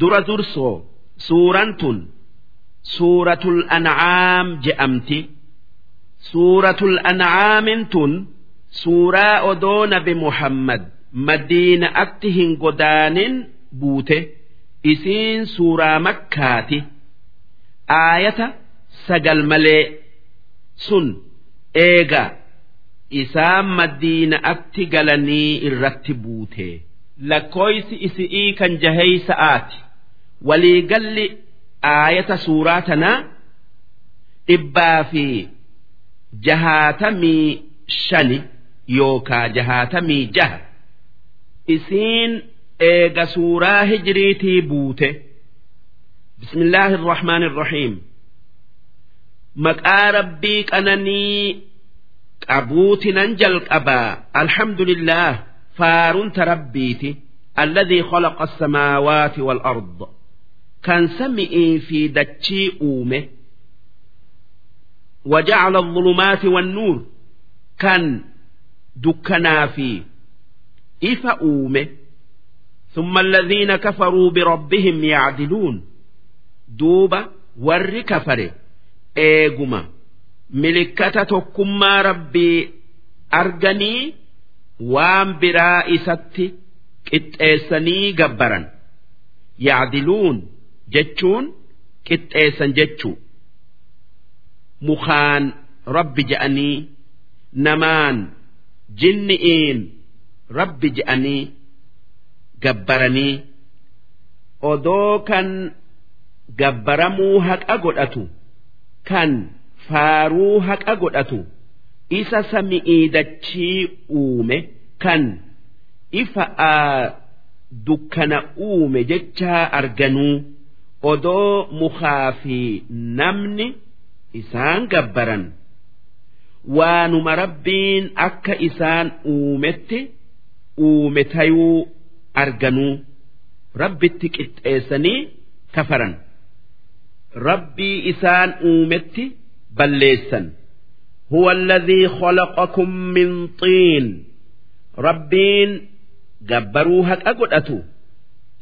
dura dursoo suuraan tun suuratul an'aam je'amti. Suuratul an'aamin tun suuraa odoo nabi muhammad madiina'atti hin godaanin buute. Isiin suuraa makkaati. Aayata sagal malee sun eega. Isaan madiina'atti galanii irratti buute. Lakkooysi isi'ii kan jaheeysa'aati waliigalli aayata suuraa tanaa dhibbaa fi jahaatamii shani yookaa jahaatamii jaha. Isiin eega suuraa hijriitii buute. Bismillaahi irrahmaan irrahiim maqaa rabbii qananii qabuuti nan jalqabaa. Alhamdulillah faarunta rabbiiti. Alladhii khalaqa asamaawaati wal-ard kan sami'ii fi dachii uume وجعل الظلمات والنور كان دكنا في إفا أومه ثم الذين كفروا بربهم يعدلون دوبا ور كفر إيقما ملكة تكما ربي أرجني وام برائستي قطيسني جبرا يعدلون jechuun qixxeessan jechuu mukaan rabbi je'anii namaan jinni'iin rabbi je'anii gabbaranii odoo kan gabbaramuu haqa godhatu kan faaruu haqa godhatu isa sami'ii dachii uume kan ifa'aa dukkana uume jechaa arganuu. odoo mukaafi namni isaan gabbaran. Waanuma rabbiin akka isaan uumetti uume tayuu arganuu. Rabbitti qixxeessanii kafaran. Rabbii isaan uumetti balleessan. Huwa alladhii khalaqakum min xiin rabbiin gabbaruu haqa godhatu.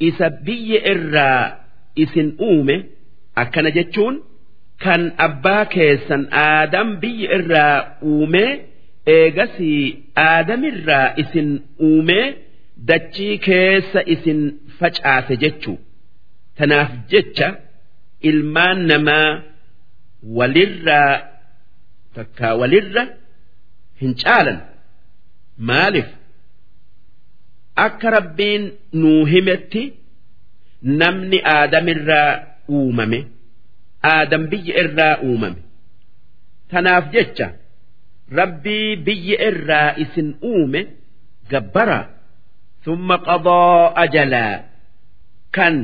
Isa biyya irraa isin uume akkana jechuun kan abbaa keessan aadam biyya irraa uumee eegasii aadamirraa isin uume dachii keessa isin facaase jechu tanaaf jecha ilmaan namaa walirraa takkaa walirra hin caalan maaliif akka rabbiin nuu himetti. namni aadamirraa uumame aadam biyya irraa uumame. Tanaaf jecha rabbii biyya irraa isin uume gabbara. Summa qaboo ajalaa kan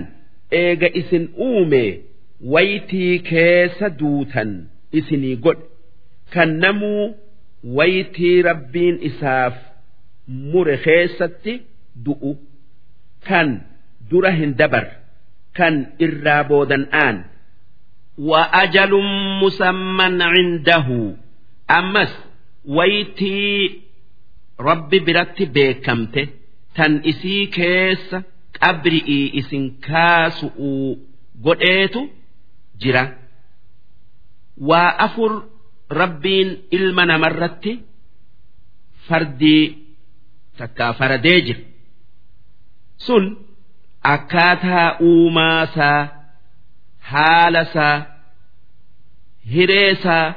eega isin uume waytii keessa duutan isinii godhe. Kan namuu waytii rabbiin isaaf mure keessatti du'u. Kan. كان درهن دبر كان إرابودا آن وأجل مسمى عنده أمس ويتي ربي برتي بيكمته tan isii keessa qabri'ii isin kaasu'uu godheetu jira waa afur rabbiin ilma namarratti fardii takkaa faradee jira sun akkaataa uumaasaa haalasaa hireesaa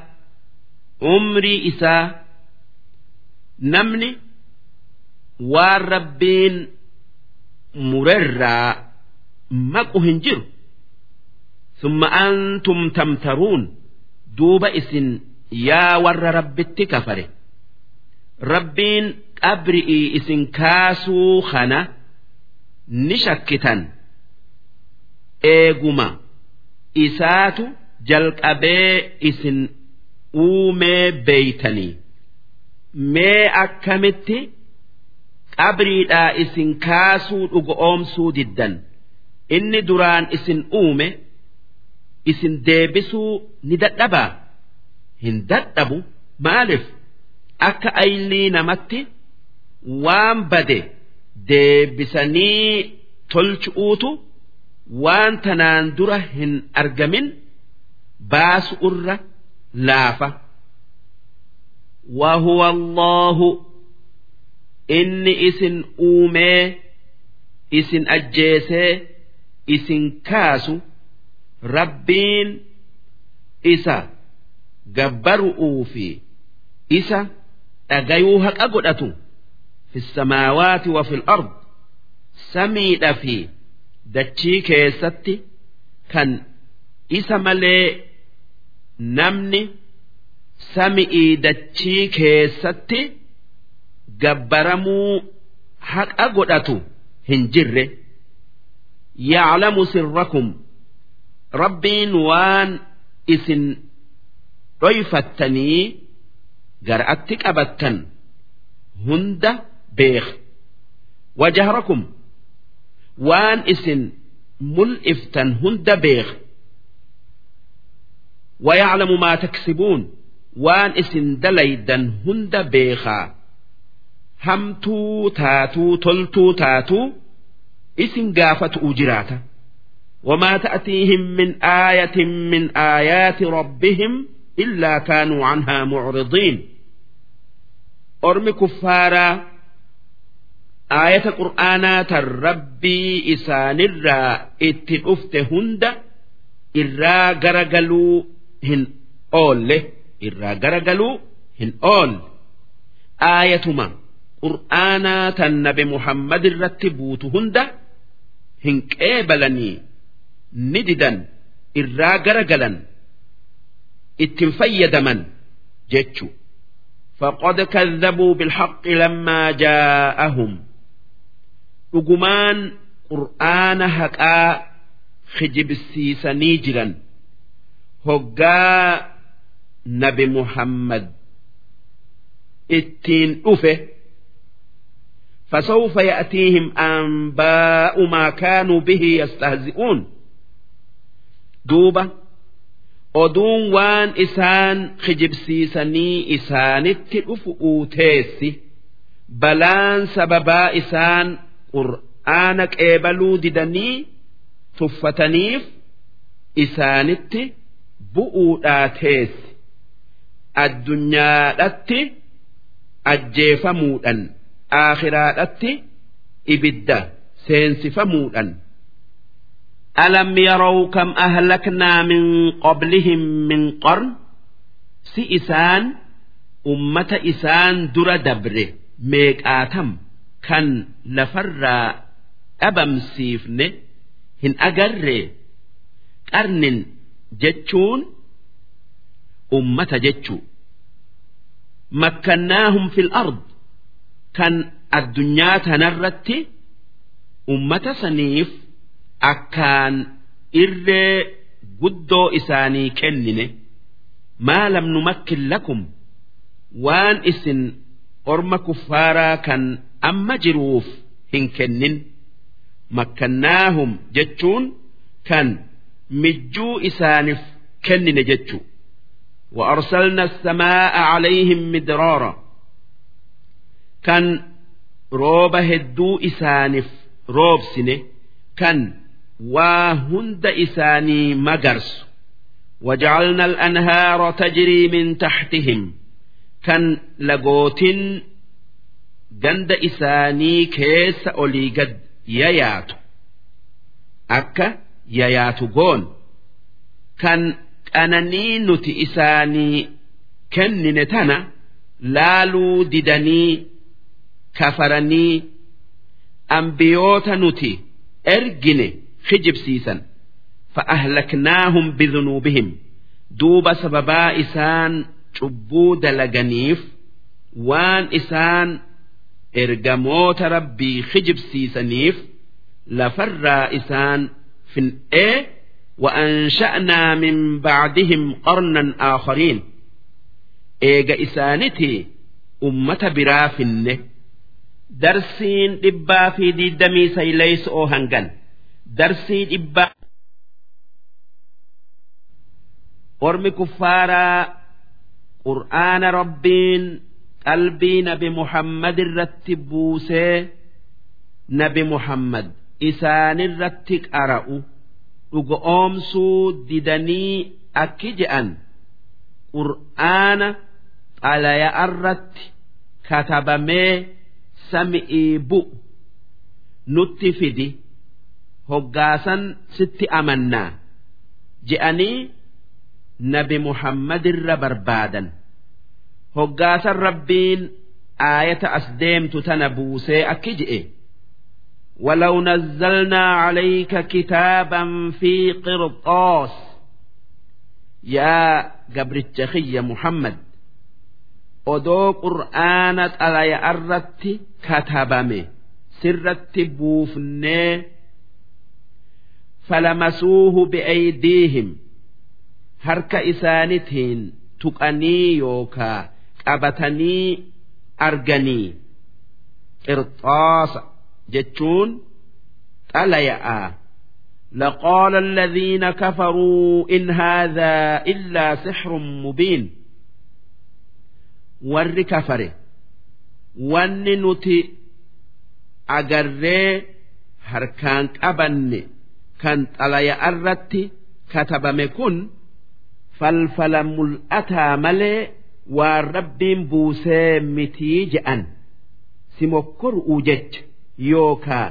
umrii isaa namni waan rabbiin murerraa maqu hin jiru. Summa antum tamtaruun duuba isin yaa warra rabbitti kafare. Rabbiin qabri'ii isin kaasuu kana ni shakkitan. Eeguma. Isaatu jalqabee isin uumee beeytanii. Mee akkamitti qabriidhaa isin kaasuu dhugoomsuu diddan. Inni duraan isin uume isin deebisuu ni dadhabaa? Hin dadhabu maaliif? Akka aynii namatti waan bade deebisanii tolchu'uutu waan tanaan dura hin argamin baasu irra laafa وهو الله inni isin uumee isin ajjeesee isin kaasu rabbiin isa gabbaru'uu fi isa dhagayuu haqa godhatu fi samaawaati wa fil ard samiidha fi dachii keessatti kan isa malee namni sami'ii dachii keessatti gabbaramuu haqa godhatu hin jirre yaclamu sirrakum rabbiin waan isin dhoyfattanii gar'atti qabattan hunda beeka wajahrakum waan isin mul'iftan hunda beeka ويعلم ما تكسبون وان اسن دليدا هند بيخا همتو تاتو تلتو تاتو اسم قافت أجراتا وما تأتيهم من آية من آيات ربهم إلا كانوا عنها معرضين أرمي كفارا aayata qur'aanaa tan rabbii isaanirraa itti dhufte hunda irraa garagaluu hin oolle. Irraa garagaluu hin oolle. Aayatuma qur'aanaa tan nabe muhammad irratti buutu hunda hin qeebalanii ni didan irraa garagalan ittiin fayyadaman jechuu faqad kadhabuu bilhaqqi lammaa jaa'ahum. dhugumaan qur'aana haqaa kijibsiisanii jiran hoggaa nabi muhammad ittiin dhufe فسوف يأتيهم أنباء ما كانوا به يستهزئون دوبة oduun waan isaan kijibsiisanii isaanitti dhufu teessi balaan sababaa isaan qur'aana qeebaluu didanii tuffataniif isaanitti bu'uudhaa teessi addunyaadhatti ajjeefamuudhan aakhiraadhatti ibidda seensifamuudhan ألم يروا كم أهلكنا من قبلهم من قرن سئسان أمة إسان در دبر ميك آتم kan lafarraa dhabamsiifne hin agarre qarnin jechuun ummata jechuu. Makkannaahum fil ard kan addunyaa tanarratti ummata saniif akkaan irree guddoo isaanii kennine. Maalam numakkin lakum waan isin orma kuffaaraa kan amma jiruuf hin kennin makkannaahum jechuun kan mijjuu isaaniif kennine jechu وأرسلنا السماء عليهم مدرارا كان روب هدو إسانف روب سنه كان waa hunda isaanii magarsu وجعلنا الأنهار تجري من تحتهم كان لغوتين ganda isaanii keessa olii gad yayaatu akka yayaatu goon. Kan qananii nuti isaanii kennine tana laaluu didanii kafaranii ambiyoota nuti ergine kijibsiisan fa'ahlaknaahum bidunuubihim duuba sababaa isaan cubbuu dalaganiif waan isaan ergamoota rabbii kijibsiisaniif lafarraa isaan fin'ee وأنشأنا من بعدهم قرنا آخرين إيجا إسانتي أمة برافنه darsiin dhibbaa fi diddamii sayleeysa oo hangan darsii dhibbaa ormi kuffaaraa qur'aana rabbiin qalbii nabi muhammad irratti buusee nabi muhammad isaanirratti qara'u dhugo oomsuu didanii akki je'an qur'aana xalaya irratti katabamee sami'ii bu'u. Nutti fidi hoggaasan sitti amannaa je'anii nabi muhammadirra barbaadan hoggaasan rabbiin aayata as deemtu tana buusee akki je'e ولو نزلنا عليك كتابا في قرطاس يا قبر التخي محمد odoo qur'aana xalaya irratti katabame sirratti buufnee falamasuuhu bi'aydiihim harka isaanitiin tuqanii yookaa qabatanii arganii qirxaasa jechuun xalaya'a لقال الذين كفروا إن هذا إلا سحر مبين warri kafare wanni nuti agarree harkaan qabanne kan xalaya irratti katabame kun falfala mul'ataa malee waan rabbiin buusee mitii je'an si mokkor'uu jecha yookaa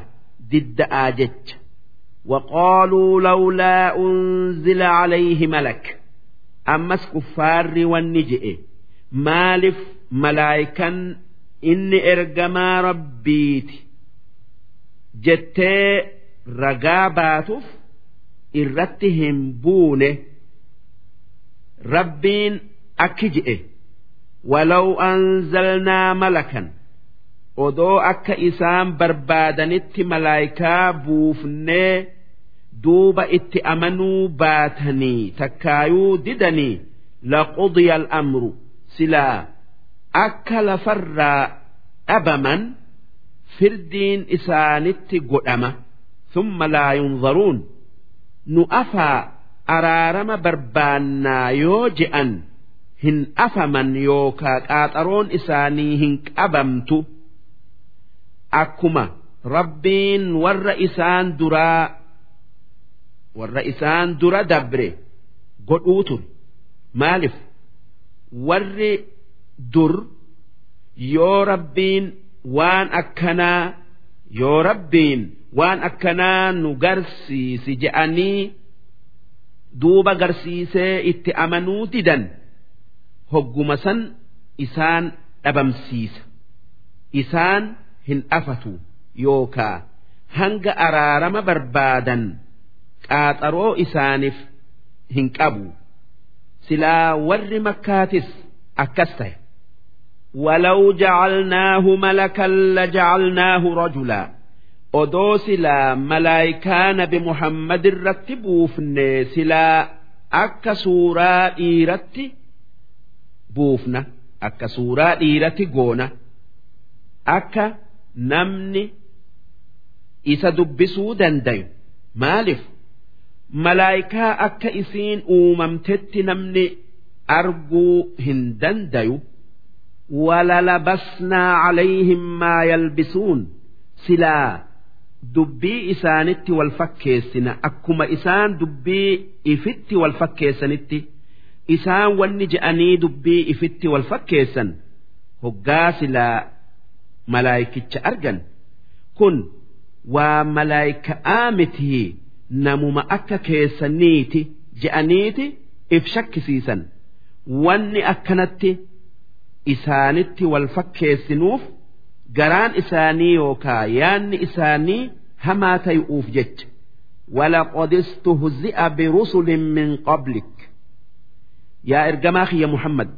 didda'aa jecha وقالوا لولا أنزل عليه ملك أمس كفار والنجئ maaliif malaayikan inni ergamaa rabbiiti jettee ragaa baatuuf irratti hin buune walaw anzalnaa malakan odoo akka isaan barbaadanitti malaayikaa buufnee duuba itti amanuu baatanii takkaayuu didanii laqudiya al'amru silaa akka lafarraa dhabaman firdiin isaanitti godhama. Thumma laa yunzaruun nu afaa araarama barbaannaa yoo je'an hin afaman yookaa qaaxaroon isaanii hin qabamtu. Akkuma rabbiin warra isaan duraa warra isaan dura dabre godhuu ture maaliif? Warri dur yoo rabbiin waan akkanaa yoo rabbiin waan akkanaa nu garsiisi je'anii duuba garsiisee itti amanuu didan hogguma san isaan dhabamsiisa isaan hin afatu yookaa hanga araarama barbaadan qaaxaroo isaaniif hin qabu. silaa warri makkaatis akkas ta'e ولو جعلناه ملكا لجعلناه رجلا odoo silaa malaayikaa nabi muhammad irratti buufne silaa akka suuraa dhiiratti buufna akka suuraa dhiiratti goona akka namni isa dubbisuu dandayu maaliif? Malaayikaa akka isiin uumamtetti namni arguu hin dandayu walalabasnaa calayhim maa yalbisuun. Silaa dubbii isaanitti wal fakkeessina. Akkuma isaan dubbii ifitti wal fakkeessanitti isaan wanni je'anii dubbii ifitti wal fakkeessan hoggaa silaa malaayikicha argan kun waa malaayika'aa mitii namuma akka keessaniiti je'aniiti if shakkisiisan wanni akkanatti isaanitti wal fakkeessinuuf garaan isaanii yookaa yaanni isaanii hamaa tayu'uuf jecha ولقد استهزئ برسل من قبلك يا إرجما خي محمد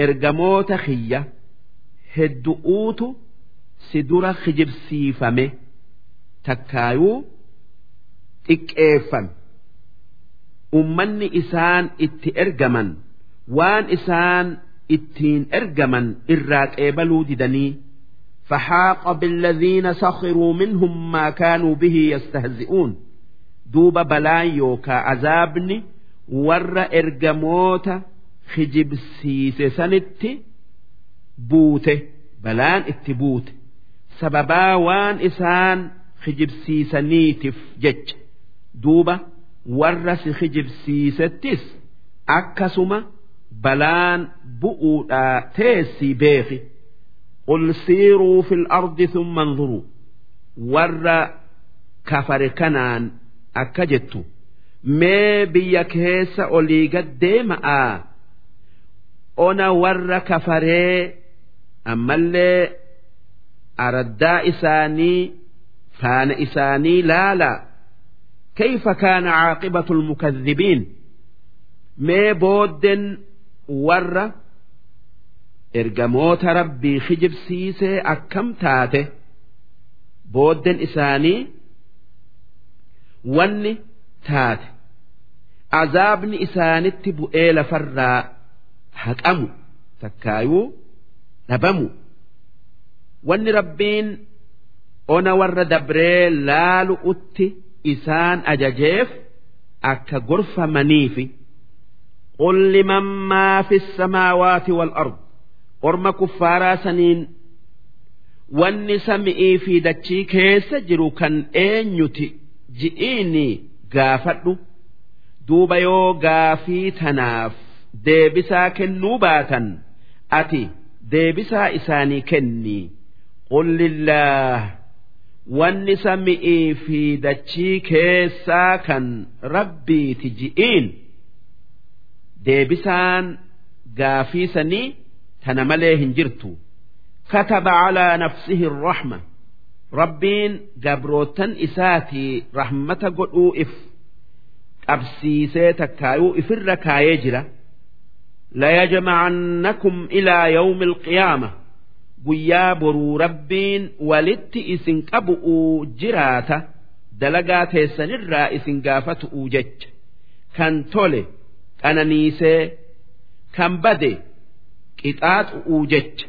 إرجموت خيّة هدؤوت سدر خجب سيفمه تكايو xiqqeeffan ummanni isaan itti ergaman waan isaan ittiin ergaman irraa qeebaluu didanii فحاق بالذين سخروا منهم ما كانوا به يستهزئون دوب بلان يوكا عذابني warra ergamoota hijibsiise sanitti buute balaan itti buute. Sababaa waan isaan hijibsiisaniitiif jecha. Duuba warra si hijibsiisettis akkasuma balaan bu'uudhaa teessii beeki. Qul siiruu fil ardi thumma anzuruu warra kafare kanaan akka jettu. mee biyya keessa olii gad deema'aa ona warra kafaree ammallee araddaa isaanii faana isaanii laalaa كيف كان عاقبة المكذبين mee booddeen warra ergamoota rabbii kijibsiisee akkam taate booddeen isaanii wanni taate azaabni isaanitti bu'ee lafarraa haqamu takkaayuu dhabamu wanni rabbiin ona warra dabree laalu utti isaan ajajeef akka gorfamaniifi قل لمن ما في السماوات والأرض orma kuffaaraa saniin wanni sami'ii fi dachii keessa jiru kan eenyuti ji'iini gaafadhu Duuba yoo gaafii tanaaf deebisaa kennuu baatan ati deebisaa isaanii kenni. Qul lillaah wanni sami'ii fi dachii keessaa kan rabbiiti ji'iin. Deebisaan gaafii sanii tana malee hin jirtu. Kataba calaa nafsihi rahma rabbiin gabrootan isaatii rahmata godhuu if qabsiisee takkaayuu ifirra kaayee jira. Layajmacannakum ilaa yawmi alqiyaama guyyaa boruu rabbiin walitti isin qabu'uu jiraata. Dalagaa teessanirraa isin gaafatu'uu jecha. Kan tole qananiisee. Kan bade qixaaxu'uu jecha.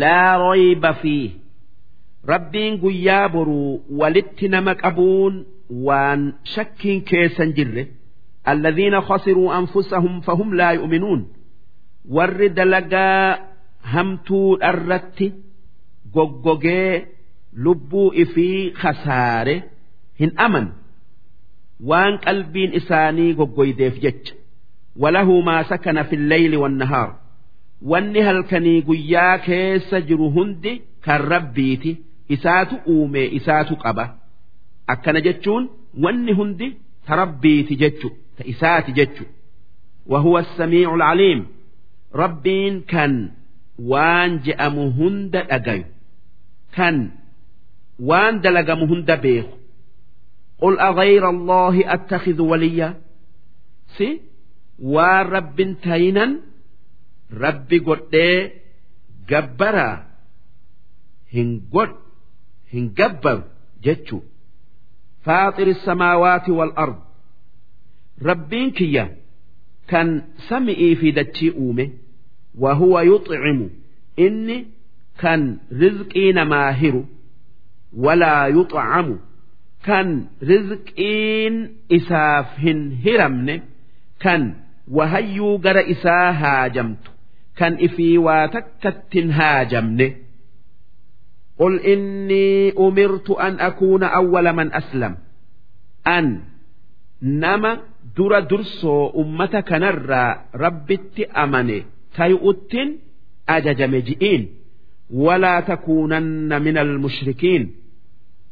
Laa royba fii rabbiin guyyaa boruu walitti nama qabuun waan shakkiin keessan jirre alladhiina khasiruu anfusahum fahum laa yu'minuun warri dalagaa hamtuu dharratti goggogee lubbuu ifii khasaare hin aman. Waan qalbiin isaanii goggoydeef jecha. Walahu maa sakana fi lleyli wannahaar wanni halkanii guyyaa keessa jiru hundi kan rabbiiti. Isaatu uume isaatu qaba akkana jechuun wanni hundi ta rabbiiti jechu ta isaati jechu وهو السميع العليم ربين كان وان جأم هند أجي كان وان دلقم هند بيخ قل أغير الله أتخذ وليا سي ورب تينا rabbi godhee gabbaraa hin godh hin gabbaru jechuu faaxiri samaawaati wal ardu rabbiin kiyya kan sami'ii fi dachii uume wa huwa yuxcimu inni kan rizqii namaa hiru walaa yuxcamu kan rizqiin isaaf hin hiramne kan wahayyuu gara isaa haajamtu kan ifii waa takkattin haajamne قل إني أمرت أن أكون أول من أسلم أن نما در درسو أمتك نرى ربت أمني تيؤت أججم جئين ولا تكونن من المشركين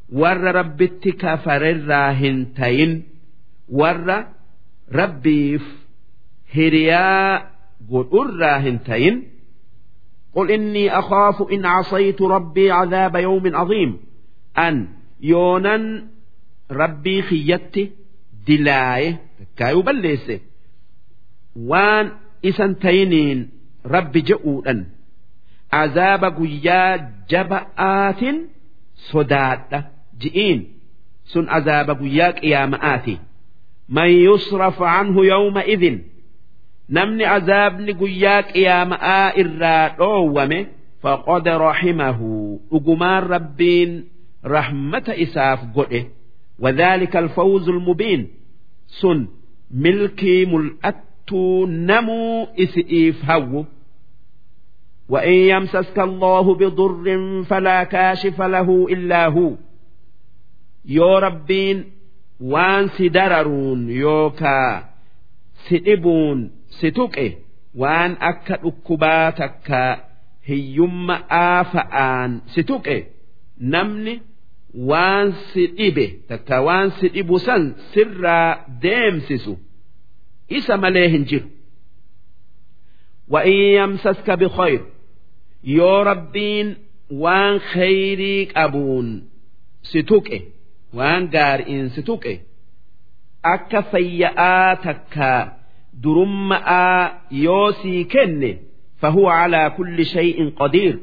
ور ربت كفر الراهن تين ور ربيف هرياء قل الراهن تين قل إني أخاف إن عصيت ربي عذاب يوم عظيم أن يونا ربي خيتي دلايه كايو بليسه وان isan tayiniin rabbi je'uudhan azaaba guyyaa jaba'aatin sodaadha ji'iin sun azaaba guyyaa qiyaama'aati man yusraf anhu yawma idin namni azaabni guyyaa qiyaama'aa irraa dhoowwame faqad rahimahu dhugumaan rabbiin rahmata isaaf godhe وذلك الفوز المبين سن ملكي ملأت نمو إسئيف هو وإن يمسسك الله بضر فلا كاشف له إلا هو يو ربين waan si dararuun yookaa si dhibuun si tuqe waan akka dhukkubaa takka hiyyumma aafa'aan si tuqe namni waan si dhibe takka waan si dhibu san sirraa deemsisu isa malee hin jiru. وإن يمسسك بخير yoo rabbiin waan khayrii qabuun si tuqe waan gaariin si tuqe akka fayya'aa takka durumma'aa yoo sii kenne فهو على كل شيء قدير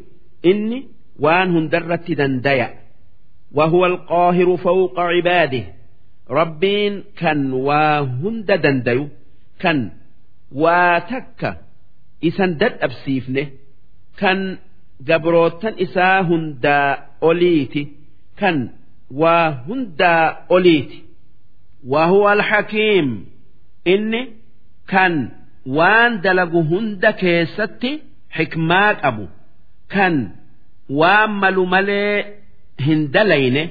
إني وان هندرت دنديا وهو القاهر فوق عباده ربين كان وهند دنديو كان واتك إسان دد أبسيفنه kan gabrootan isaa hundaa oliiti kan waa hundaa oliiti وهو الحكيم inni kan waan dalagu hunda keessatti xikmaa qabu kan waan malu malee hin dalayne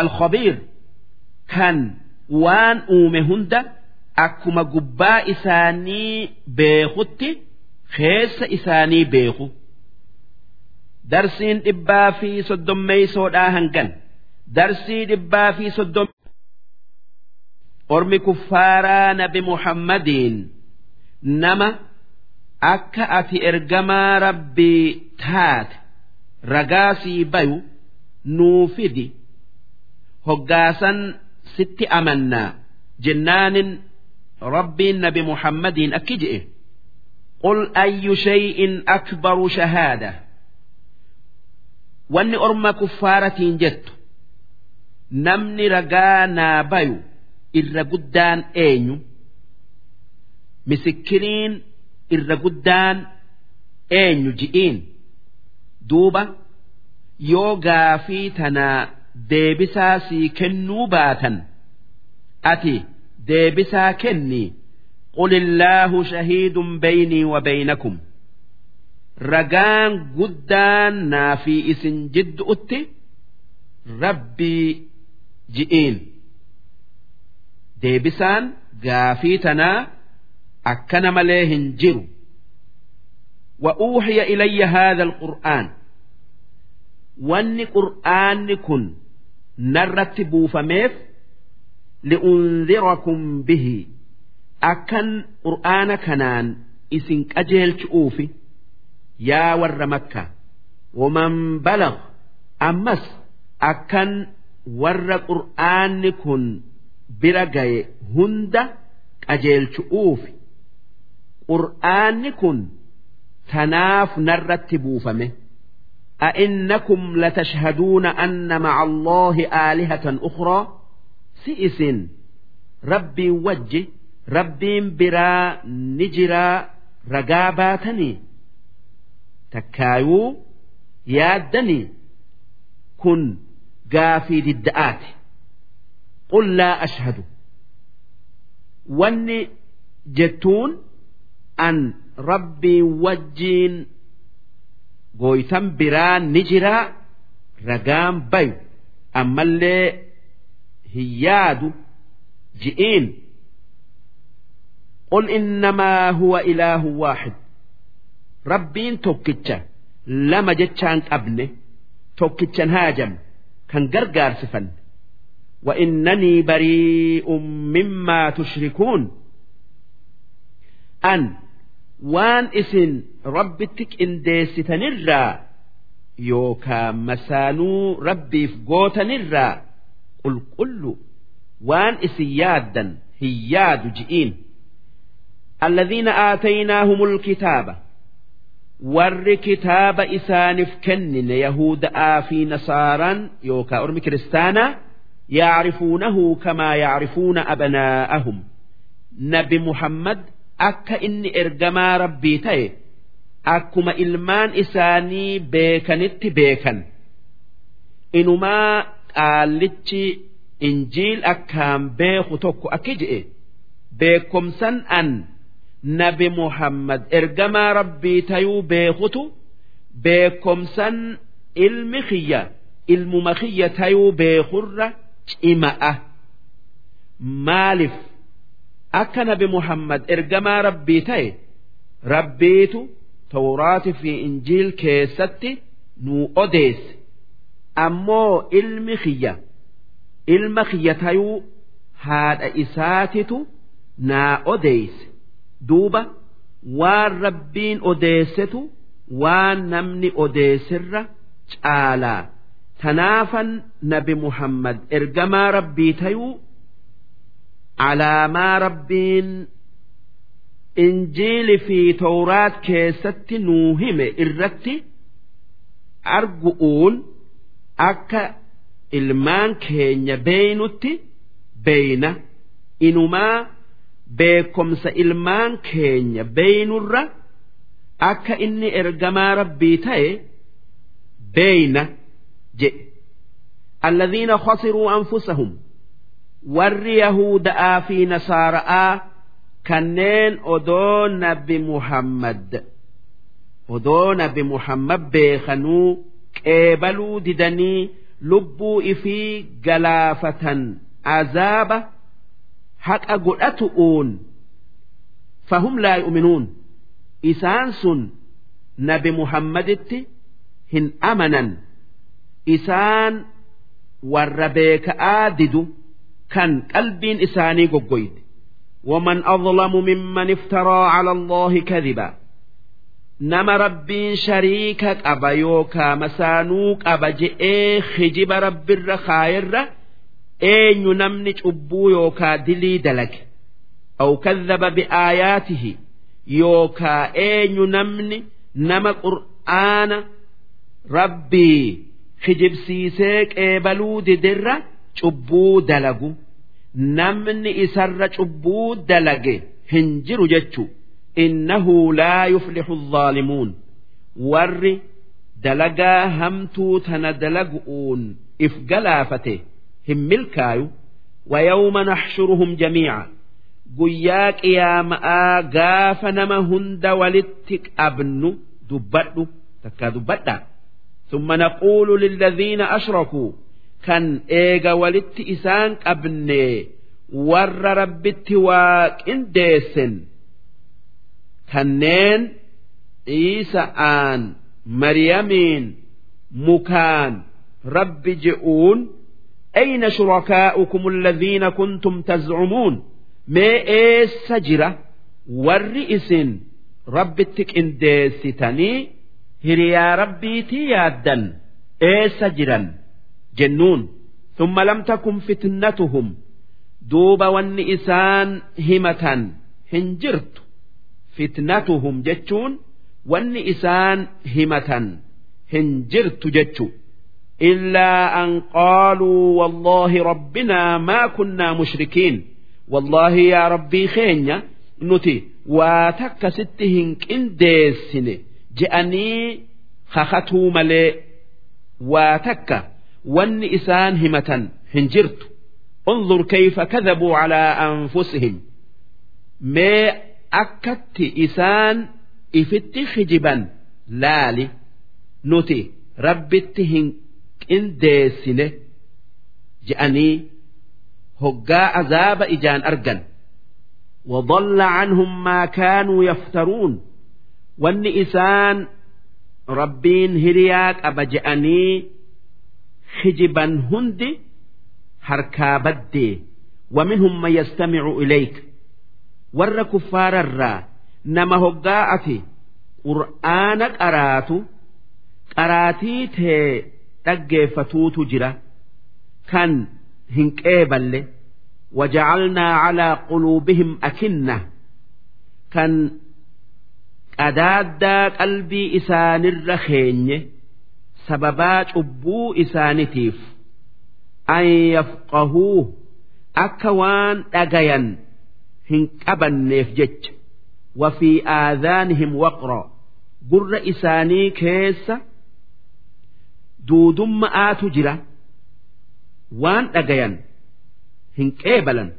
alkhabiir kan waan uume hunda akkuma gubbaa isaanii beekutti keessa isaanii beeku. Darsiin dhibbaa fi soddommeeysoodhaa hangan. Darsii dhibbaa fi soddom ormi kuffaaraa nabi muhammadiin nama akka ati ergamaa rabbii taate ragaasii bayu nuu fidi hoggaasan sitti amannaa jennaanin rabbiin nabi muhammadiin akki je'e. Qul ayyu shay'in akbaru shahaada. Wanni orma kuffaaratiin jettu namni ragaa naa bayu irra guddaan eenyu misikiriin irra guddaan eenyu ji'iin duuba yoo gaafii tanaa deebisaa sii kennuu baatan ati deebisaa kenni قل الله شهيد بيني وبينكم ragaan guddaan naa fi isin jidduutti rabbii ji'iin deebisaan gaafii tanaa akkana malee hin jiru. Wa'uuhiya ilayya haadha alqur'aan. Wanni qur'aanni kun narratti buufameef li'unzirakum bihi. Akkan qur'aana kanaan isin qajeelchu'uufi yaa warra makka waman balagh? Ammas akkan warra qur'aanni kun bira gaye hunda qajeelchu'uufi qur'aanni kun tanaaf narratti buufame أئنكم لتشهدون أن مع الله آلهة أخرى سئس ربي وجه ربي برا نجرا رقاباتني takkaayuu yaaddanii kun gaafii didda'aati qul laa ashhadu wanni jettuun an rabbii wajjiin gooytan biraa ni jiraa ragaan bayu ammallee hin yaadu ji'iin qul innamaa huwa ilaahu waaxid rabbiin tokkicha lama jechaan qabne tokkichan haajam kan gargaarsifan وإنني بريء مما تشركون أن وان إسن ربتك إن ديستنرا يوكا مسانو ربي فقوتنرا قل قل وان إسن يادا هياد جئين الذين آتيناهم الكتاب warri kitaaba isaaniif kennine yahuda'aa fi nasaaraan yookaan ormi kiristaanaa yacrifuunahu kamaa yacrifuuna abnaa'ahum nabi muhammad akka inni ergamaa rabbii ta'e akkuma ilmaan isaanii beekanitti beekan inumaa qaallichi injiil akkaan beeku tokko akki je'e beekomsan an nabi muhammad ergamaa rabbii tayuu beekutu beekomsan ilmi kiyya ilmuma kiyya tayuu beekurra cima'a maaliif akka nabi muhammad ergamaa rabbii ta'e rabbiitu tawraati fi injiil keessatti nuu odeesse. Ammoo ilmi kiyya ilma kiyya tayuu haadha isaatitu naa odeesse. Duuba waan rabbiin odeessetu waan namni odeessirra caalaa tanaafan nabi muhammad ergamaa rabbii tayuu alaamaa rabbiin injiili fi tawraat keessatti nuu hime irratti argu'uun akka ilmaan keenya beeynutti beeyna inumaa beekomsa ilmaan keenya beeynurra akka inni ergamaa rabbii ta'e beeyna jedhe alladhiina khasiruu anfusahum. Warri yahuda'aa fi nasaara'aa kanneen odoo nabi muhammad. Odoo nabi muhammad beekanuu qeebaluu didanii lubbuu ifii galaafatan azaaba haqa godhatu'uun fahum laa yu'minuun isaan sun nabi muhammaditti hin amanan isaan warra beeka'aa didu kan qalbiin isaanii goggoyde ومن أظلم ممن افترى على الله كذبا nama rabbiin shariika qaba yookaa masaanuu qaba je'ee hijiba rabbirra kaayerra eenyu namni cubbuu yookaa dilii dalage aw kadhaba bi'aayaatihi yookaa eenyu namni nama qur'aana rabbii hijibsiisee qeebaluu didirra cubbuu dalagu namni isarra cubbuu dalage hin jiru jechuu إنه لا يفلح الظالمون ور دلقا همتو تندلقون إفقلافته هم ملكايو ويوم نحشرهم جميعا قياك يا ماء قاف نما هند ولتك أبن دبت تكا دبت ثم نقول للذين أشركوا كان إيغا ولت إسان أبني ور ربت واك إنديسن kanneen Iisa'aan Maryamiin mukaan rabbi je'uun ayna shurakaa'ukum alladhiina kuntum tazcumuun mee eessa jira warri isin rabbitti qindeessitanii hiriyaa rabbiitii yaaddan eessa jiran jennuun ثم لم تكن فتنتهم دوب ون إسان همة هنجرت فتنتهم جتشون ون إسان همة هنجرت جتشو إلا أن قالوا والله ربنا ما كنا مشركين والله يا ربي خينيا نتي واتك ستهن كنديسن جأني خختو ملي واتك ون إسان همة هنجرت انظر كيف كذبوا على أنفسهم ما أكدت إسان إفت خجبا لالي نتي ربتهن qindeessine je'anii hoggaa azaaba ijaan argan وضل عنهم ما كانوا يفترون wanni isaan rabbiin hiriyaa qaba je'anii hijiban hundi harkaa baddee waminhum man yastamicu ilayka warra kuffaararraa nama hoggaa ati qur'aana qaraatu qaraatii tee dhaggeeffatuutu jira. Kan hin qeeballe wajacalnaa calaa quluubihim akinna kan qadaaddaa qalbii isaanirra keenye sababaa cubbuu isaanitiif an yafqahuu akka waan dhagayan hin qabanneef jecha وفي آذانهم وقرا قر إساني كيس duudumma'aatu jira waan dhagayan hin qeebalan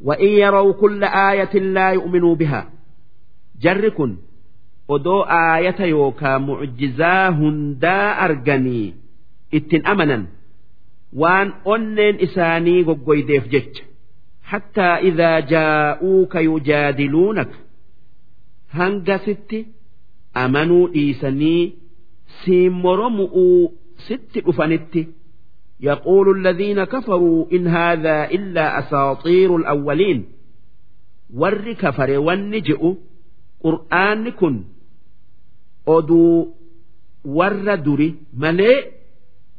وإن يروا كل آية لا يؤمنوا بها جركن odoo aayata yookaa mucjizaa hundaa arganii ittin amanan waan onneen isaanii goggoydeef jecha hattaa idaa jaa'uuka yujaadiluunaka hanga sitti amanuu dhiisanii siin mormu'uu sitti dhufanitti يقول الذين كفروا إن هذا إلا أساطير الأولين ور كفر qur'aanni kun oduu warra duri malee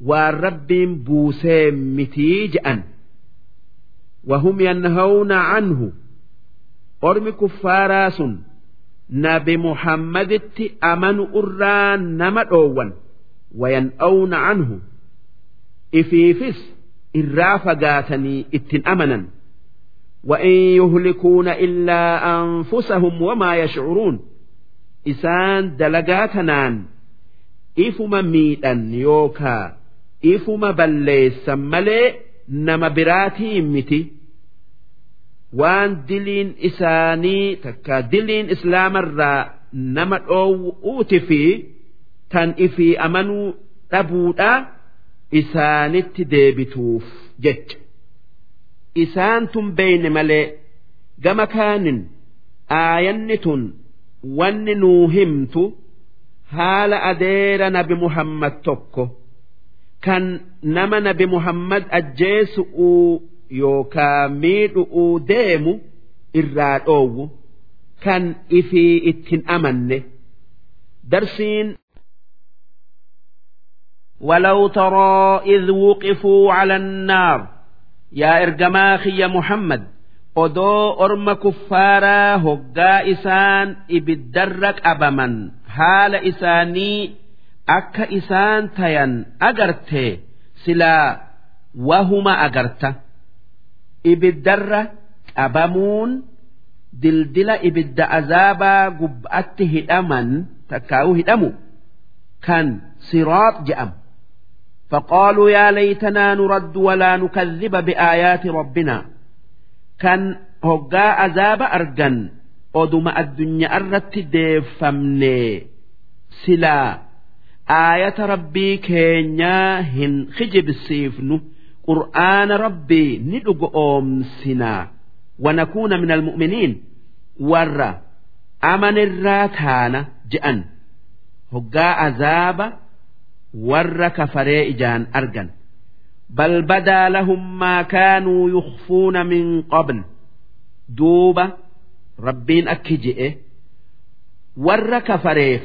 waan rabbiin buusee mitii je'an. Wahum yanhawna canhu ormi kuffaaraa sun nabi muhammaditti amanu irraa nama dhoowwan. Wayan'awna canhu ifiifis irraa fagaatanii ittin amanan. وإن يهلكون إلا أنفسهم وما يشعرون إسان دلقاتنان إفما ميتا يوكا إفما بليسا ملي نما براتي متي وان دلين إساني تكا دلين إسلام الرا نما أو أوتفي تن إفي أمنوا تبودا isaanitti deebituuf jecha isaan tun beeyne malee gama kaanin aayanni tun wanni nuu himtu haala adeera nabi muhammad tokko kan nama nabi muhammad ajjeesu'uu yookaa miidhu'uu deemu irraa dhoowwu kan ifii ittin amanne darsiin ولو ترى إذ وقفوا على النار yaa ergamaa kiyya Muhammad odoo orma kuffaaraa hoggaa isaan ibiddarra qabaman haala isaanii akka isaan tayan agarte silaa wahuma agarta ibiddarra qabamuun dildila ibidda azaabaa gubbaatti hidhaman takkaa'uu hidhamu kan siroob jedhamu. فقالوا يا ليتنا نرد ولا نكذب بآيات ربنا كان هقا عذاب أرجن أدم الدنيا أردت ديفمني سلا آية ربي كينيا هن خجب السيفن قرآن ربي ندق أوم سنا ونكون من المؤمنين ور أمن الراتان جأن هقا عذاب warra kafaree ijaan argan. Bal badaa lahum maa kaanuu yukhfuuna min qabl. Duuba rabbiin akki je'e. Warra kafareef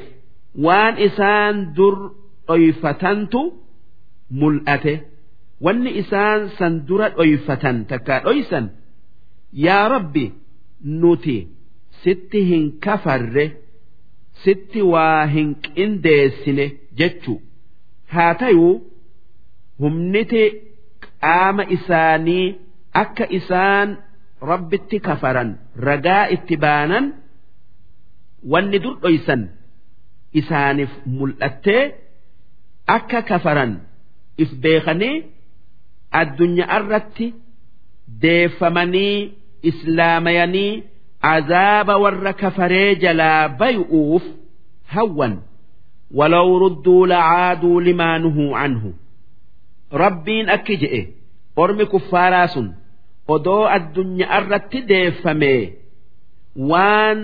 waan isaan dur dhoyfatantu mul'ate. Wanni isaan san dura dhoyfatan takkaa dhoysan yaa rabbi nuti sitti hin kafarre sitti waa hin qindeessine jechuu haa tayuu humniti qaama isaanii akka isaan rabbitti kafaran ragaa itti baanan wanni dur dhoysan isaaniif mul'attee akka kafaran if beekanii addunyaa irratti deeffamanii islaamayanii azaaba warra kafaree jalaa bay'uuf hawwan ولو ردوا لعادوا لما نهوا عنه ربين أكجئ أرمي كفاراس odoo addunyaa irratti deeffame waan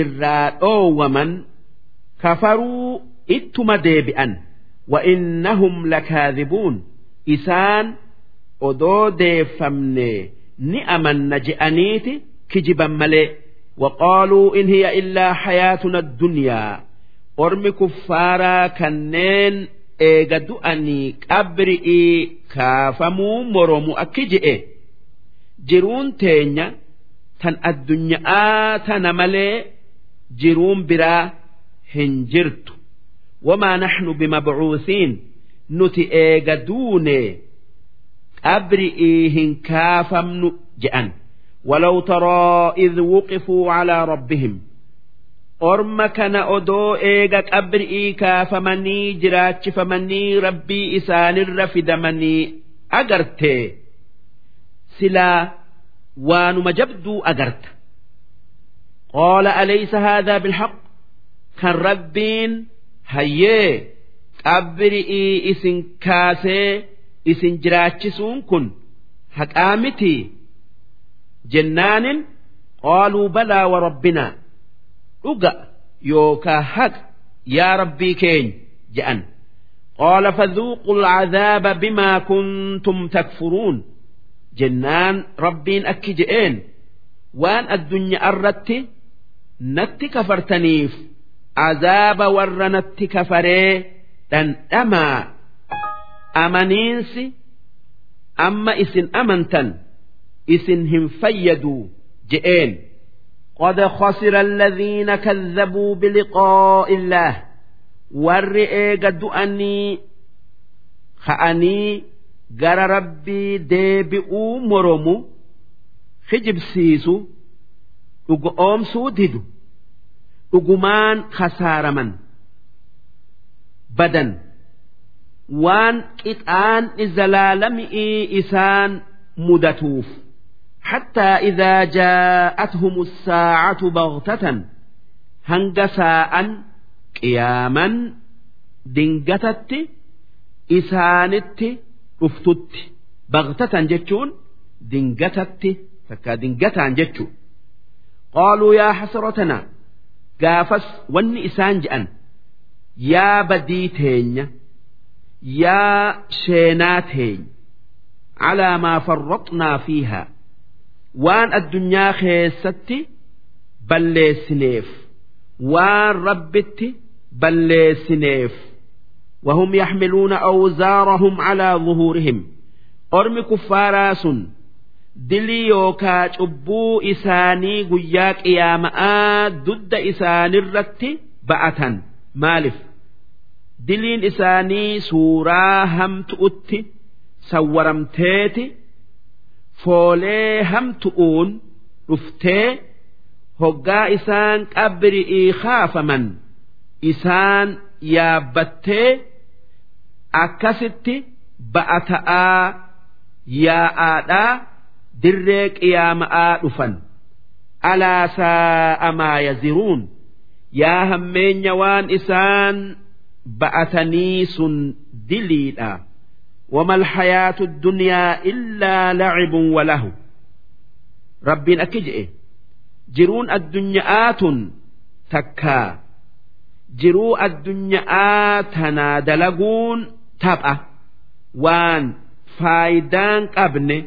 irraa dhoowwaman kafaruu ittuma deebi'an wa'innahum lakaadhibuun isaan odoo deeffamne ni amanna je'aniiti kijiban malee وقالوا إن هي إلا حياتنا الدنيا ormi kuffaaraa kanneen eega du'anii qabri'ii kaafamuu moromu akki je'e jiruun teenya tan addunyaa tana malee jiruun biraa hin jirtu wamaa naxnu bimabcuusiin nuti eega duune qabri'ii hin kaafamnu je'an ولو ترى إذ وقفوا على ربهم orma kana odoo eega qabri'ii kaafamanii jiraachifamanii rabbii isaanirra fidamanii agarte silaa waanuma jabduu agarta. Qaala alaysa haadhaa bilhaq? Kan rabbiin hayyee qabri'ii isin kaasee isin jiraachisuun kun haqaa miti jennaanin qaaluu balaa wa rabbinaa dhuga yookaa haqa yaa rabbii keenya je'an qaala fadhuuqu alcadaaba bimaa kuntum takfuruun. Jennaan rabbiin akki je'een waan addunyaa irratti natti kafartaniif azaaba warra natti kafaree dhandhamaa. Amaniinsi amma isin amantan isin hin fayyaduu je'een. قد خسر الذين كذبوا بلقاء الله warri eega du'anii ka'anii gara rabbii deebi'uu moromu hijibsiisu dhuga oomsuu didu dhugumaan kasaaraman badan waan qixaanni zalaalami'ii isaan mudatuuf حتى إذا جاءتهم الساعة بغتة هنجساء qiyaaman dingatatti isaanitti dhuftutti baqtatan jechuun dingatatti takka dingataan jechuu qaaluu yaa hasratana gaafas wanni isaan je'an yaa badii teenya yaa sheenaa teenya calaa maa farraqnaa fiihaa waan addunyaa keessatti balleessineef waan rabbitti balleessineef وهم يحملون أوزارهم على ظهورهم أرم كفارا سن دلي يوكا شبو إساني قياك إياماء ضد إساني الرت بأتا مالف دلين إساني سورا هم foolee hamtu'uun dhuftee hoggaa isaan qabbiri'ii kaafaman isaan yaabbattee akkasitti ba'ata'aa yaa'aadhaa dirree qiyaama'aa dhufan alaa saa'a maa yaziruun yaa hammeenya waan isaan ba'atanii sun diliidha. وما الحياة الدنيا إلا لعب وله ربين أكجئ jiruun addunyaa'aatun takkaa jiruu addunyaa'aa tanaa dalaguun tapha waan faayidaan qabne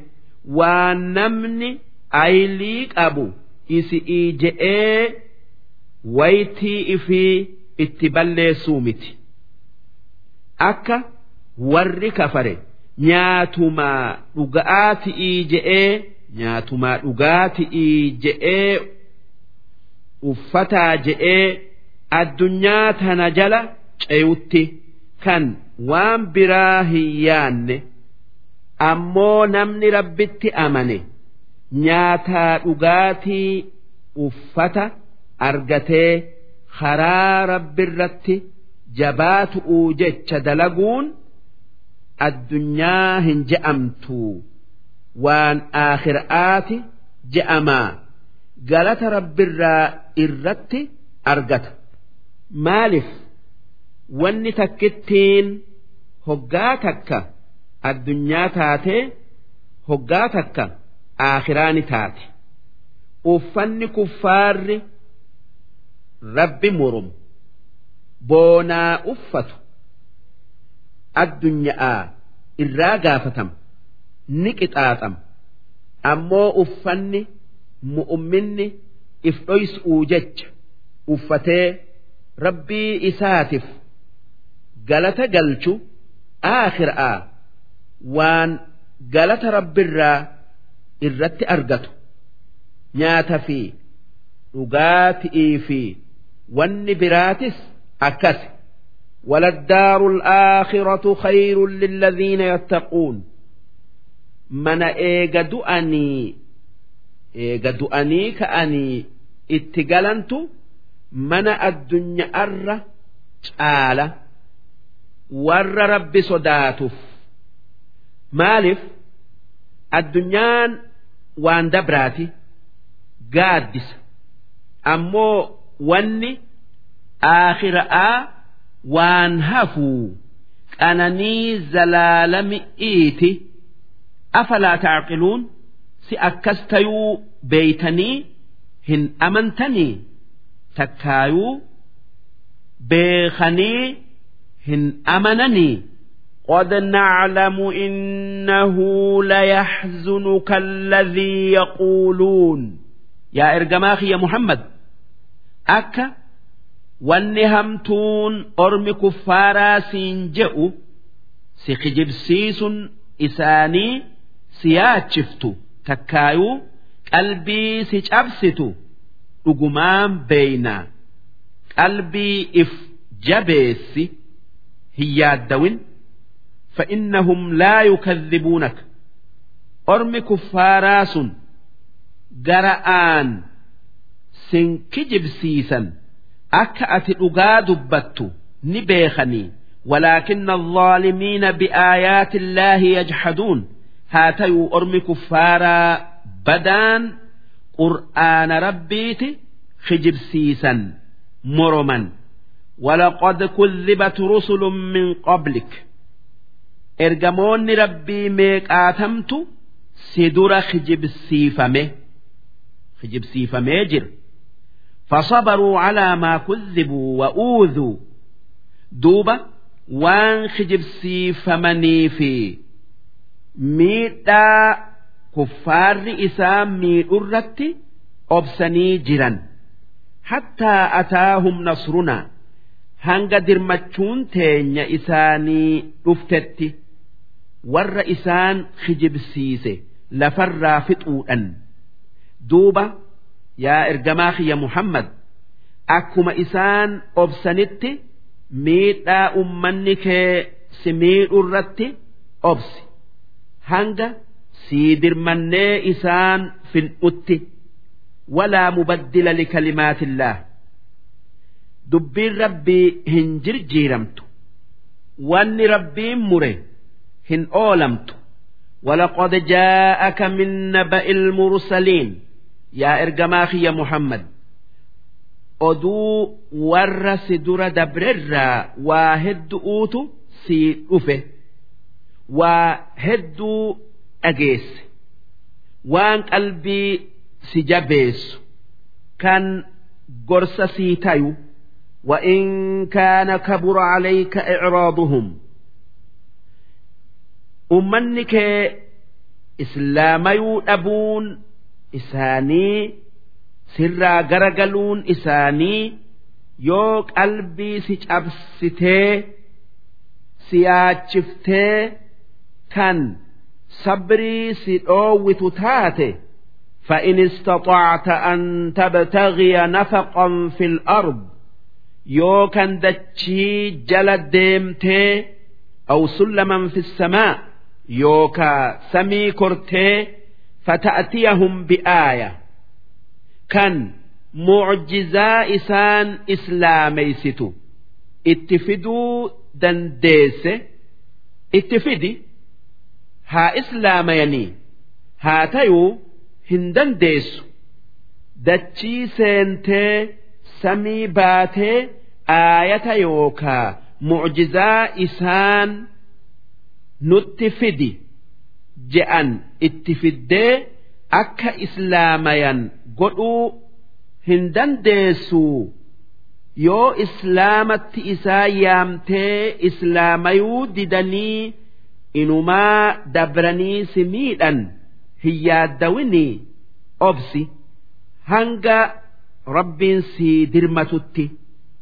waan namni aylii qabu isi'ii je'ee waytii ifii itti balleessuu miti akka warri kafare nyaatumaa dhuga'aati'ii je'ee nyaatumaa dhugaati'ii je'ee uffataa je'ee addunyaa tana jala ceeyutti kan waan biraa hin yaanne ammoo namni rabbitti amane nyaataa dhugaatii uffata argatee karaa rabbirratti jabaatu'uu jecha dalaguun addunyaa hin je'amtu. Waan aakhiraati je'amaa. Galata rabbirraa irratti argata. Maaliif? Wanni takkittiin hoggaa takka addunyaa taatee hoggaa takka aakhiraani taate. Uffanni kuffaarri rabbi murum boonaa uffatu addunyaa irraa gaafatama ni qixaaxama ammoo uffanni mu'umminni if dhoys'uu jecha uffatee rabbii isaatiif galata galchu aakhir'aa waan galata rabbirraa irratti argatu. Nyaata fi dhugaatii fi wanni biraatis akkas وللدار الآخرة خير للذين يتقون من إيجا دؤني إيجا دؤني كأني اتقلنت من الدنيا أر تعالى ور رب صداتف مالف الدنيان وان دبراتي قادس أمو وني آخر آ waan hafuu qananii zalaalami'iiti afalaa tacqiluun si akkas tayuu beeytanii hin amantanii takkaayuu beekanii hin amananii قد نعلم إنه ليحزنك الذي يقولون yaa ergamaa kiyya Muhammad akka wanni hamtuun ormi kuffaaraa siin je'u si kijibsiisun isaanii si yaachiftu takkaayuu qalbii si cabsitu dhugumaan beeynaa qalbii if jabeessi hin yaaddawin. Fa'innahum laa yukadhibuunaka ormi kuffaaraa sun gara aan sin kijibsiisan. akka ati dhugaa dubbattu ni beekanii ولكن الظالمين بآيات الله يجحدون هاتيو أرمي كفارا بدان قرآن ربيت خجب سيسا مرما ولقد كذبت رسل من قبلك إرجمون ربي ميك آتمت سدر خجب سيفمه kijibsiifamee jira Fasabaruu calaa maa kuzzibuu wa uudhuu duuba waan kijibsiifamanii fi miidhaa kuffaarri isaa miidhurratti obsanii jiran hattaa ataahum nasrunaa hanga dirmachuun teenya isaanii dhuftetti warra isaan kijibsiise lafarraa fixuudhan duuba yaa ergamaa kiyya Muhammad akkuma isaan obsanitti miidhaa ummanni kee si miidhurratti obsi hanga sii dirmannee isaan fin'utti walaa mubaddila likalimaatillaah dubbiin rabbii hin jirjiiramtu wanni rabbiin mure hin oolamtu ولقد جاءك من نبأ المرسلين yaa ergamaa kiyya Muhammad oduu warra si dura dabrerraa waa heddu'uutu si dhufe waa hedduu dhageesse waan qalbii si jabeessu kan gorsa sii tayu وإن كان كبر عليك إعراضهم أمنك إسلامي أبون isaanii sirraa garagaluun isaanii yoo qalbii si cabsitee si yaachiftee kan sabrii si dhoowwitu taate فإن استطعت أن تبتغي نفقا في الأرض يو كان دتشي جل ديمتي أو سلما في السماء يوكا سمي كرتي fata'atiyahum bi'aaya kan mucjizaa isaan islaameysitu itti fiduu dandeesse itti fidi haa islaamayanii haa tayuu hin dandeessu dachii seentee samii baatee aayata yookaa mucjizaa isaan nutti fidi. je'an itti fiddee akka islaamayan godhuu hin dandeessu yoo islaamatti isaa yaamtee islaamayuu didanii inumaa dabranii si miidhan hin yaaddawinii obsi hanga rabbiin si dirmatutti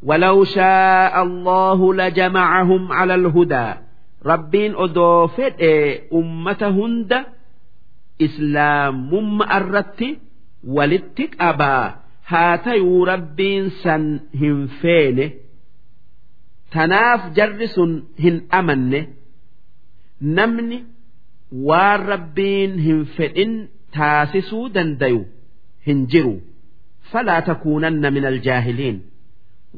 ولو شاء الله لجمعهم على الهدى rabbiin odoo fedhe ummata hunda islaamumma irratti walitti qabaa haa tayuu rabbiin san hin feene. Tanaaf jarri sun hin amanne. Namni waan rabbiin hin fedhin taasisuu dandayu hin jiru. Falaa takuunanna min aljaahiliin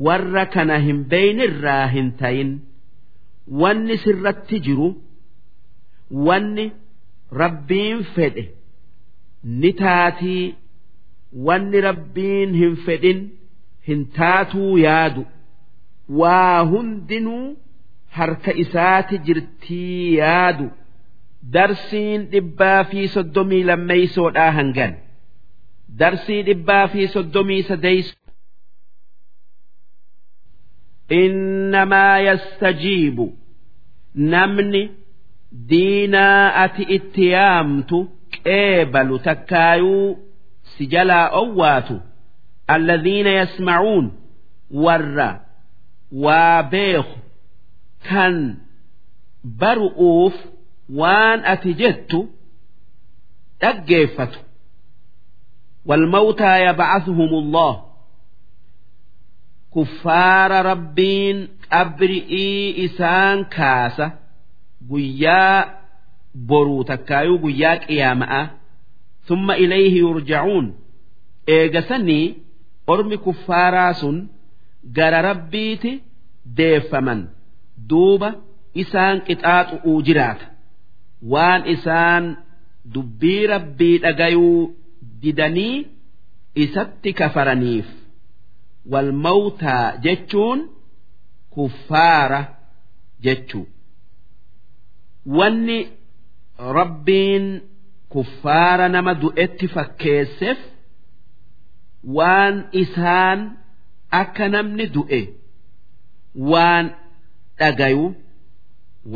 warra kana hin beeynirraa hin tayin wanni sirratti jiru wanni rabbiin fedhe ni taatii wanni rabbiin hin fedhin hin taatuu yaadu. Waa hundinuu harka isaati jirtii yaadu. Darsiin dhibbaa fi soddomii lammeeysoodhaa hangan. Darsii dhibbaa fi soddomii sadeeyso innamaa yastajiibu namni diinaa ati itti yaamtu qeebalu takkaayuu si jalaa owwaatu alladhiina yasmacuun warra waa beeku kan baru'uuf waan ati jettu dhaggeeffatu والموتى يبعثهم الله kuffaara rabbiin qabri'ii isaan kaasa guyyaa boruu takkaayuu guyyaa qiyaama'a. Thumma ilayhi yurja'uun. Eegasanii ormi kuffaaraa sun gara rabbiiti deeffaman. Duuba isaan qixaaxu'uu jiraata. Waan isaan dubbii rabbii dhagayuu didanii isatti kafaraniif. Wal mawtaa jechuun kuffaara jechuu. Wanni rabbiin kuffaara nama du'etti fakkeesseef waan isaan akka namni du'e waan dhagayu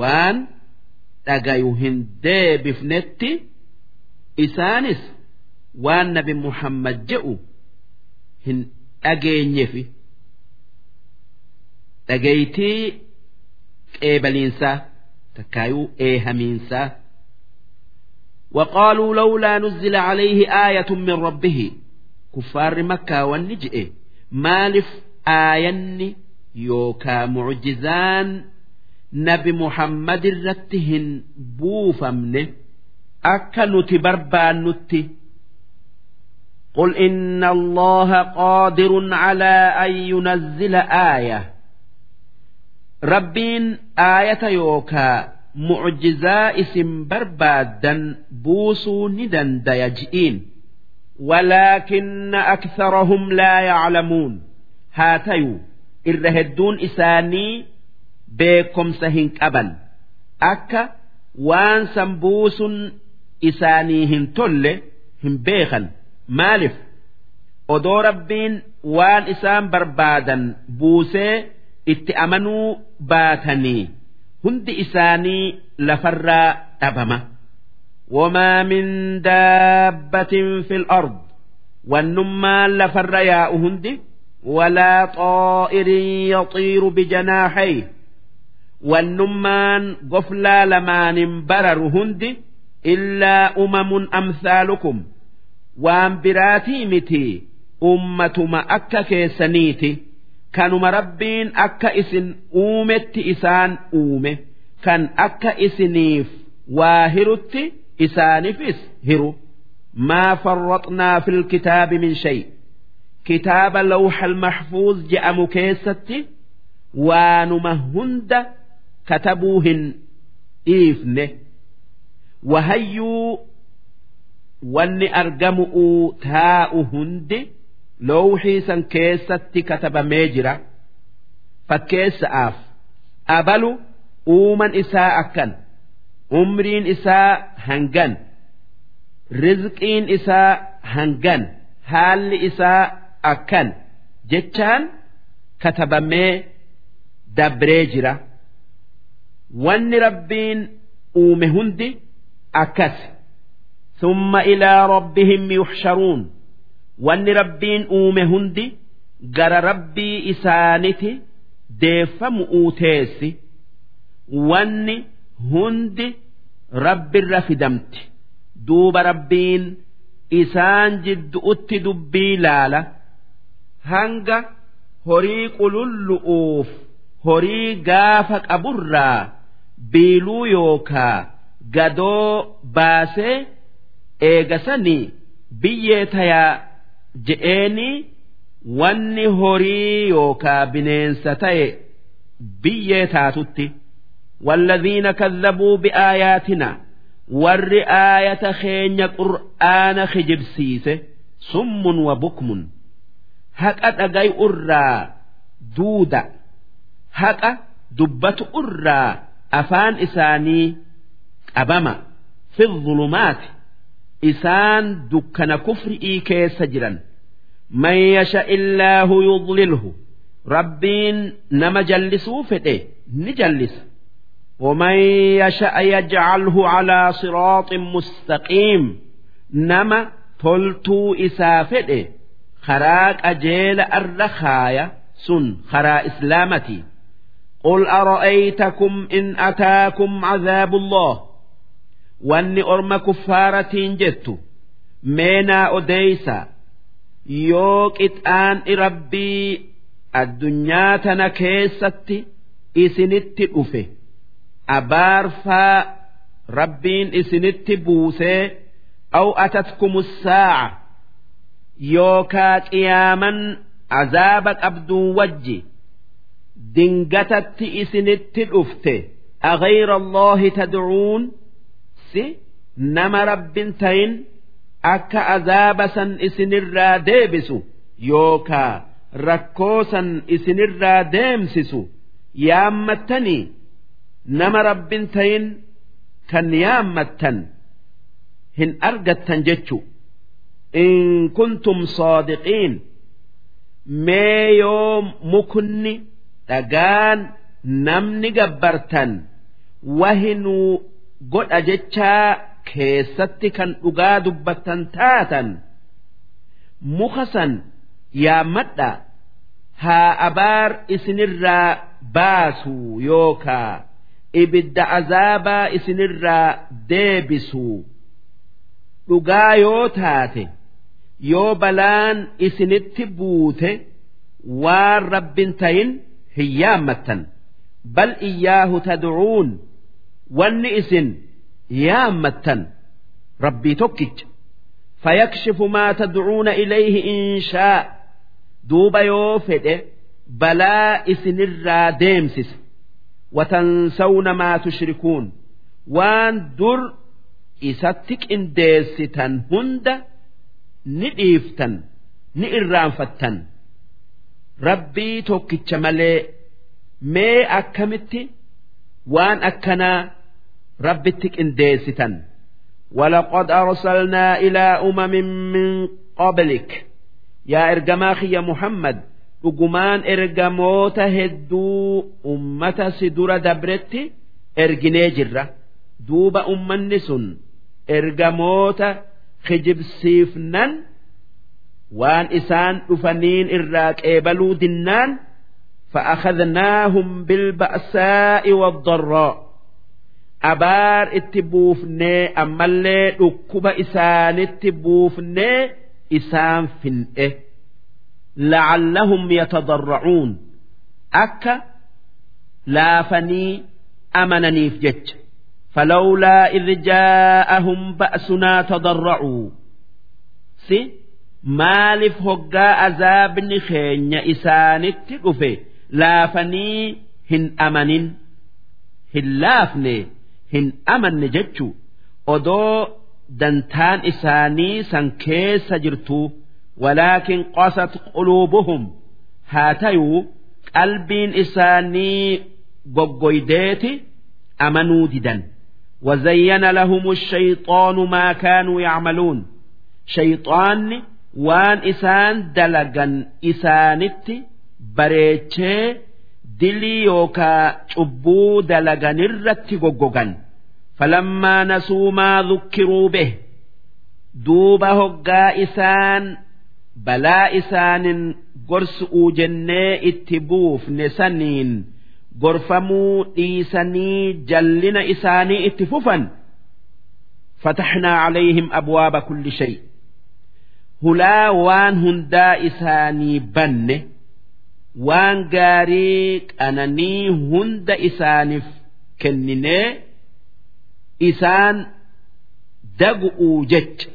waan dhagayu hin deebifnetti isaanis waan nabi muhammad je'u hin dhageenyefi dhagaytii qeebaliinsaa takkaayuu eehamiinsaa وقالوا لولا نزل عليه آية من ربه كفار مكة والنجئ مالف آيني يوكا معجزان نبي محمد رتهن بوفمن أكا نتبربان نتي قل إن الله قادر على أن ينزل آية ربين آية يوكا معجزاء اسم بربادا بوسو ندن ديجئين ولكن أكثرهم لا يعلمون هاتيو الرهدون إساني بكم سهنك أبا أكا وان سنبوس إسانيهن تل هم بيخن maaliif odoo rabbiin waan isaan barbaadan buusee itti amanuu baatanii hundi isaanii lafarraa dhabama. وما من دابة في الأرض والنمان لفر يا أهند ولا طائر يطير بجناحيه والنمان قفلا لمان برر هند إلا أمم أمثالكم waan biraatii miti ummatuma akka keessaniiti. Kanuma rabbiin akka isin uumetti isaan uume. Kan akka isiniif waa hirutti isaanifis hiru. Maa farraxnaa fil kitaabi min shay. Kitaaba lawxal mahfuuz je'amu keessatti waanuma hunda katabuu hin dhiifne. Wahayyuu wanni argamu'uu taa'u hundi lowxii san keessatti katabamee jira. Fakkeessa'aaf abalu uuman isaa akkan umriin isaa hangan rizqiin isaa hangan haalli isaa akkan jechaan katabamee dabree jira. Wanni rabbiin uume hundi akkas summa ilaa rabbihim yuhsharuun wanni rabbiin uume hundi gara rabbii isaaniti deeffamu uuteessi wanni hundi rabbirra fidamti duuba rabbiin isaan jiddu'utti dubbii laala hanga horii qulullu'uuf horii gaafa qaburraa biiluu yookaa gadoo baasee. eegasanii biyyee tayaa je'eenii wanni horii yookaa bineensa ta'e biyyee taatutti والذين كذبوا بآياتنا ور آية خين قرآن خجب سيسه سم وبكم هكا أجاي أرى دودة هكا dubbatu irraa afaan isaanii qabama fi dhulumaati isaan dukkana kufri'ii keessa jiran man yasha illaahu yudlilhu rabbiin nama jallisuu fedhe ni jallisa ومن يشأ يجعله على صراط مستقيم نما تلتو إسافده خراك أجيل الرخايا سن خرا إسلامتي قل أرأيتكم إن أتاكم عذاب الله واني أرم كفارة جدت مينا أديسا يوك إتآن ربي الدنيا تنكيستي إسنت أفه أبارفا ربين إسنت بوسي أو أتتكم الساعة يوكا قياما عذابك أبدو وجي دنجتت إسنت الأفته أغير الله تدعون keessi nama rabbin ta'in akka azaaba san isinirraa deebisu yookaa rakkoo san isinirraa deemsisu yaammattanii nama rabbin ta'in kan yaammattan hin argattan jechu in kuntum soodiqiin mee yoo mukni dhagaan namni gabbartan wahinuu godha jechaa keessatti kan dhugaa dubbattan taatan muka san yaammadha haa abaar isinirraa baasuu yookaa ibidda azaabaa isinirraa deebisuu dhugaa yoo taate yoo balaan isinitti buute waan rabbin tayin hin yaammattan. Bal iyyaahu tad'uun wanni isin yaammattan rabbii tokkicha. Fayakshifu maa tadcuuna ilayhi inshaa duuba yoo fedhe balaa isinirraa deemsise watansawna maa tushrikuun. Waan dur isatti qindeessitan hunda ni dhiiftan ni irraanfattan. Rabbii tokkicha malee mee akkamitti? Waan akkanaa إن ديستن ولقد أرسلنا إلى أمم من قبلك يا إرجماخي يا محمد dhugumaan ergamoota hedduu ummata si dura dabretti erginee jirra duuba ummanni sun ergamoota kijibsiifnan waan isaan dhufaniin irraa qeebaluu dinnaan فأخذناهم بالبأساء والضراء abaar itti buufnee ammallee dhukkuba isaanitti buufnee isaan fin'e. Lacallahum yatadarracuun akka laafanii amananiif jecha. Falawlaa idh jaa'ahum ba'sunaa tadarracuu si maaliif hoggaa azaabni keenya isaanitti dhufe laafanii hin amanin? Hin laafnee. لافني هن أمن ججو odoo dantaan isaanii san keessa jirtu ولكن قست قلوبهم هاتيو قلبين إساني قوقويديتي أمنوا ددا وزين لهم الشيطان ما كانوا يعملون شيطان وان إسان دلقا إسانتي بريتشي dilii yookaa cubbuu dalaganirratti goggogan. Falammaa nasuu maa dhukkiruu behe duuba hoggaa isaan balaa isaanin gorsu'uu jennee itti buufne saniin gorfamuu dhiisanii jallina isaanii itti fufan. Fataxnaa calayhim abwaaba kulli shay. Hulaa waan hundaa isaanii banne. waan gaarii qananii hunda isaaniif kenninee isaan dagu'uu jecha.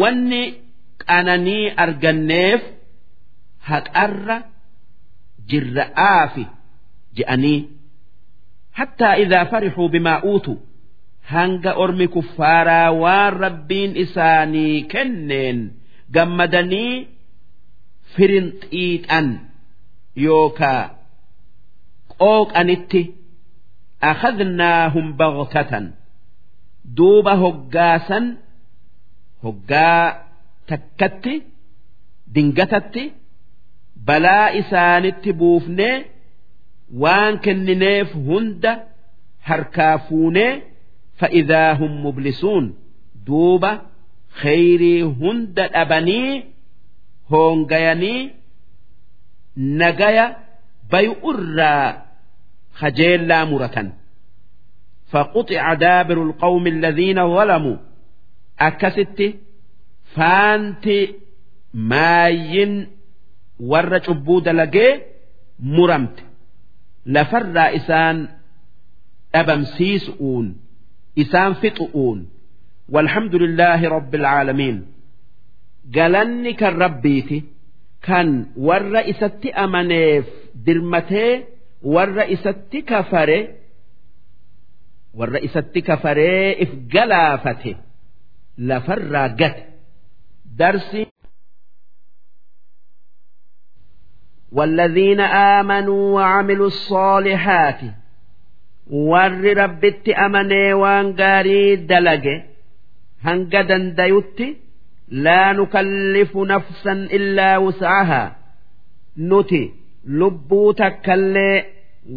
Wanni qananii arganneef haqarra jirra'aafi je'anii. Hattaa idaa farixuu bimaa uutu hanga ormi kuffaaraa waan rabbiin isaanii kenneen gammadanii firinxiixan yookaa qooqanitti akhadnaahum baghtatan. Duuba hoggaasan hoggaa takkatti dingatatti balaa isaanitti buufnee waan kennineef hunda harkaa fuunee fa'idaa hum mublisuun duuba kheyrii hunda dhabanii hoongayanii nagaya bayu irraa kajeellaa muratan فقطع دابر القوم الذين ظلموا أكست فانت ماين ور عبود لقي مرمت لفر إسان أبمسيسؤون إسان فطؤون والحمد لله رب العالمين قالني كالربيتي كان ور إسات أمنيف درمتي ور إسات كفره warra isatti kafaree if galaafate lafarraa gate darsi والذين آمنوا وعملوا الصالحات ور ربت أمني وان قاري دلق هنقدا ديوت لا نكلف نفسا إلا وسعها نتي لبوتك اللي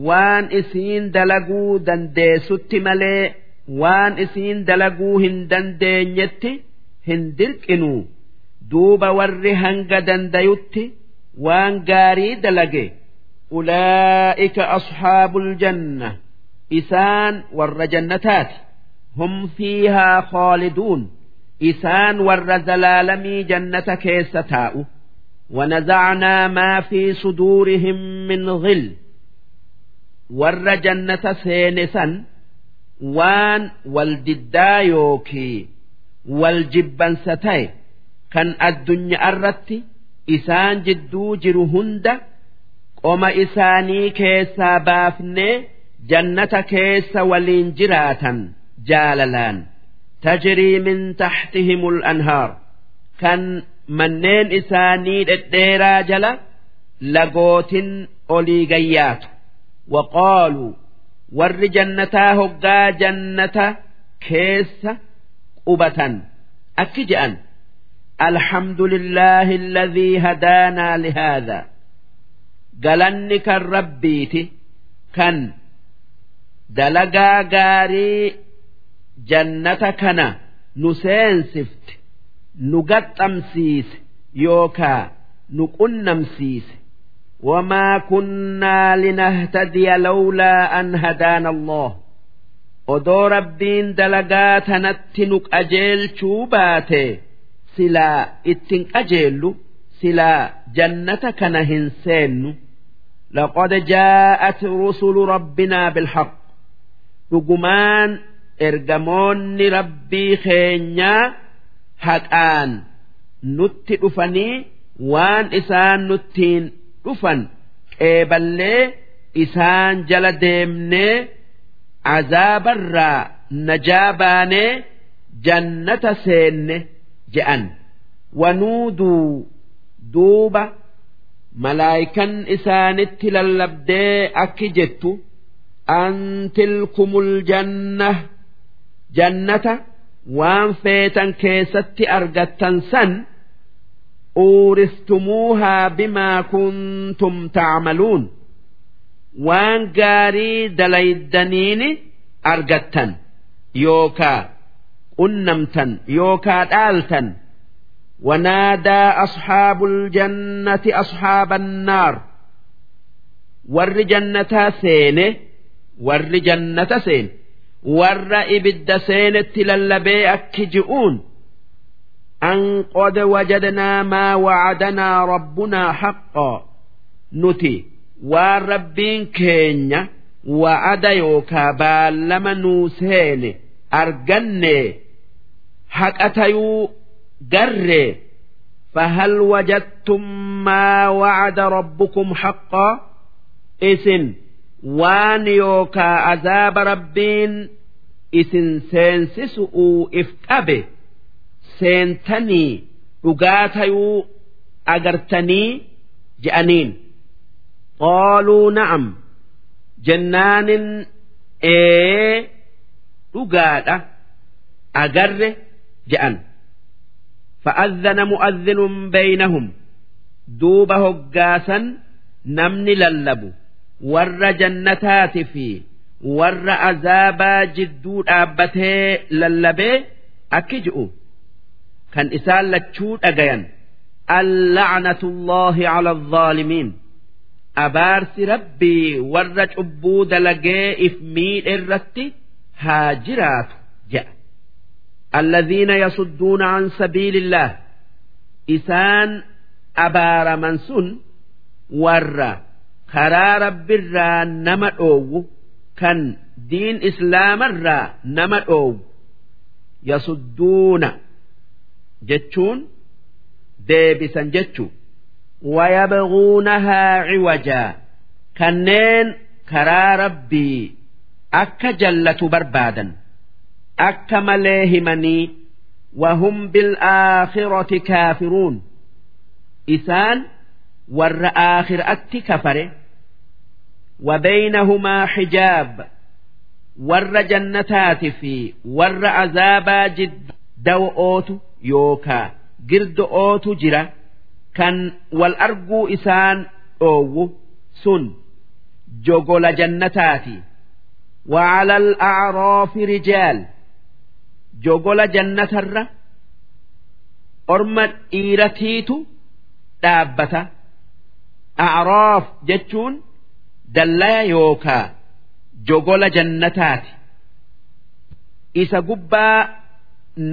waan isiin dalaguu dandeessutti malee waan isiin dalaguu hin dandeenyetti hin dirqinu duuba warri hanga dandayutti waan gaarii dalage ulaa'ika asxaabul janna isaan warra jannataati hum fiihaa khaaliduun isaan warra zalaalamii jannata keessa taa'u ونزعنا ما في صدورهم من غل warra jannata seene san waan wal diddaa yookii wal jibbansa ta'e kan addunyaa irratti isaan jidduu jiru hunda qoma isaanii keessaa baafnee jannata keessa waliin jiraatan jaalalaan tajrii min taxtihimul anhaar kan manneen isaanii dhedheeraa jala lagootin olii gayyaatu وقالوا ور جنتا هقا جنة كيس قبة أكجأن الحمد لله الذي هدانا لهذا قالنك الربيت كان دلقا قاري jannata kana nu seensifte nu gaxxamsiise yookaa nu qunnamsiise. Wamaa kunnaa linahtadiya lawlaa an hadaana allah odoo rabbiin dalagaa tanatti nu qajeelchuu baate silaa ittin qajeellu silaa jannata kana hin seennu. Laqad jaa'at rusulu rabbinaa bilhaq. Dhugumaan ergamoonni rabbii keenyaa haqaan nutti dhufanii waan isaan nuttiin dhufan qeeballee isaan jala deemnee azaabarraa najaa baanee jannata seenne je'an. Wanuuduu duuba malaayikan isaanitti lallabdee akki jettu an tilkumul janna jannata waan feetan keessatti argattan san uuristumuuhaa bimaa kuntum tacmaluun waan gaarii dalaydaniini argattan yookaa qunnamtan yookaa dhaaltan ونادى أصحاب الجنة أصحاب النار ور جنة سين ور جنة سين ور إبد سين تللبي أكجئون أن قد وجدنا ما وعدنا ربنا حقا نتي والربين كينيا وعد يوكا بالما نوسين أرجني حقتيو قري فهل وجدتم ما وعد ربكم حقا إسن waan yookaa azaaba rabbiin isin seensisu'uu if qabe seentanii dhugaa tayuu agartanii je'aniin. Qooluu na'am jennaanin ee dhugaadha agarre je'an. Fa'azzana mu'azzinun beeynahum duuba hoggaasan namni lallabu. warra jannataati fi warra azaabaa jidduu dhaabbatee lallabee akki ji'u kan isaan lachuu dhagayan allacnatullaahi cala alzaalimiin abaarsi rabbii warra cubbuu dalagee if miidhe irratti haa jiraatu jedha alladhiina yasudduuna an sabiilillaah isaan abaaraman sun warra karaa rabbirraa nama dhoowwu kan diin islaamarraa nama dhoowwu yasudduuna jechuun deebisan jechu wayabguunahaa ciwajaa kanneen karaa rabbii akka jallatu barbaadan akka malee himanii wahum bil'aakhirati kaafiruun isaan warra aakhiraatti kafare وبينهما حجاب ور جنتات في ور عذابا جد دو أوتو يوكا قرد أوتو جرا كان والأرجو إسان أو سن جوغول جنتاتي وعلى الأعراف رجال jogola jannatarra orma dhiiratiitu dhaabbata a'raaf jechuun dallaya yookaa jogola jannataati. Isa gubbaa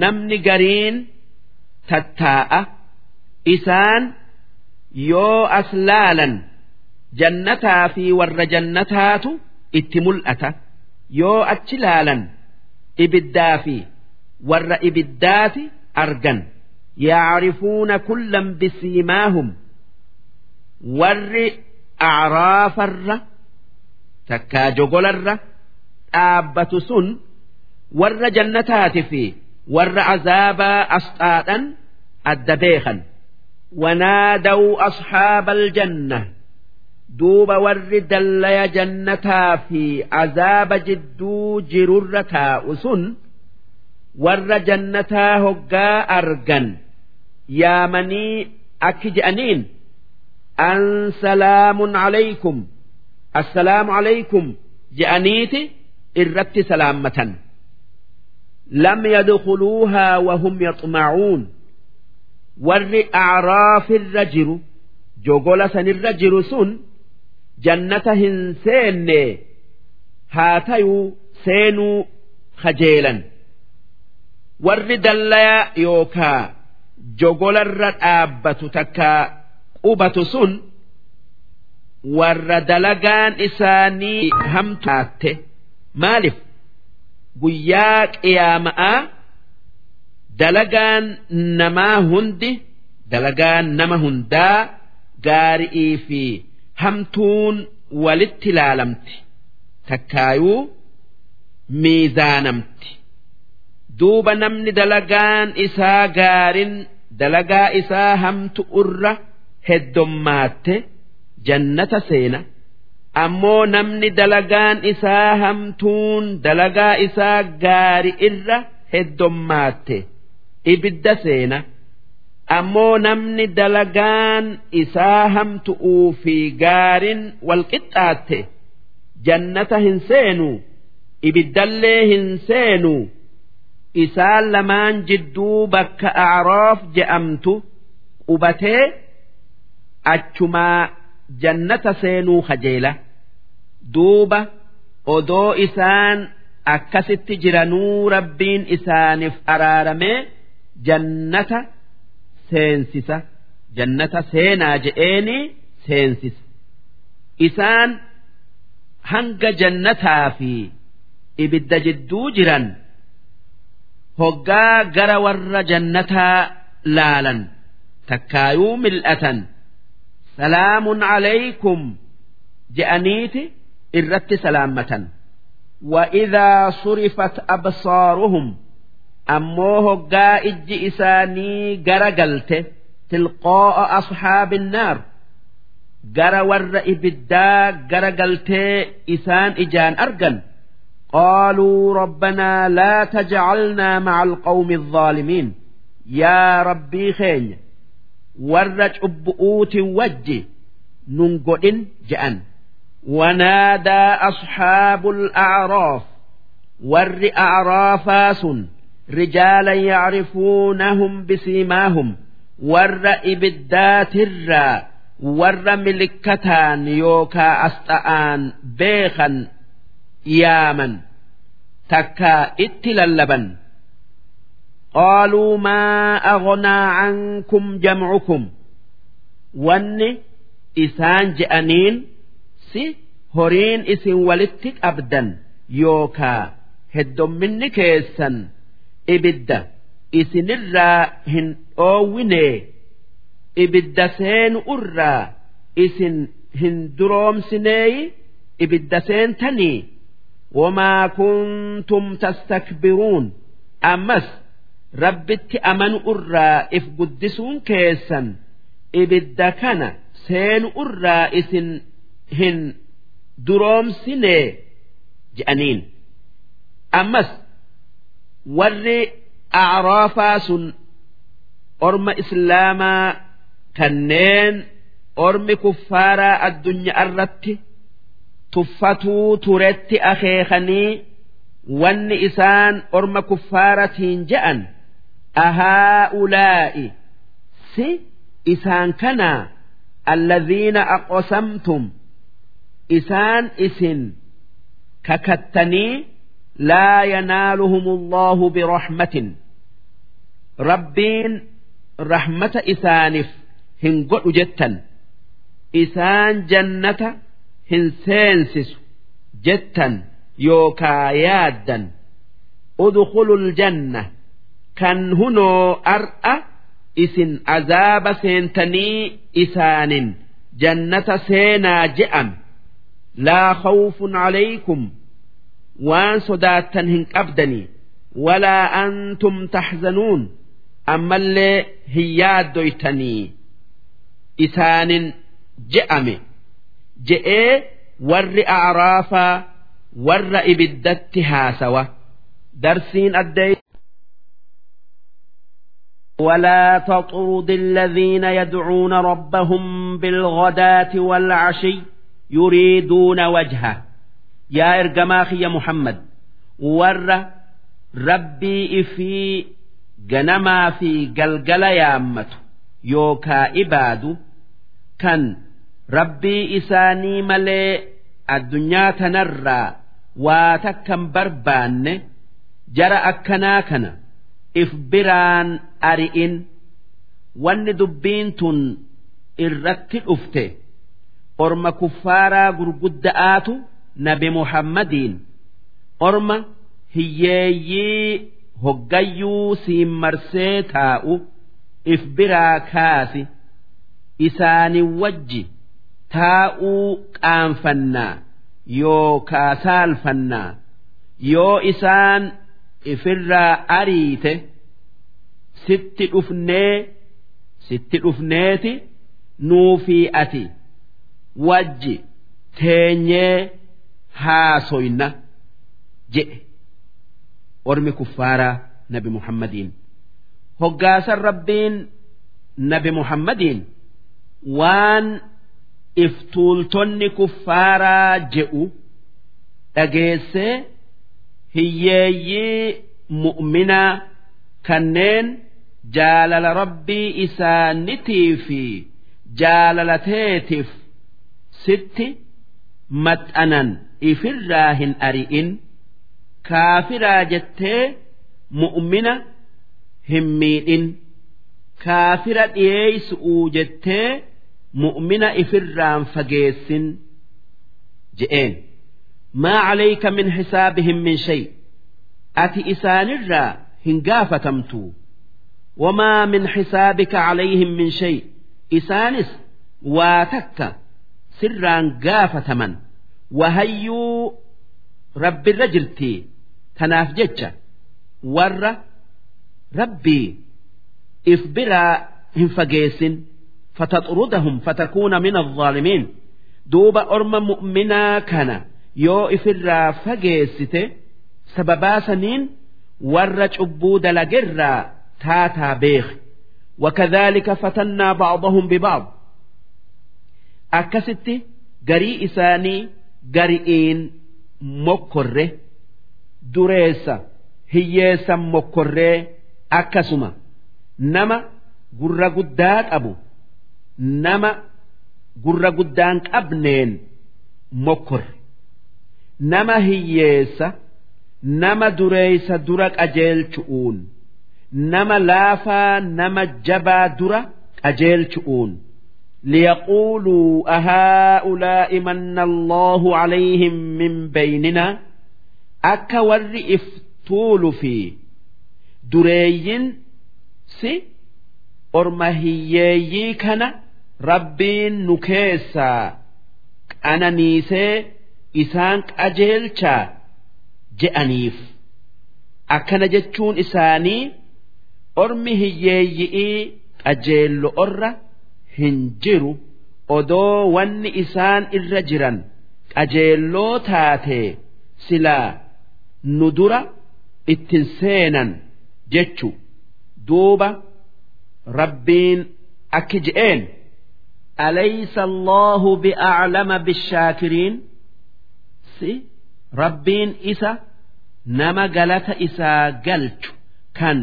namni gariin tattaa'a. Isaan yoo as laalan jannataa fi warra jannataatu itti mul'ata. Yoo achi laalan ibiddaa fi warra ibiddaati argan. Yacrifuuna kullan bisiimaahum. Warri acraafarra takkaa jogolarra dhaabbatu sun warra jannataati fi warra azaabaa asxaadhan adda beekan. Wanaadawu asxaabal janna. Duuba warri dallaya jannataa fi azaaba jidduu jirurra taa'u sun warra jannataa hoggaa argan yaamanii akki je'aniin an salaamun calaykum assalaamu calaykum je'aniiti irratti salaammatan lam yadkhuluuhaa wahum yaxmacuun warri acraafirra jiru jogola sanirra jiru sun jannata hin seenne haa tayuu seenuu kajeelan warri dallaya yookaa jogolarra dhaabbatu takka qubatu sun warra dalagaan isaanii hamtaatte maaliif? Guyyaa qiyaama'aa dalagaan namaa hundi dalagaan nama hundaa gaari'ii fi hamtuun walitti ilaalamti. Takkaayuu miizaanamti. duuba namni dalagaan isaa gaarin dalagaa isaa hamtu irra heddommaatte jannata seena ammoo namni dalagaan isaa hamtuun dalagaa isaa gaari irra heddommaatte ibidda seena ammoo namni dalagaan isaa hamtu'uu fi gaarin walqixxaatte jannata hin seenu ibiddallee hin seenu. isaan lamaan jidduu bakka acroof je'amtu qubatee achumaa jannata seenuu kajeela. Duuba odoo isaan akkasitti jiranuu rabbiin isaaniif araaramee jannata seensisa. Jannata seenaa je'eeni seensisa. Isaan hanga jannataa fi ibidda jidduu jiran. hoggaa gara warra jannataa laalan takkaayuu mil'atan salaamun alaykum je'aniiti irratti salaammatan. Wa'idaa surifat absaaruhum ammoo hoggaa ijji isaanii gara galte tilqoo'a asxaabi naar gara warra ibiddaa gara galtee isaan ijaan argan. Qaaluu rabbanaa laa tajcalnaa maca alqawmi alzaalimiin yaa rabbii keenya warra cubbu'uutin wajji nun godhin je'an. Wanaadaa asxaabul acroof warri acroofaa sun rijaala yacrifuunahum bisiimaahum warra ibiddaatirraa warra milikkataan yookaa asxa'aan beekan yaaman takkaa itti lallaban. qaaluu maa agonaa ankum jam'ukum wanni isaan je'aniin si horiin isin walitti qabdan yookaa heddomminni keessan ibidda isinirraa hin dhoowwinee ibidda seenu irraa isin hin duroomsineeyi ibidda seentanii wamaa kuntum tastakbiruun ammas rabbitti amanu irraa if guddisuun keessan ibidda kana seenu irraa isin hin duroomsine je'aniin. Ammas warri acraafaa sun orma islaamaa kanneen ormi kuffaaraa addunyaa irratti tuffatuu turetti akeekanii wanni isaan orma kuffaaratiin je'an ahaa ulaa'i si isaan kanaa alladhiina aqosamtum isaan isin kakattanii laa yanaaluhum allahu birahmatin. Rabbiin rahmata isaaniif hin godhu jettan. Isaan jannata hin seensisu jettan yookaa yaaddan. Udkhulu ljanna kan hunoo ar'a isin azaaba seentanii isaanin jannata seenaa je'an. Laa khawfun calaykum waan sodaattan hin qabdanii. Walaa antum taxzanuun ammallee hin yaaddoytanii isaanin je'ame. Je'ee warri acraafaa warra ibiddatti haasawa. Darsiin addee ولا تطرد الذين يدعون ربهم بالغداة والعشي يريدون وجهه يا إرجماخي يا محمد ور ربي في جنما في جلجل يا أمته يوكا إبادو كان ربي إساني ملي الدنيا تنرى واتكم بربان جرى أكنا if biraan ari'in wanni dubbiin tun irratti dhufte orma kuffaaraa gurgudda'aatu nabi muhammadiin orma hiyyeeyyii hoggayyuu siin marsee taa'u if biraa kaasi isaani wajji taa'uu qaanfannaa yoo kaasaalfannaa yoo isaan ifirraa ariite sitti dhufnee sitti dhufneeti nuufii ati. wajji teenyee haasoyna jedhe ormi kuffaaraa nabi muhammadiin hoggaasan rabbiin nabi muhammadiin waan iftuultonni kuffaaraa je'u dhageessee hiyyeeyyii mu'minaa kanneen jaalala rabbii isaanitii fi jaalalateetiif sitti maxxanan ifirraa hin ari'in. Kaafiraa jettee mu'mina hin miidhin. Kaafira dhiyeeysu'uu jettee mu'mina ifirraan fageessin je'een maa calayka min xisaabihim min shay ati isaanirraa hin gaafatamtu wamaa min xisaabika calayhim min shay isaanis waa takka sirraan gaafataman wahayyuu rabbirra jirtii tanaaf jecha warra rabbii if biraa hin fageessin fataxurudahum fatakuuna min alظaalimiin duuba orma mu'minaa kana yoo ifirraa fageessite sababaa saniin warra cubbuu dalagerraa taataa beekne wakadhaalika fatannaa ba'oobahum bibaabu akkasitti garii isaanii gari'iin mokkorre dureessa hiyyeessa mokkorree akkasuma. Nama gurra guddaa qabu nama gurra guddaan qabneen mokkorre. nama hiyyeessa nama dureeysa dura qajeelchu'uun nama laafaa nama jabaa dura qajeelchu'uun ليقولوا أهؤلاء من الله عليهم من بيننا أكا ور إفتول في دريين سي orma hiyyeeyyii kana rabbiin nu keessaa qananiisee isaan qajeelchaa je'aniif. Akkana jechuun isaanii ormi hiyyeeyyi'ii qajeello'orra hin jiru. Odoo wanni isaan irra jiran qajeelloo taatee silaa nu dura ittin seenan jechu. Duuba. rabbiin akki je'een alaysa allahu bi'aclama bishaakiriin si rabbiin isa nama galata isaa galchu kan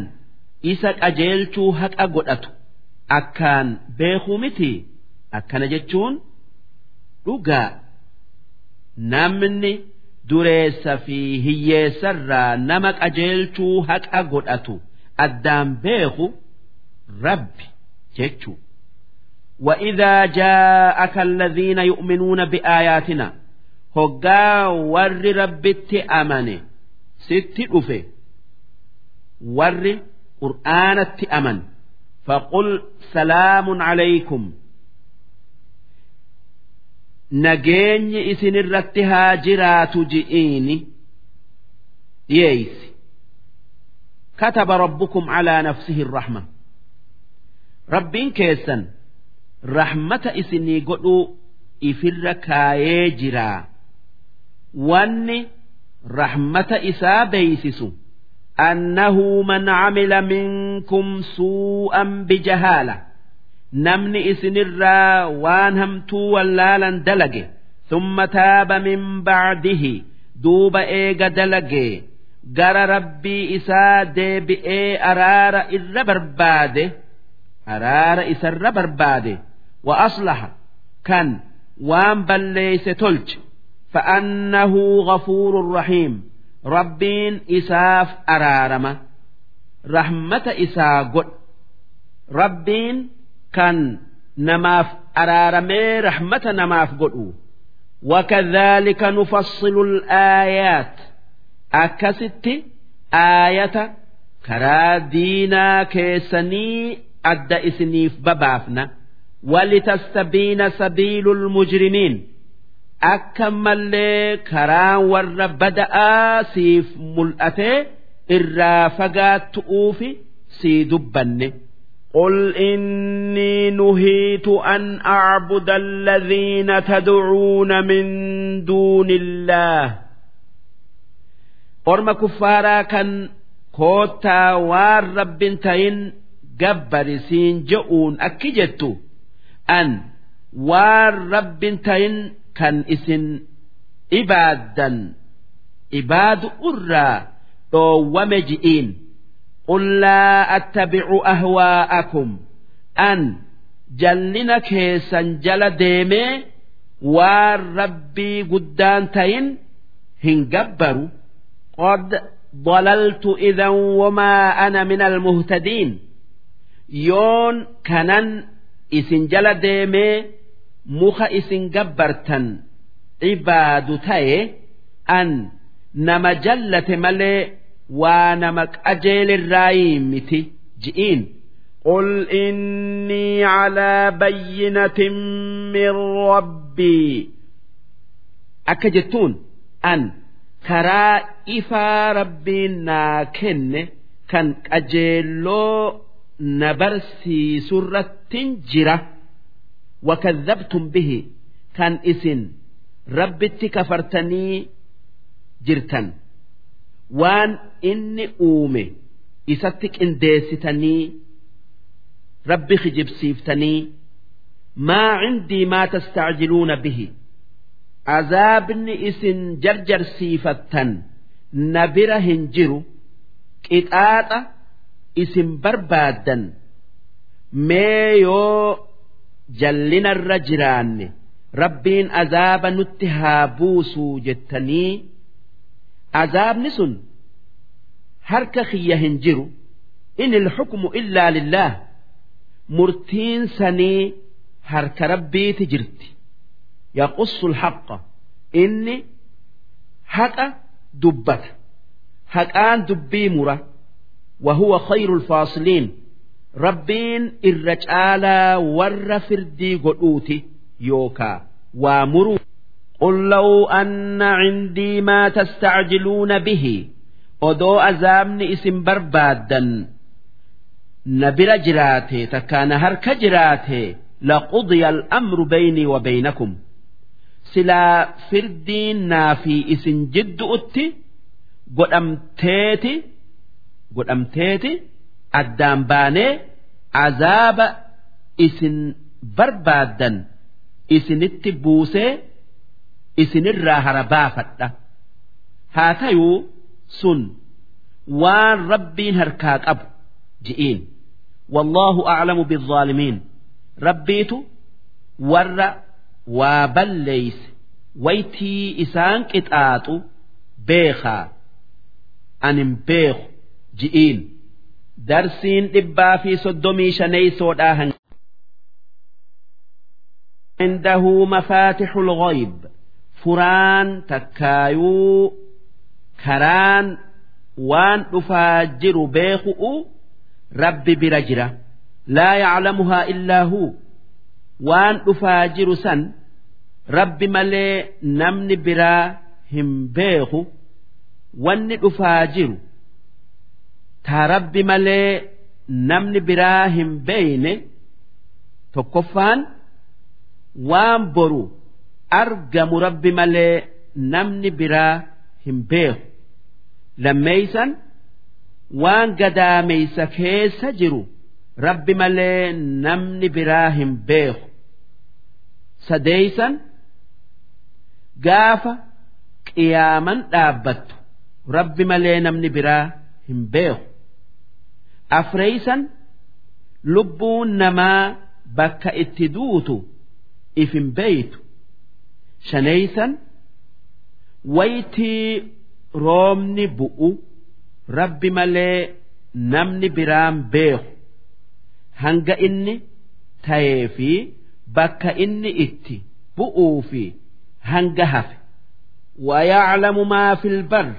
isa qajeelchuu haqa godhatu akkaan beekuu miti akkana jechuun dhugaa namni dureessa fi hiyyeessarraa nama qajeelchuu haqa godhatu addaan beeku ربي جتشو وإذا جاءك الذين يؤمنون بآياتنا hoggaa warri rabbitti amane sitti dhufe warri qur'aanatti aman faqul salaamun alaykum. Nageenyi isinirratti haa jiraatu ji'iini. Dhiyeeysi kataba rabbukum calaa nafsihi irrahma rabbiin keessan rahmata isinii godhuu ifirra kaayee jiraa. wanni rahmata isaa beeysisu annahu man camila minkum suu'an bijahaala namni isinirraa waan hamtuu wallaalan dalage ثم تاب من بعده دوب إيغا دلقي gara rabbii isaa deebi'ee araara irra barbaade araara isarra barbaade wa aslaha kan waan balleeyse tolche fa'annahu ghafuurun rahiim rabbiin isaaf araarama rahmata isaa godha rabbiin kan namaaf araaramee rahmata namaaf godhu وكذلك نفصل الآيات أكست آية كرا دينا كيسني أدى إسنيف ببافنا ولتستبين سبيل المجرمين أكمل كرا ور بدأ سيف ملأته إرا فقات تؤوفي سيدبني قل إني نهيت أن أعبد الذين تدعون من دون الله أرم كفارا كان كوتا وار رب تين جبر سين جؤون أكجتو أن وار رب تين kan isin ibaaddan ibaadu irraa dhoowwame ji'iin qul laa attabicu ahwaa'akum an jallina keessan jala deemee waan rabbii guddaan ta'in hin gabbaru. Qod dalaltu idan wamaa ana min almuhtadiin yoon kanan isin jala deemee مخ إسن جبرتن عباد تاي أن نما جلة ملي وانا أجيل الرايم متي جئين قل إني على بينة من ربي أكجتون أن كرا إفا ربي ناكن كان أجيلو نبرسي سورة جرة wakadhabtum bihi kan isin. Rabbitti kafartanii jirtan. Waan inni uume isatti qindeessitanii rabbi kijibsiiftanii maa cindii maa tastacjiluuna bihi. Azaabni isin jarjarsiifattan na bira hin jiru. Qixaaxa isin barbaaddan. Mee yoo jallinarra jiraanne rabbiin azaaba nutti haa buusuu jettanii azaabni sun harka kiyya hin jiru in ilxukmu illaa lillaah murtiin sanii harka rabbiiti jirti yaqussu alhaqa inni haqa dubbata haqaan dubbii mura وهو خير الفاصلين ربين الرجال ور فردي قلوتي يوكا وامروا قل لو أن عندي ما تستعجلون به odoo azaabni isin barbaaddan na bira jiraate takkaana harka jiraate laqudiya al'amru baynii wa baynakum silaa firdiin naa fi isin jiddu'utti godhamteeti godhamteeti addaan baanee azaaba isin barbaaddan isinitti buusee isinirraa hara baafadha. Haa tayuu sun waan rabbiin harkaa qabu ji'iin. Wallaahu aclamu biaalimiin rabbiitu warra waa balleeyse waytii isaan qixaaxu beekaa anin beeku ji'iin darsiin dhibbaa fi soddomii shaneeysoodhaa han عنده مفاتح الغيب فران تكايو karaan waan dhufaa jiru beeku'u rabbi bira jira laa yaclamuhaa illaa huu waan dhufaa jiru san rabbi malee namni biraa hin taa rabbi malee namni biraa hin beeyne tokkoffaan waan boru argamu rabbi malee namni biraa hin beeku. Lammeeysan waan gadaameysa keessa jiru rabbi malee namni biraa hin beeku. Sadeeysan gaafa qiyaaman dhaabbattu rabbi malee namni biraa hin beeku afreeysan lubbuun namaa bakka itti duutu if hin beeytu shaneeysan waytii roobni bu'u rabbi malee namni biraan beeku hanga inni ta'ee fi bakka inni itti bu'uu fi hanga hafe ويعلم ما في البر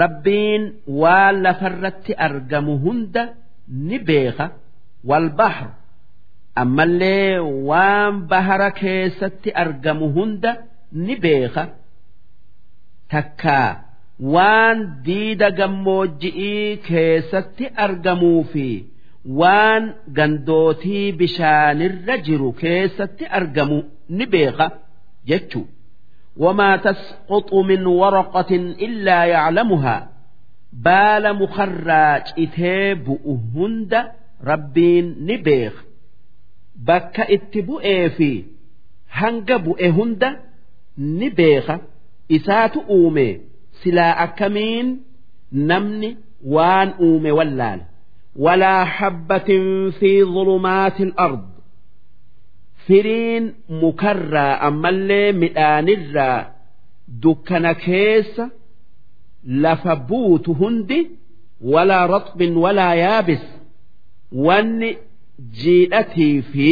rabbiin waan lafarratti argamu hunda ni beeka. Walbahru ammallee waan bahara keessatti argamu hunda ni beeka. Takkaa waan diida gammoojji'ii keessatti argamuu fi waan gandootii bishaanirra jiru keessatti argamu ni beeka jechuudha. وما تسقط من ورقة إلا يعلمها بال مخراج إتيب هند ربين نبيخ بك اتبو في هنجب هند نبيخ إسات أومي silaa akkamiin namni waan uume wallaala walaa habbatin fi zulumaati ard firiin mukarraa ammallee midhaanirraa dukkana keessa lafa buutu hundi walaa ratbin walaa yaabis wanni jiidhatii fi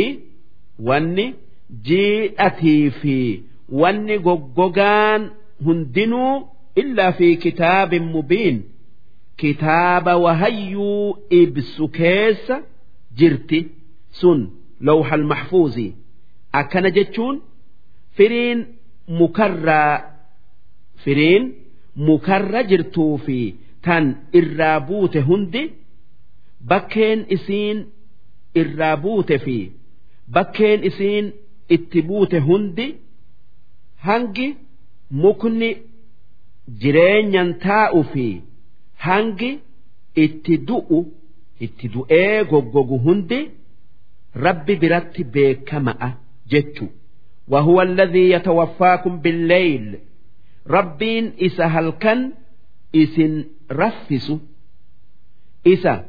wanni jiidhatii fi wanni goggogaan hundinuu illaa fi kitaabin mubiin kitaaba wahayyuu ibsu keessa jirti sun lawhal maxfuuzii. akkana jechuun firiin mukarraa firiin mukarra jirtuu fi tan irraa buute hundi bakkeen isiin irraa buute fi bakkeen isiin itti buute hundi hangi mukni jireenyan taa'u fi hangi itti du'u itti du'ee goggogu hundi rabbi biratti beekama'a. jechu وهو الذي يتوفاكم بالليل ربين إسا هلكن إسن رفسوا isa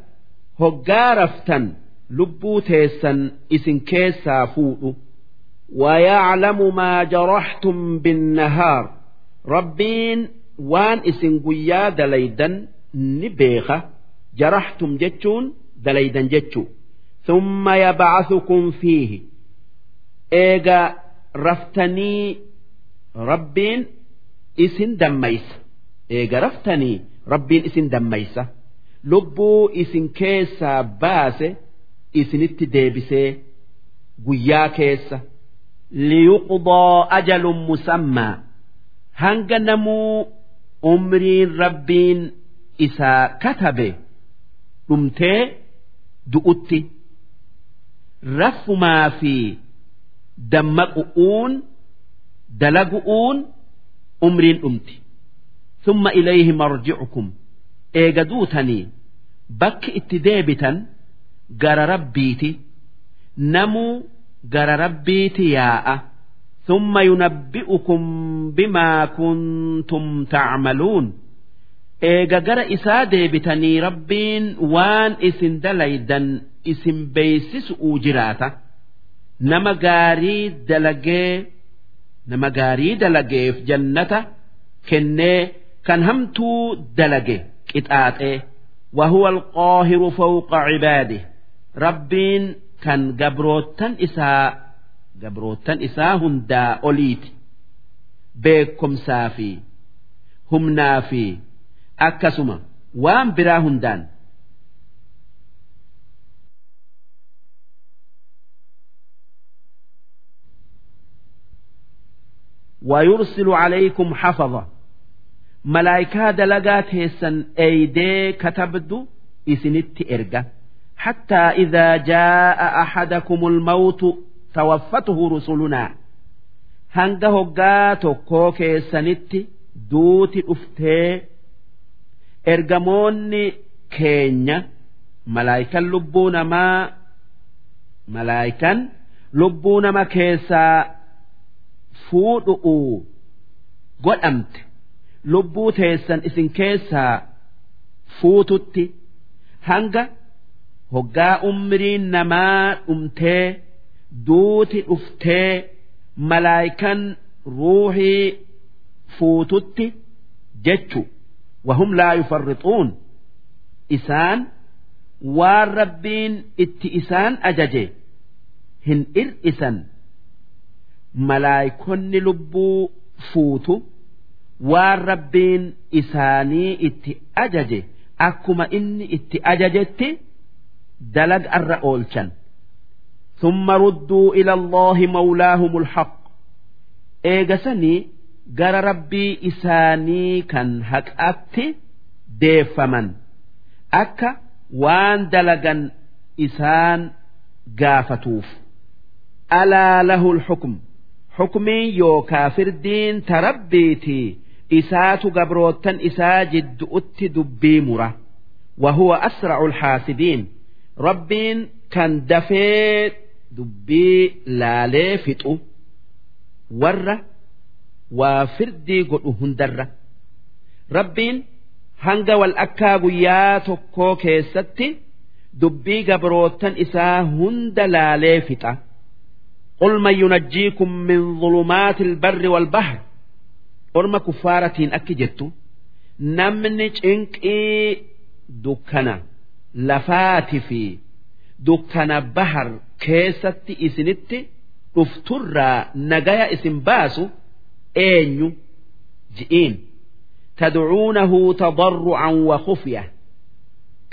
hoggaa raftan lubbuu teessan isin keessaa fuudhu ويعلم ما جرحتم بالنهار ربين وان اسن قيا دليدا نبيخة جرحتم جتشون دليدا جتشو ثم يبعثكم فيه eega raftanii rabbiin isin dammaysa. Eega raftanii rabbiin isin dammaysa. Lubbuu isin keessaa baase isinitti deebisee guyyaa keessa. Liyuqdaa ajalun musammaa hanga namuu umriin rabbiin isaa katabe dhumtee du'utti. Raffumaa fi dammaqu'uun dalagu'uun umriin dhumti. Summa ilayhi marji'ukum. Eega duutanii bakki itti deebitan gara rabbiiti. Namuu gara rabbiiti yaa'a. Summa yunabbi'ukum bimaa kuntum ta'maluun. Eega gara isaa deebitanii rabbiin waan isin dalaydan isin beeysisu jiraata. nama gaarii dalagee nama gaarii dalageef jannata kennee kan hamtuu dalage qixaaxee وهو القاهر فوق عباده ربين كان جبروتن إساء جبروتن إساء هندا أوليت بيكم سافي هم نافي أكسما وان برا هندان ويرسل عليكم حفظه malaayikaa dalagaa teessan eeydee katabdu isinitti erga hattaa idaa jaa'a ahadakumul mawtu tawaffatuhu rusulunaa hanga hoggaa tokkoo keessanitti duuti dhuftee ergamoonni keenya malaayikan lubbuu namaa malaayikan lubbuu nama keessaa fuudhu'u godhamte. Lubbuu teessan isin keessaa fuututti hanga hoggaa umriin namaa dhumtee duuti dhuftee malaayikan ruuhii fuututti jechu. Wahum laa yufarrixuun isaan waan rabbiin itti isaan ajaje. Hin ir'isan malaayikonni lubbuu fuutu waan rabbiin isaanii itti ajaje akkuma inni itti ajajetti dalaga irra oolchan ثم ردوا إلى الله مولاهم الحق إيجسني جرى ربي إساني كان هكأتي ديفمن أكا وان دلقا إسان قافتوف ألا له الحكم حكمي hukmiin yookaa firdiin tarabbiiti isaatu gabroottan isaa jiddu'utti dubbii mura wahuwa asra'ul haasibiin rabbiin kan dafee dubbii laalee fixu warra waa firdii godhu hundarra rabbiin hanga wal akkaa guyyaa tokkoo keessatti dubbii gabroottan isaa hunda laalee fixa قل من ينجيكم من ظلمات البر والبحر orma kuffaaratiin akki jettu namni cinqii dukkana lafaati fi dukkana bahar keessatti isinitti dhufturraa nagaya isin baasu eenyu ji'iin tadcuunahu tadarrucan wa khufya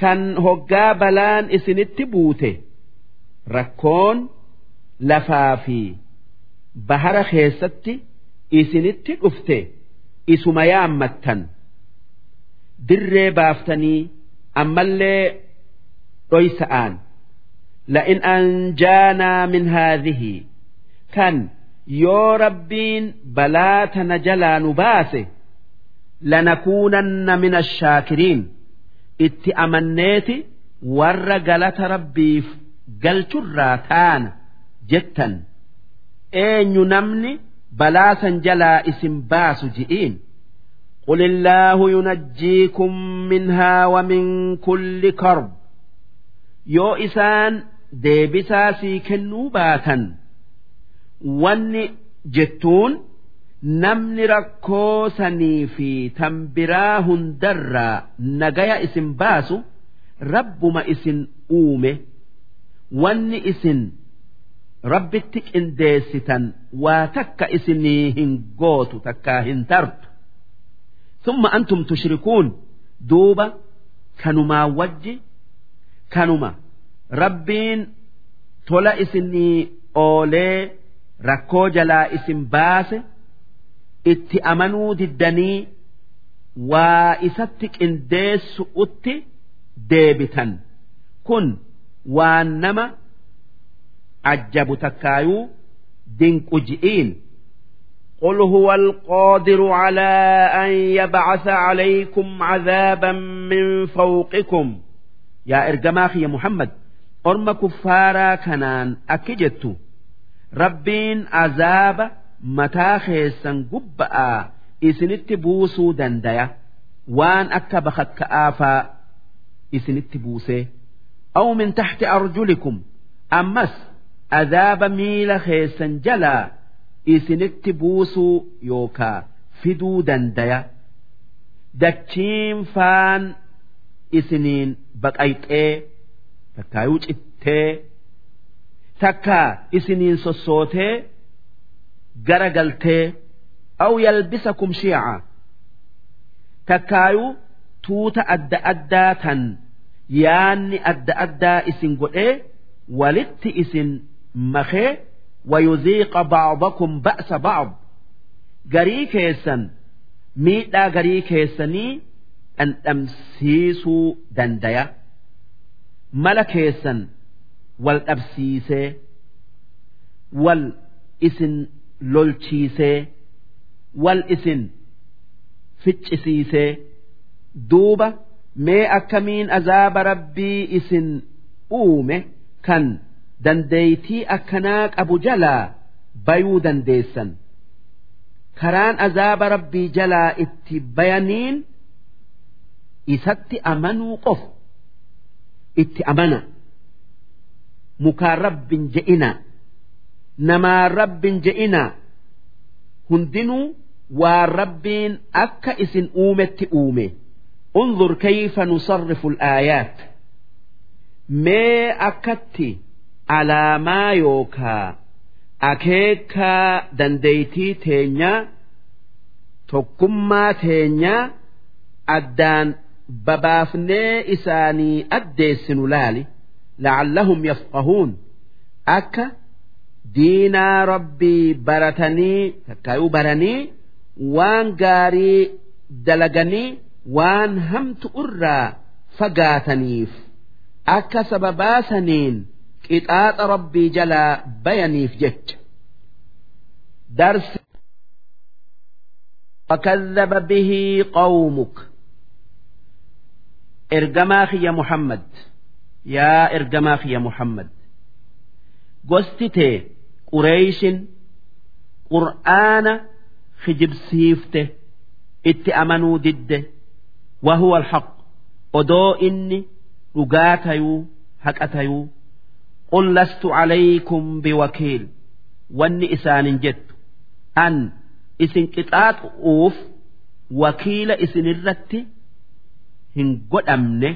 kan hoggaa balaan isinitti buute rakkoon lafaa fi bahara keessatti isinitti dhufte isuma yaammattan. Dirree baaftanii ammallee dhoysa'aan. La'in anjaanaa min haadhihi. Kan yoo rabbiin balaa tana jalaa nu baase lanakuunanna min ashaakiriin itti amanneeti warra galata rabbiif galchurraa taana jettan eenyu namni balaa san jalaa isin baasu ji'iin قل الله ينجيكم منها ومن كل كرب yoo isaan deebisaa sii kennuu baatan wanni jettuun namni rakkoo sanii fi tan biraa hundarraa nagaya isin baasu rabbuma isin uume wanni isin rabbitti qindeessitan waa takka isinii hin gootu takkaa hin tartu. Summa antum tushrikuun duuba kanumaa wajji kanuma rabbiin tola isinii oolee rakkoo jalaa isin baase itti amanuu diddanii waa isatti qindeessu utti deebitan. Kun waan nama ajjabu takkaayuu dinqu ji'iin قل هو القادر على أن يبعث عليكم عذابا من فوقكم yaa ergamaa kiyya Muhammad orma kuffaaraa kanaan akki jettu rabbiin azaaba mataa keessan gubba'aa isinitti buusuu dandaya waan akka bakakka'aafaa isinitti buusee aw min taxti arjulikum ammas azaaba miila keessan jalaa isinitti buusuu yookaa fiduu dandaya dachiin faan isiniin baqayxee takkaayuu cittee takkaa isiniin sossootee gara galtee aw yalbisakum shiica takkaayuu tuuta adda addaa tan yaanni adda addaa isin godhee walitti isin makee wayuziiqa ba'obakum ba'sa ba'ob garii keessan miidhaa garii keessanii dhandhamsiisuu dandaya. Mala keessan wal dhabsiisee wal isin lolchiisee wal isin ficcisiisee duuba mee akkamiin azaaba rabbii isin uume kan dandeeytii akkanaa qabu jalaa bayuu dandeessan. Karaan azaaba rabbii jalaa itti bayaniin isatti amanuu qof. Itti amana. Mukaan rabbin je'ina. Namaan rabbin je'ina. Hundinuu waan rabbiin akka isin uumetti uume. Unzur kayfa nusarrifu alaayaat. Mee akkatti alaamaa yookaa akeekaa dandeeytii teenyaa tokkummaa teenyaa addaan babaafnee isaanii addeessinu laali la'allahum yafqahuun. Akka diinaa rabbii baratanii takkaayuu baranii waan gaarii dalaganii waan hamtu irraa fagaataniif akka sababaasaniin qixaaxa rabbii jalaa bayaniif jecha darsi وكذب به قومك ergamaa kiyya Muhammad yaa ergamaa kiyya Muhammad gosti tee Qureeshin qur'aana kijibsiifte itti amanuu didde wahuwa alhaq odoo inni dhugaa tayuu haqa tayuu qul lastu calaykum biwakiil wanni isaanin jettu an isin qixaaxu'uuf wakiila isinirratti hin godhamne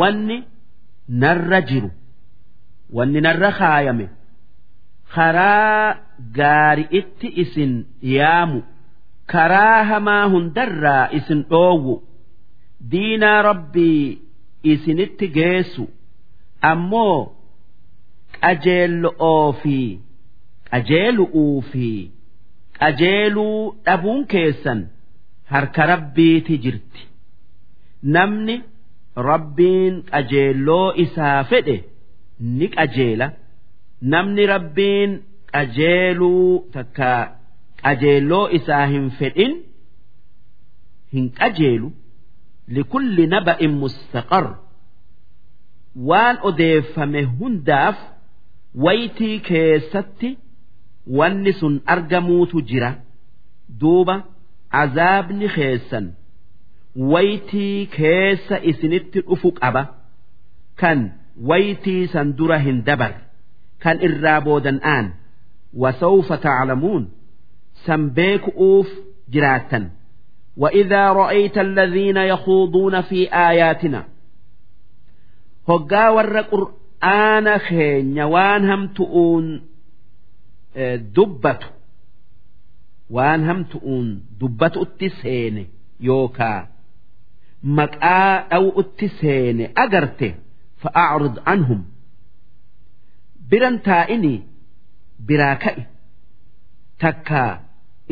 wanni narra jiru wanni narra kaayame karaa gaari'itti isin yaamu karaa hamaa hundarraa isin dhoowwu diinaa rabbii isinitti geessu ammoo qajeello'oo fi qajeelu'uu fi qajeeluu dhabuun keessan harka rabbiiti jirti. namni rabbiin qajeelloo isaa fedhe ni qajeela. Namni rabbiin qajeeluu takka qajeelloo isaa hin fedhin hin qajeelu. Likulli naba'in mustaqar. Waan odeeffame hundaaf waytii keessatti wanni sun argamuutu jira duuba azaabni keessan waytii keessa isinitti dhufu qaba kan waytii san dura hin dabar kan irraa boodan aan wasawfa taclamuun san beeku'uuf jiraattan وإذا رأيت الذين يخوضون في آياتنا هقا ور qur'aana keenya waan hamtu'uun dubbatu waan hamtu'uun dubbatuutti seene yookaa maqaa dhawu'utti seene agarte fa'aacrud anhum biran taa'ini biraa ka'i takka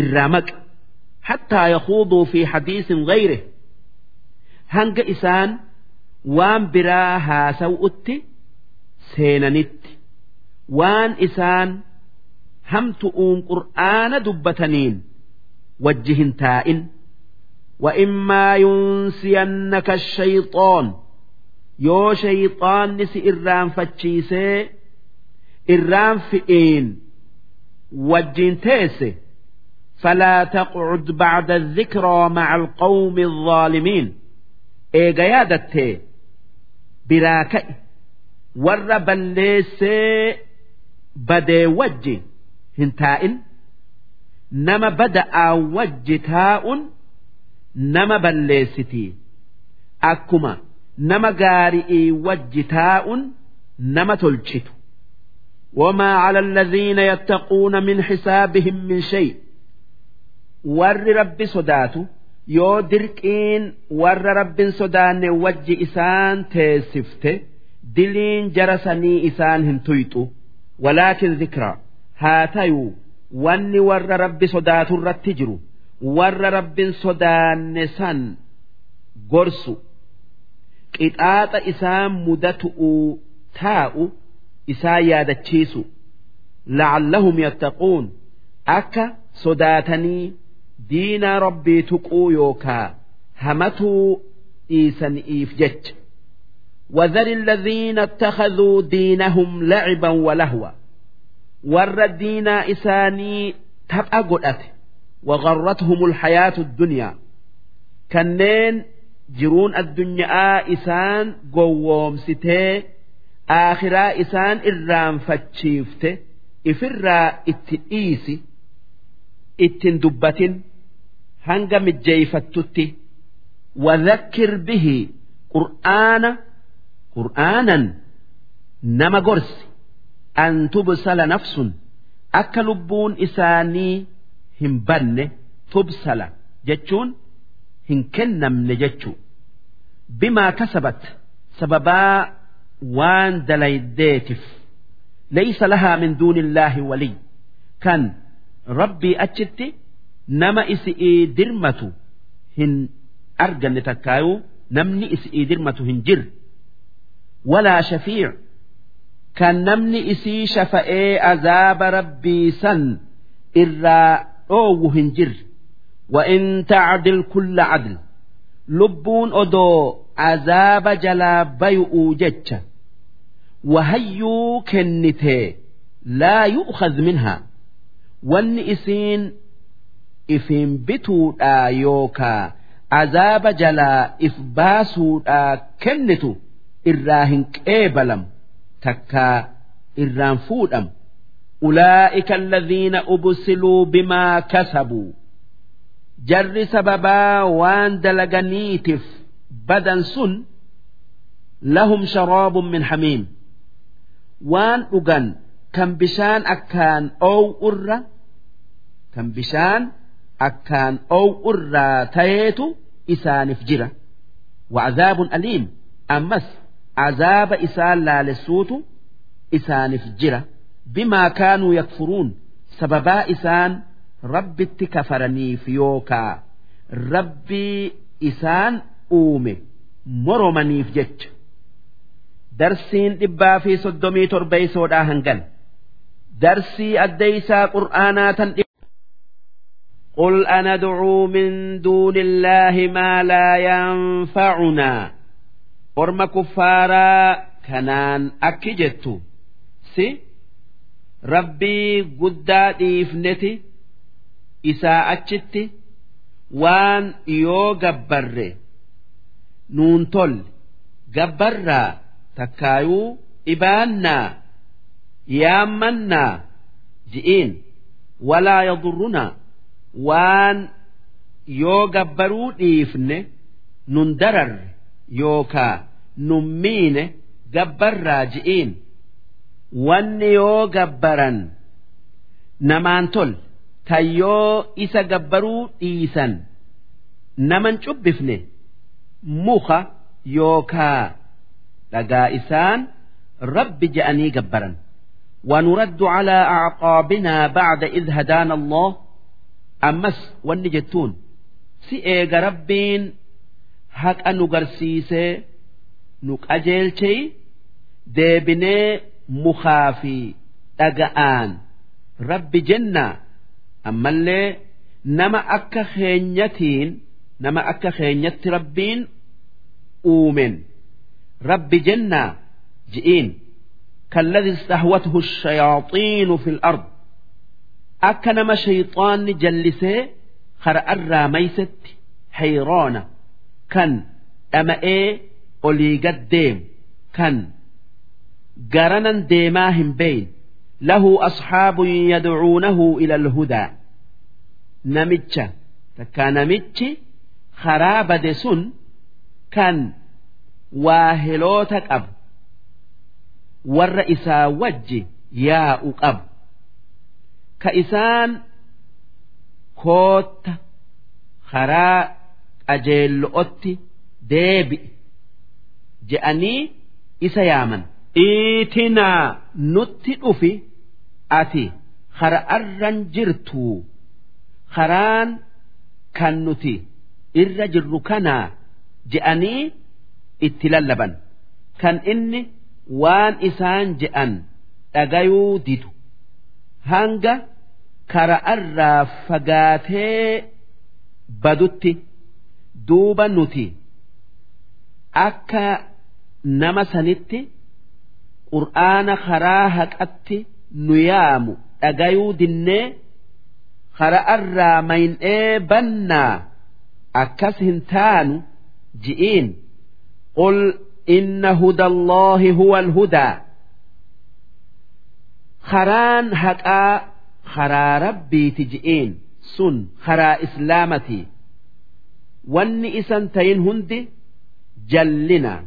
irraa maqi hattaa yahuuduu fi hadiisin gayre hanga isaan waan biraa haasawu'utti سيننت وان إسان هم تؤون قرآن دبتنين وجه تائن وإما ينسينك الشيطان يو شيطان نسي إرام فتشيسي إرام فئين وجين تيسي فلا تقعد بعد الذكرى مع القوم الظالمين إيجا يادت براكئ ور بليسي بدي وجي هنتائن نما بدأ وجه تاء نما بليستي أكما نما قارئي وجه تاء نما تلشت وما على الذين يتقون من حسابهم من شيء warri rabbi sodaatu yoo dirqiin warra rabbin sodaanne wajji isaan teessifte diliin jara sanii isaan hin tuyxu walaakin zikraa haa tayuu wanni warra rabbi sodaatu irratti jiru. Warra rabbin sodaanne san gorsu. Qixaaxa isaan mudatu'uu taa'u isaan yaadachiisu. La'allahum yattaquun akka sodaatanii diinaa rabbii tuquu yookaa hamatuu dhiisaniif jecha وذر الذين اتخذوا دينهم لعبا ولهوا ور الدين إساني تبقى قلت وغرتهم الحياة الدنيا كنين جرون الدنيا إسان قووم ستي آخرا إسان إرام فتشيفته إفرا اتئيسي اتن دبتن hanga mijjeeyfattutti wadhakkir bihi qur'aana qur'aanan nama gorsi an tubsala nafsun akka lubbuun isaanii hin banne tubsala jechuun hin kennamne jechuu bimaa kasabat sababaa waan dalaydeetif laysa lahaa min duuni illaahi waliy kan rabbii achitti nama isi'ii dirmatu hin arganne takkaayuu namni isi'ii dirmatu hin jirre walaa shafiic kan namni isii shafa'ee azaaba rabbii san irraa dhoowwu hin jirre وإن تعدل كل عدل لبون أدو عذاب جلا بيء جتش وهيو كنتي لا يؤخذ منها وان إسين ifin bituudhaa yookaa azaaba jalaa if baasuudhaa kennitu irraa hin qeebalam takkaa irraan fuudham. Ulaa'ika alladhiina ubsiluu bimaa kasabuu jarri sababaa waan dalaganiitiif badan sun lahum sharaabun min hamiim. Waan dhugan kan bishaan akkaan oow'urra kan bishaan akkaan oow'urraa tayeetu isaaniif jira. Wa'azaabun aliim. Ammas azaaba isaan laalessuutu isaaniif jira bimaa kaanuu yakfuruun sababaa isaan rabbitti kafaraniif yookaa rabbii isaan uume moromaniif jecha darsiin dhibbaa fi soddomii torbeeysoodhaa hangan darsii addeeysaa qur'aanaa tan قل أندعو من دون الله ما لا ينفعنا orma kuffaaraa kanaan akki jettu. Si? Rabbii guddaa dhiifneti isaa achitti waan yoo gabbarre nuun tolle. Gabbarraa takkaayuu ibaannaa yaammannaa ji'iin walaa yadurrunaa waan yoo gabbaruu dhiifne nun dararre yookaa nun miine gabbarraa ji'iin wanni yoo gabbaran namaan tol tayyoo isa gabbaruu dhiisan naman cubbifne muka yookaa dhagaa isaan rabbi je'anii gabbaran ونرد على أعقابنا بعد إذ هدانا الله أمس ونجتون سئيغ ربين هك أنو قرسيسي نك أجيل شي ديبني مخافي أقآن رب جنة أما اللي نما أكا خينيتين نما أكا خينيت ربين أومن رب جنة جئين كالذي استهوته الشياطين في الأرض أكنما شيطان جلسه خرأ الراميست kan dhama'ee olii gad deemu kan garanan deemaa hin beeyin lahu asxaabu yadcuunahu ila alhudaa namicha takka namichi karaa bade sun kan waahiloota qabu warra isaa wajji yaa'u qabu ka isaan kootta karaa qajeello'otti deebi'i je'anii isa yaaman. Iitinaa nutti dhufi ati kara'arran jirtuu karaan kan nuti irra jirru kanaa je'anii itti lallaban. Kan inni waan isaan je'an dhagayuu didu hanga kara'arraa fagaatee badutti duuba nuti akka nama sanitti qur'aana karaa haqatti nu yaamu dhagayuu dinnee hara'arraa mayn'ee bannaa akkas hin taanu ji'iin. Qul inna hudalloohi huwa alhudaa haraan haqaa haraa rabbiiti ji'iin sun haraa islaamatii سن خرا إسلامتي واني إسان تين هندي جلنا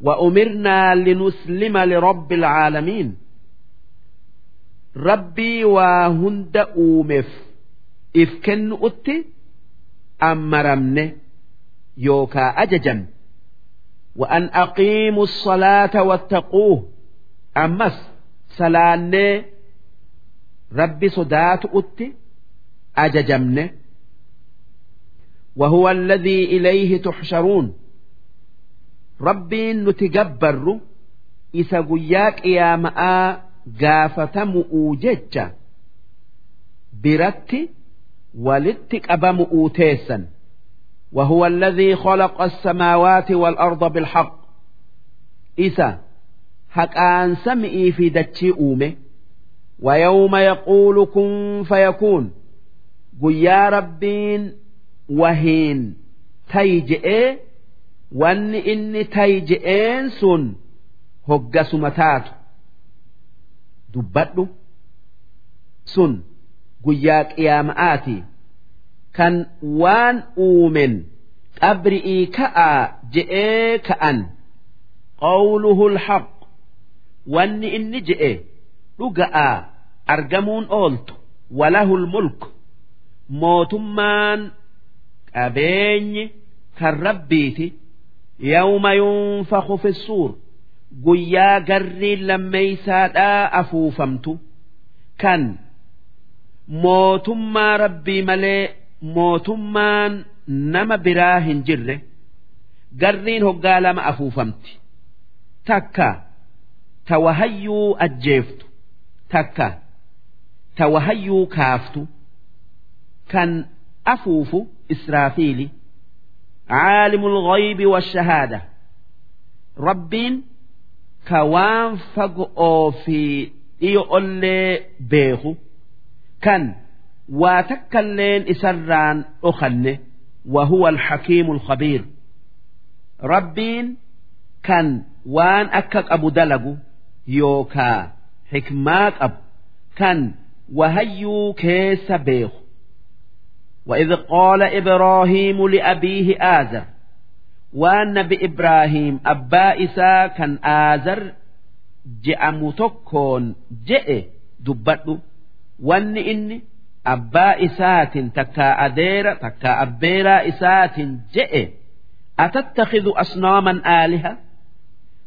وأمرنا لنسلم لرب العالمين ربي وهند أومف إفكن أتي أمرمني يوكا أججم وأن أقيموا الصلاة واتقوه أمس سلاني ربي صدات أتي أججمني وهو الذي إليه تحشرون ربي نتجبر إسا قياك يا ماء قافة مؤوجج برتي ولتك أبا مؤوتيسا وهو الذي خلق السماوات والأرض بالحق إسا حقان سمئي في دتشي أومه ويوم يقول كن فيكون قل يا wahiin tayi je'ee wanni inni tayi je'een sun hoggasuma taatu. Dubbadhu sun guyyaa qiyaama'aati. Kan waan uumen qabri'ii ka'aa je'ee ka'an. Qawluhu lhaq. Wanni inni je'e dhuga'aa argamuun ooltu. Walahul mulk. Mootummaan qabeenyi kan rabbiiti yawma yunfaku fi suur guyyaa garriin lammeeysaadhaa afuufamtu kan mootummaa rabbii malee mootummaan nama biraa hin jirre garriin hoggaa lama afuufamti takka ta wahayyuu ajjeeftu takka ta wahayyuu kaaftu kan afuufu israafiili عالم الغيب والشهادة ربين كوان فقو في إيولي بيخو كان واتكلين إسران أخنه وهو الحكيم الخبير ربين كان وان أكك أبو دلقو يوكا حكماك أب كان وهيو كيس بيخو وإذ قال إبراهيم لأبيه آزر والنبي إبراهيم أبا إسا كان آزر جاء متكون جاء دبته وان إني أبا إسات تكا أدير تكا أبيرا إسات جاء أتتخذ أصناما آلهة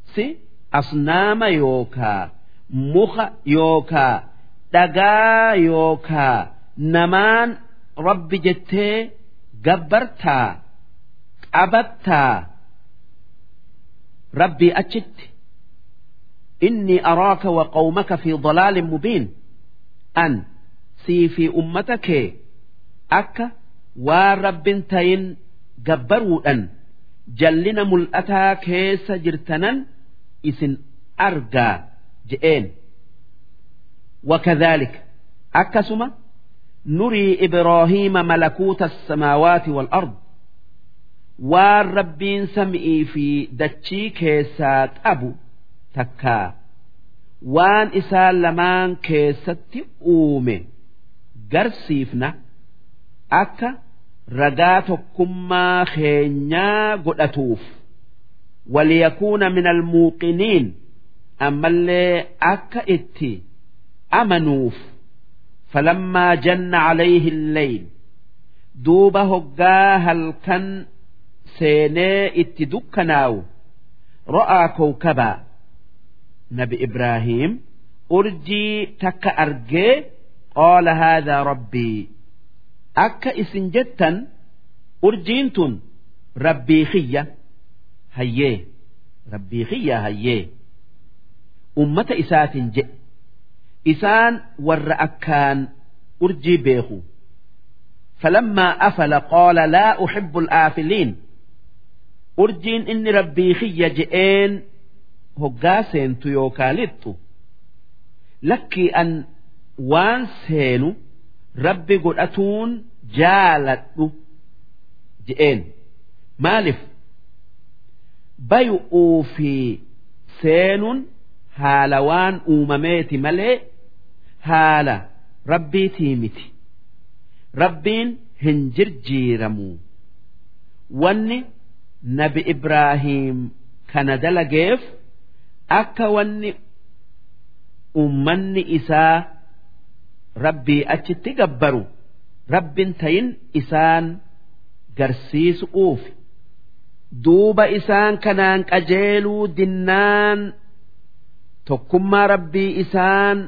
سي أصنام يوكا مخ يوكا دقا يوكا نمان rabbi jettee gabbartaa qabattaa rabbii achitti. Inni araaka wa qawmaka fi dalaalin mubiin. An sii fi ummata kee akka waan rabbin tayin gabbaruudhan jallina mul'ataa keessa jirtanan isin argaa je'een nurii Ibraahiima malakuuta samaawaati wal ardu waan rabbiin sam'ii fi dachii keessaa qabu takkaa waan isaan lamaan keessatti uume garsiifna akka ragaa tokkummaa keenyaa godhatuuf waliyakuuna min almuuqiniin ammallee akka itti amanuuf. falammaa janna calayhi illeyl duuba hoggaa halkan seenee itti dukkanaawu ro'aa kowkabaa nabi ibraahiim urjii takka argee qaala haadaa rabbii akka isin jettan urjiin tun rabbii kiyya hayyee rabbii kiyya hayyee ummata isaatiin jedhe isaan warra akkaan urjii beeku. Falammaa afala qaala laa uxibbu alaafiliin urjiin inni rabbii kiyya je'een hoggaa seentu yookaa lixxu lakkii an waan seenu rabbi godhatuun jaaladhu je'een. Maalif bayu'uu fi seenuun haala waan uumameeti malee haala rabbiitii miti rabbiin hin jirjiiramu. Wanni nabi ibraahiim kana dalageef akka wanni ummanni isaa rabbii achitti gabbaru rabbin tayin isaan garsiisu'uuf duuba isaan kanaan qajeeluu dinnaan tokkummaa rabbii isaan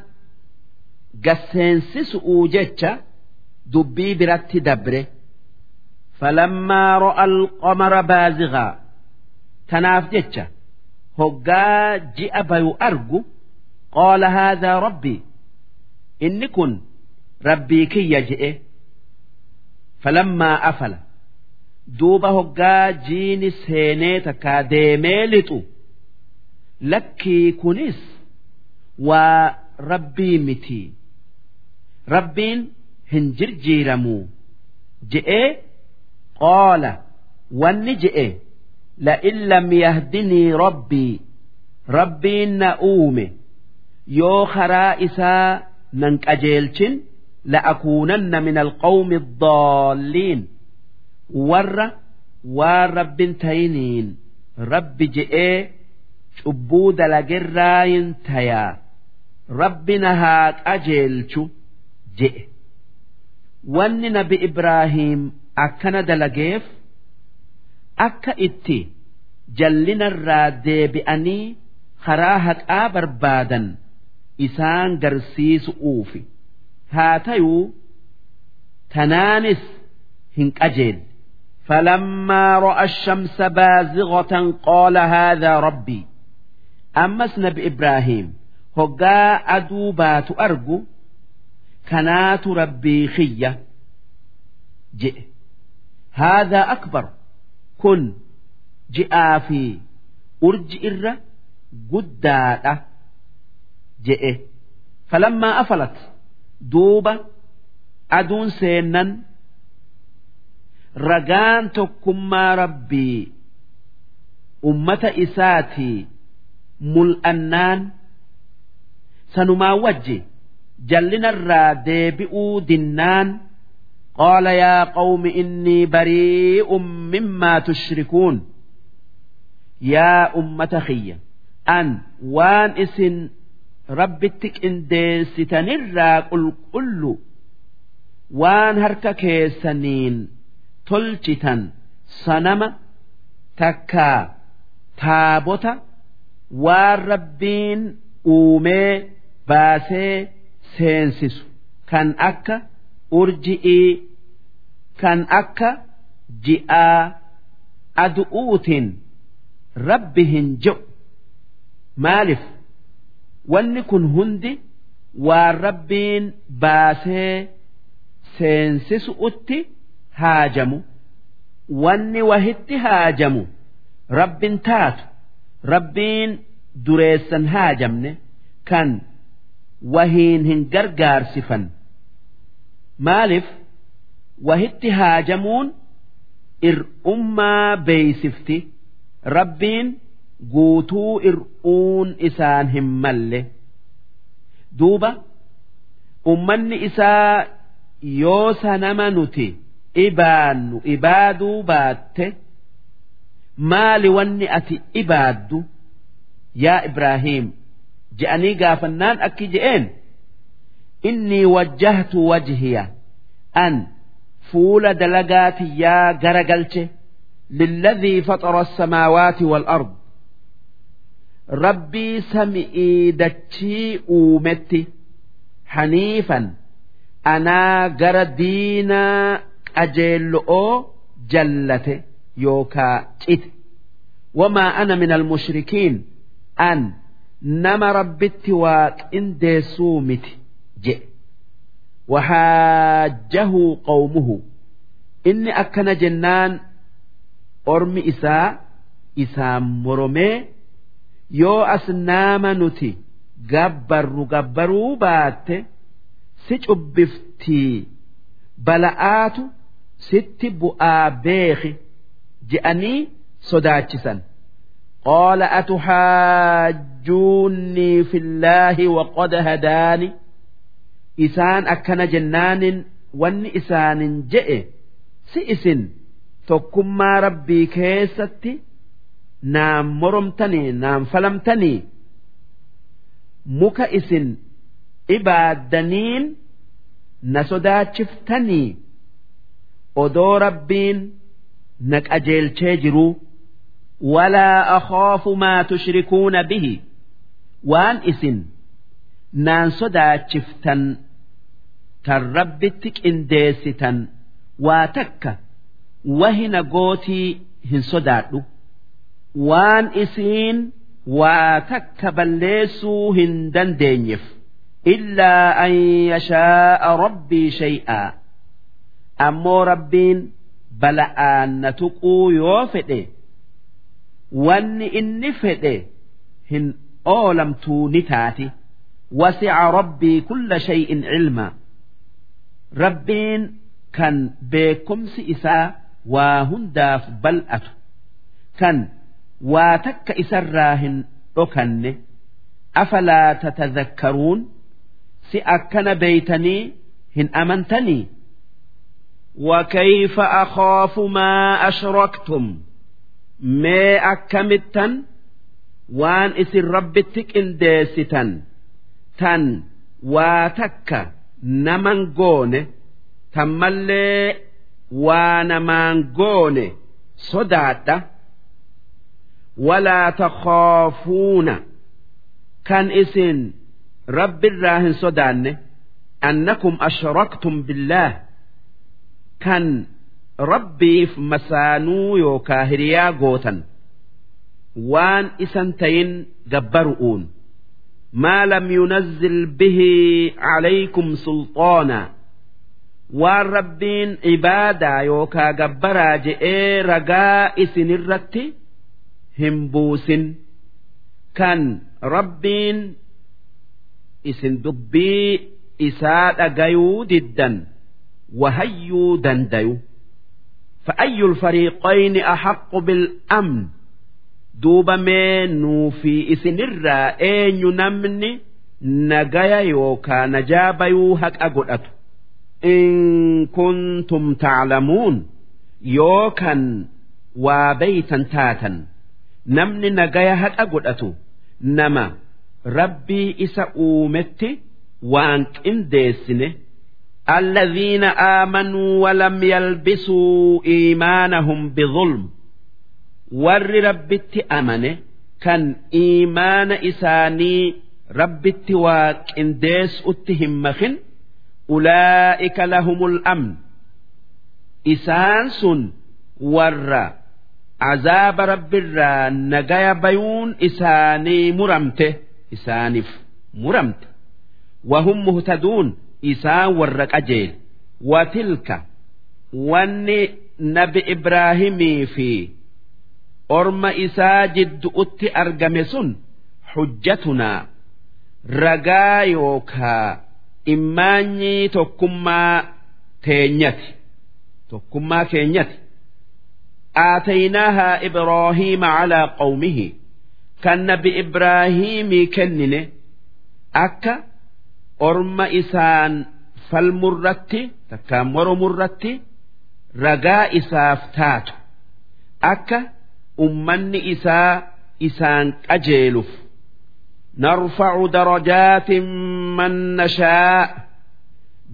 gaseensisu'uu jecha dubbii biratti dabre. Falammaa ro'a alqamara baazigaa tanaaf jecha hoggaa ji'a bayu argu qaala haadhaa rabbii inni kun rabbii kiyya je'e. Falammaa afala. Duuba hoggaa jiini seenee takkaa deemee lixu lakkii kunis waa rabbii miti rabbiin hin jirjiiramu je'ee qaala wanni je'e la'in lam yahdinii rabbii rabbiin na uume yoo karaa isaa nan qajeelchin la'akuunanna min alqawmi daalliin warra waan rabbin tayiniin rabbi je'ee cubbuu dalagerraayin tayaa rabbi na haa qajeelchu je'e wanni nabi ibraahiim akkana dalageef akka itti jallinarraa deebi'anii karaa haqaa barbaadan isaan garsiisu'uufi haa tayuu tanaanis hin qajeelle فلما رأى الشمس بازغة قال هذا ربي ammas nabi ibraahim hoggaa aduu baatu argu kanaatu rabbii kiyya je'e haadhaa akbar kun ji'aa fi urji irra guddaadha je'e falammaa afalat duuba aduun seennan ragaan tokkummaa rabbii ummata isaatii mul'annaan. Sanumaa wajji jallinarraa deebi'uu dinnaan. Qaala yaa qawmi innii barii'un mimmaa tushrikuun. Yaa ummata kiyya an waan isin rabbitti qindeessitanirraa qulqullu waan harka keessaniin tolchitan sanama takkaa taabota waan rabbiin uumee baasee seensisu. Kan akka urji'ii kan akka ji'aa adu'uutiin rabbi hin je'u maaliif? Wanni kun hundi waan rabbiin baasee seensisu'utti haajamu. Wanni wahitti haajamu rabbin taatu rabbiin dureessan haajamne kan wahiin hin gargaarsifan maaliif? Wahitti haajamuun ir'ummaa beeysifti. Rabbiin guutuu ir'uun isaan hin malle. Duuba ummanni isaa yoo sanama nuti ibaannu ibaaduu baatte maali wanni ati ibaaddu? Yaa Ibraahiim je'anii gaafannaan akki je'een? Innii wajjahtu wajhiya an fuula dalagaati yaa garagalche lilladhii faxara الsamaawaati wal-ard. Rabbii sami'ii dachii uumetti haniifan anaa gara diinaa qajeello'oo jallate yookaa cite. Wamaa ana min almushrikiin an nama rabbitti waa qindeessuu miti jedhe wahaajjahu qawmuhu. Inni akkana jennaan ormi isaa isaan moromee yoo asnaama nuti gabbarru gabbaruu baatte si cubbiftii bala'aatu sitti bu'aa beeki je'anii sodaachisan. Qaala atuxaajjuunnii fillaahi waqad hadaani. Isaan akkana jennaanin wanni isaanin je'e si isin. Tokkummaa rabbii keessatti naan moromtanii naan falamtanii. Muka isin ibaaddaniin na sodaachiftanii odoo rabbiin na qajeelchee jiruu walaa akhaafu maa tushrikuuna bihi waan isin naan sodaachiftan tan rabbitti qindeessitan waa takka wahina gootii hin sodaadhu waan isiin waa takka balleessuu hin dandeenyeef illaa an yashaa'a rabbii shay'aa ammoo rabbiin bala'aan na tuquu yoo fedhe wanni inni fedhe hin oolamtuu ni taati. Wasi'a rabbii kulla shay'in cilma rabbiin kan beekumsi isaa waa hundaaf bal'atu. Kan waa takka isarraa hin dhokanne. Afalaa tatadhakkaruun si akkana beeytanii hin amantanii وكيف أخاف ما أشركتم mee akkamittan waan isin rabbitti qindeessitan tan waa takka naman goone tan mallee waa namaan goone sodaadha walaa takhaafuuna kan isin rabbirraa hin sodaanne annakum ashraktum billaah kan rabbiif masaanuu yookaa hiriyaa gootan waan isan tayin gabbaru'uun. Maa lam yunazzil bihi calaykum sulxaana waan rabbiin ibaadaa yookaa gabbaraa je'ee ragaa isinirratti hin buusin. Kan rabbiin isin dubbii isaa dhagayuu diddan wahayyuu dandayu fa'ayyul fariiqoyni ahaqqu bil'amn duuba mee nuufi isinirraa eenyu namni nagaya yookaa najaa bayuu haqa godhatu in kuntum taclamuun yookan waa beeytan taatan namni nagaya haqa godhatu nama rabbii isa uumetti waan qindeessine الذين آمنوا ولم يلبسوا إيمانهم بظلم warri rabbitti amane kan iimaana isaanii rabbitti waa qindeessutti hin makin ulaa'ika lahumul amn isaan sun warra azaaba rabbirraa nagaya bayuun isaanii muramte isaaniif muramte wahum muhtaduun isaan warra qajeel watilka wanni nabi ibraahimii fi orma isaa jiddu'utti argame sun hujjatunaa ragaa yookaa immaanyii tokkummaa teenyati tokkummaa keenyati. Aataynaahaa ibraahiima calaa qawmihi kan nabi ibraahiimii kennine akka orma isaan falmurratti takkaan moromurratti ragaa isaaf taatu. Akka ummanni isaa isaan qajeeluuf. Narfacu darajaatin man nashaa.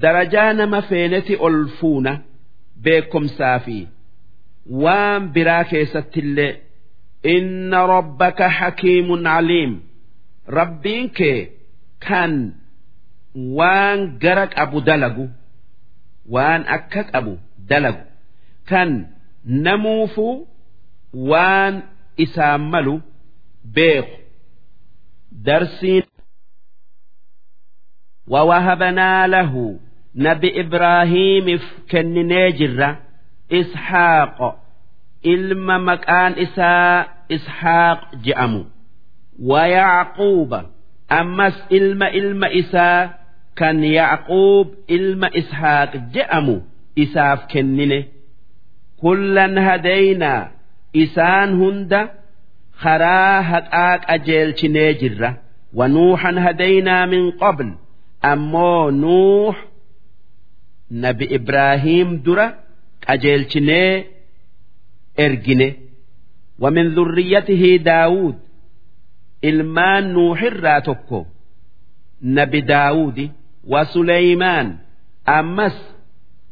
Darajaa nama feeneti ol fuuna beekomsaa fi waan biraa keessattillee inna rabbaka hakiimun caliim rabbiin kee kan waan gara qabu dalagu waan akka qabu dalagu kan namuufuu waan isaan malu beeku darsiin ووهبنا له نبي إبراهيم كنني جرة إسحاق إلما مكان إساء إسحاق جأمو ويعقوب أمس إلما إلما إساء كان يعقوب إلما إسحاق جأمو إساف كنني كلا هدينا isaan hunda karaa haqaa qajeelchinee jirra wanuuxan hadaynaa min qabl ammoo nuux nabi ibraahiim dura qajeelchinee ergine ومن ذريته داود ilmaan nuuxirraa tokko nabi daawudi وسليمان ammas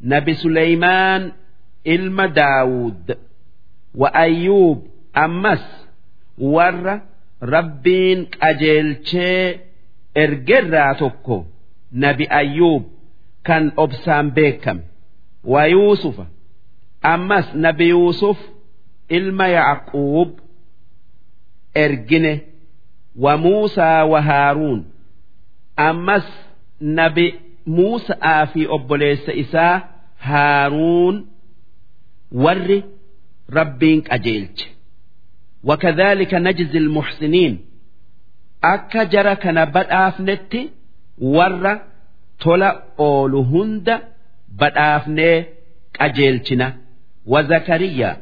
nabi suleymaan ilma daawud وأيوب أمس ور ربين قجلشي إرجرا تكو نبي أيوب كان أبسام بيكم ويوسف أمس نبي يوسف إلما يعقوب إرجنه وموسى وهارون أمس نبي موسى في أبوليس إساء هارون ورّي ربين قجيلج وكذلك نجزي المحسنين أكا جرى كان بدآفنت ور تولا أولو هند بدآفني قجيلشنا وزكريا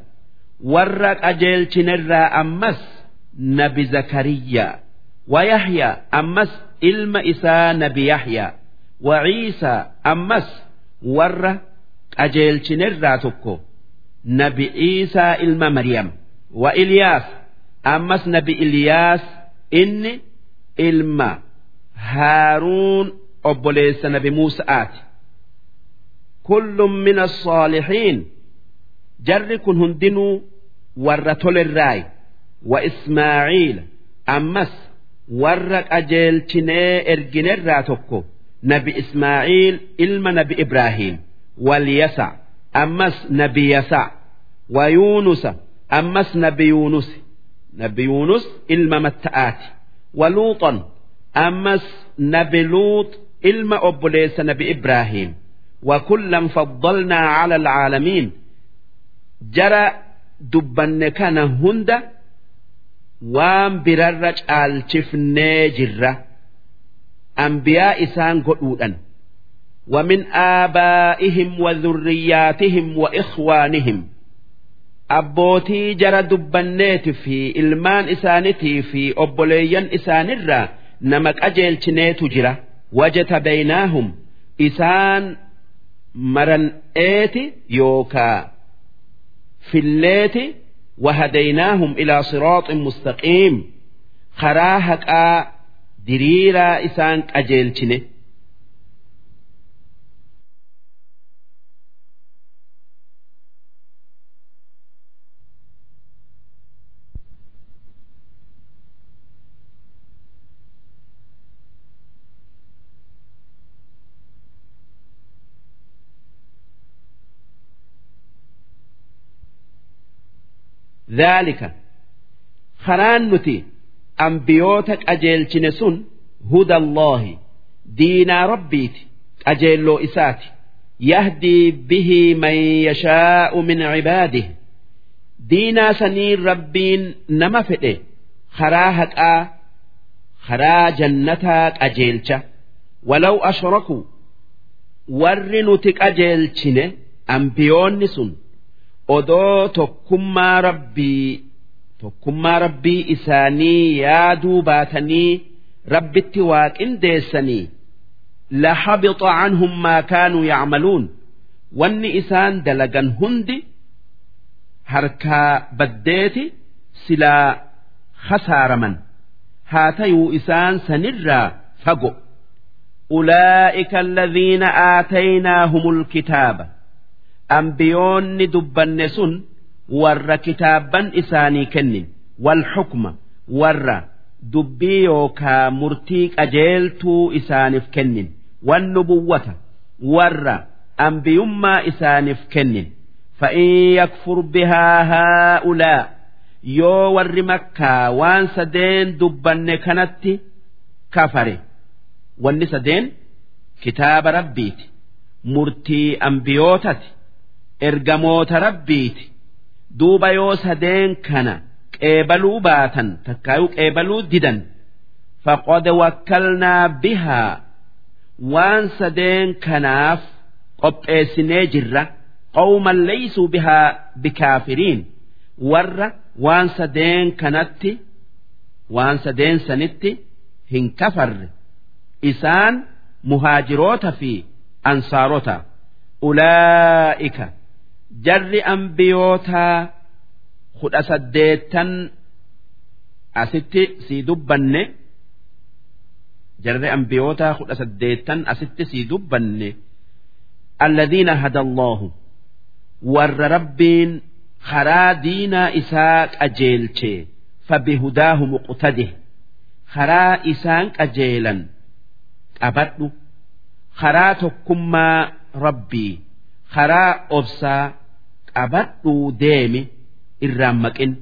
ور قجيلشنا الرا أمس نبي زكريا ويحيى أمس إلم إسا نبي يحيى وعيسى أمس ور قجيلشنا الرا تكو nabi Iisaa ilma Maryam wa Iliyaas ammas nabi Iliyaas inni ilma Haaruun obboleessa nabi Muusa'aati. Kullum min as-saalihiin jarri kun hundinuu warra tolerraayi wa Ismaaciil ammas warra qajeelchinee erginerraa tokko nabi Ismaa'iil ilma nabi Ibraahiim walyasa ammas nabi Yasa wa Yuunusa ammas nabi Yuunus nabi Yuunus ilma Matta'aati waluuxon ammas nabi Luuxi ilma obboleessa nabi Ibraahiim wa kullan faddalnaa cala alcaalamiin jara dubbanne kana hunda. وام بررج الشفني جرة أنبياء إسان قلودا ومن آبائهم وذرياتهم وإخوانهم abbootii jara dubbanneeti fi ilmaan isaanitii fi obboleeyyan isaanirraa nama qajeelchineetu jira wajata baynaahum isaan maran'eeti yookaa filleeti وهديناهم إلى صراط مستقيم خراها قا دريرا إسان أجيلتنه Daalika karaan nuti ambiyoota qajeelchine sun hudalloohi diinaa rabbiiti qajeelloo isaati. Yahdii bihii man yashaa'u min cibaadihi diinaa sanii rabbiin nama fedhe karaa haqaa karaa jannataa qajeelcha walau ashrakuu warri nuti qajeelchine ambiyoonni sun odoo tokkummaa rabbii tokkummaa rabbii isaanii yaaduu baatanii rabbitti waa qindeessanii lahabita canhum maa kaanuu yacmaluun. Wanni isaan dalagan hundi harkaa baddeeti silaa khasaaraman. Haa tayuu isaan sanirraa fago. Ulaa'ika alladhiina aataynaahum alkitaaba. ambiyoonni dubbanne sun warra kitaabban isaanii kennin. Wal xukma warra dubbii yookaa murtii qajeeltuu isaaniif kennin. Wan nubuwwata warra ambiyummaa isaaniif kennin. Fa'in yakfur bihaa haa'ulaa yoo warri makkaa waan sadeen dubbanne kanatti kafare. Wanni sadeen kitaaba rabbiiti murtii ambiyootati. Ergamoota rabbiiti. Duuba yoo sadeen kana qeebaluu baatan takkaayuu qeebaluu didan faqad wakkalnaa bihaa. Waan sadeen kanaaf qopheessinee jirra. Qawman laysuu bihaa bikaafiriin. Warra waan sadeen kanatti waan sadeen sanitti hin kafarre. Isaan muhaajiroota fi ansaarota. Ulaa'ika jarri ambiyootaa kudha saddeettan asitti sii dubbanne jarri ambiyootaa kudha saddeettan asitti sii dubbanne alladhiina hadallahu warra rabbiin karaa diinaa isaa qajeelche fabihudaahu muqtadih karaa isaan qajeelan qabadhu karaa tokkummaa rabbii karaa obsaa qabadhuu deemi irraan maqin.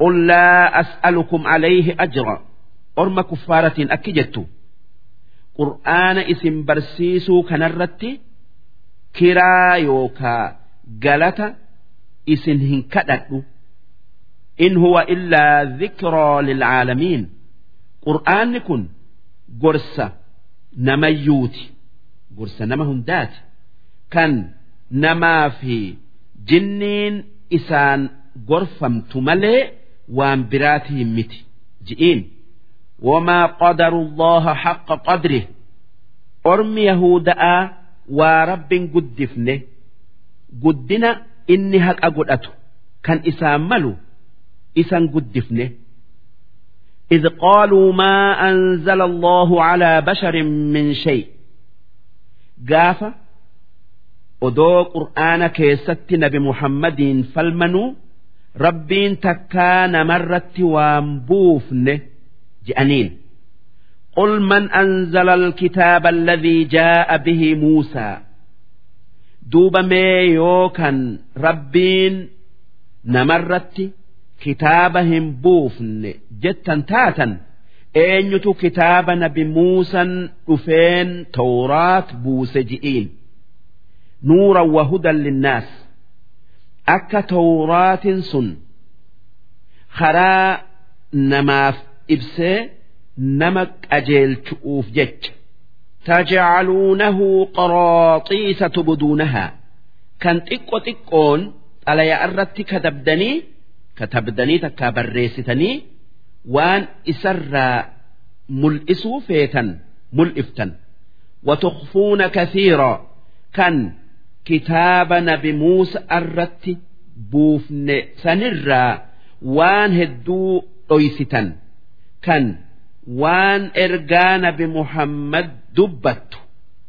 Qul laa as'alukum alayhi ajra. Orma kuffaaratiin akki jettu. Qur'aana isin barsiisuu kanarratti kiraa yookaa galata isin hin kadhadhu. In huwa illaa dhikraa lilcaalamiin qur'aanni kun gorsa namayyuuti. Gorsa nama hundaati. Kan namaa fi jinniin isaan gorfamtu malee waan biraatii miti ji'iin wamaa qadaru allaha haqqa qadrih ormi yahuda'aa waa rabbin guddifne guddina inni haqa godhatu kan isaan malu isan guddifne إذ قالوا ما أنزل الله على بشر من شيء قافة odoo qur'aana keessatti nabi muhammadiin falmanuu rabbiin takkaa namarratti waan buufne je'aniin. Qul man anzala alkitaaba alladhii jaa'a bihi muusaa. Duuba mee yookan rabbiin namarratti kitaaba hin buufne jettan taatan eenyutu kitaaba nabi muusan dhufeen tawraat buuse? ji'iin nuuran wa hudan linnaas akka tawraatin sun karaa namaaf ibsee nama qajeelchu'uuf jecha tajcaluunahu qaraaxiisa tubduunahaa kan xiqqo xiqqoon xalayaa irratti katabdanii katabdanii takkaa barreessitanii waan isarraa mul'isuu feetan mul'iftan وتخفون كثيرا كان kitaaba nabi Muusa irratti buufne sanirraa waan hedduu dhoysitan. Kan waan ergaa nabi Muhammad dubbattu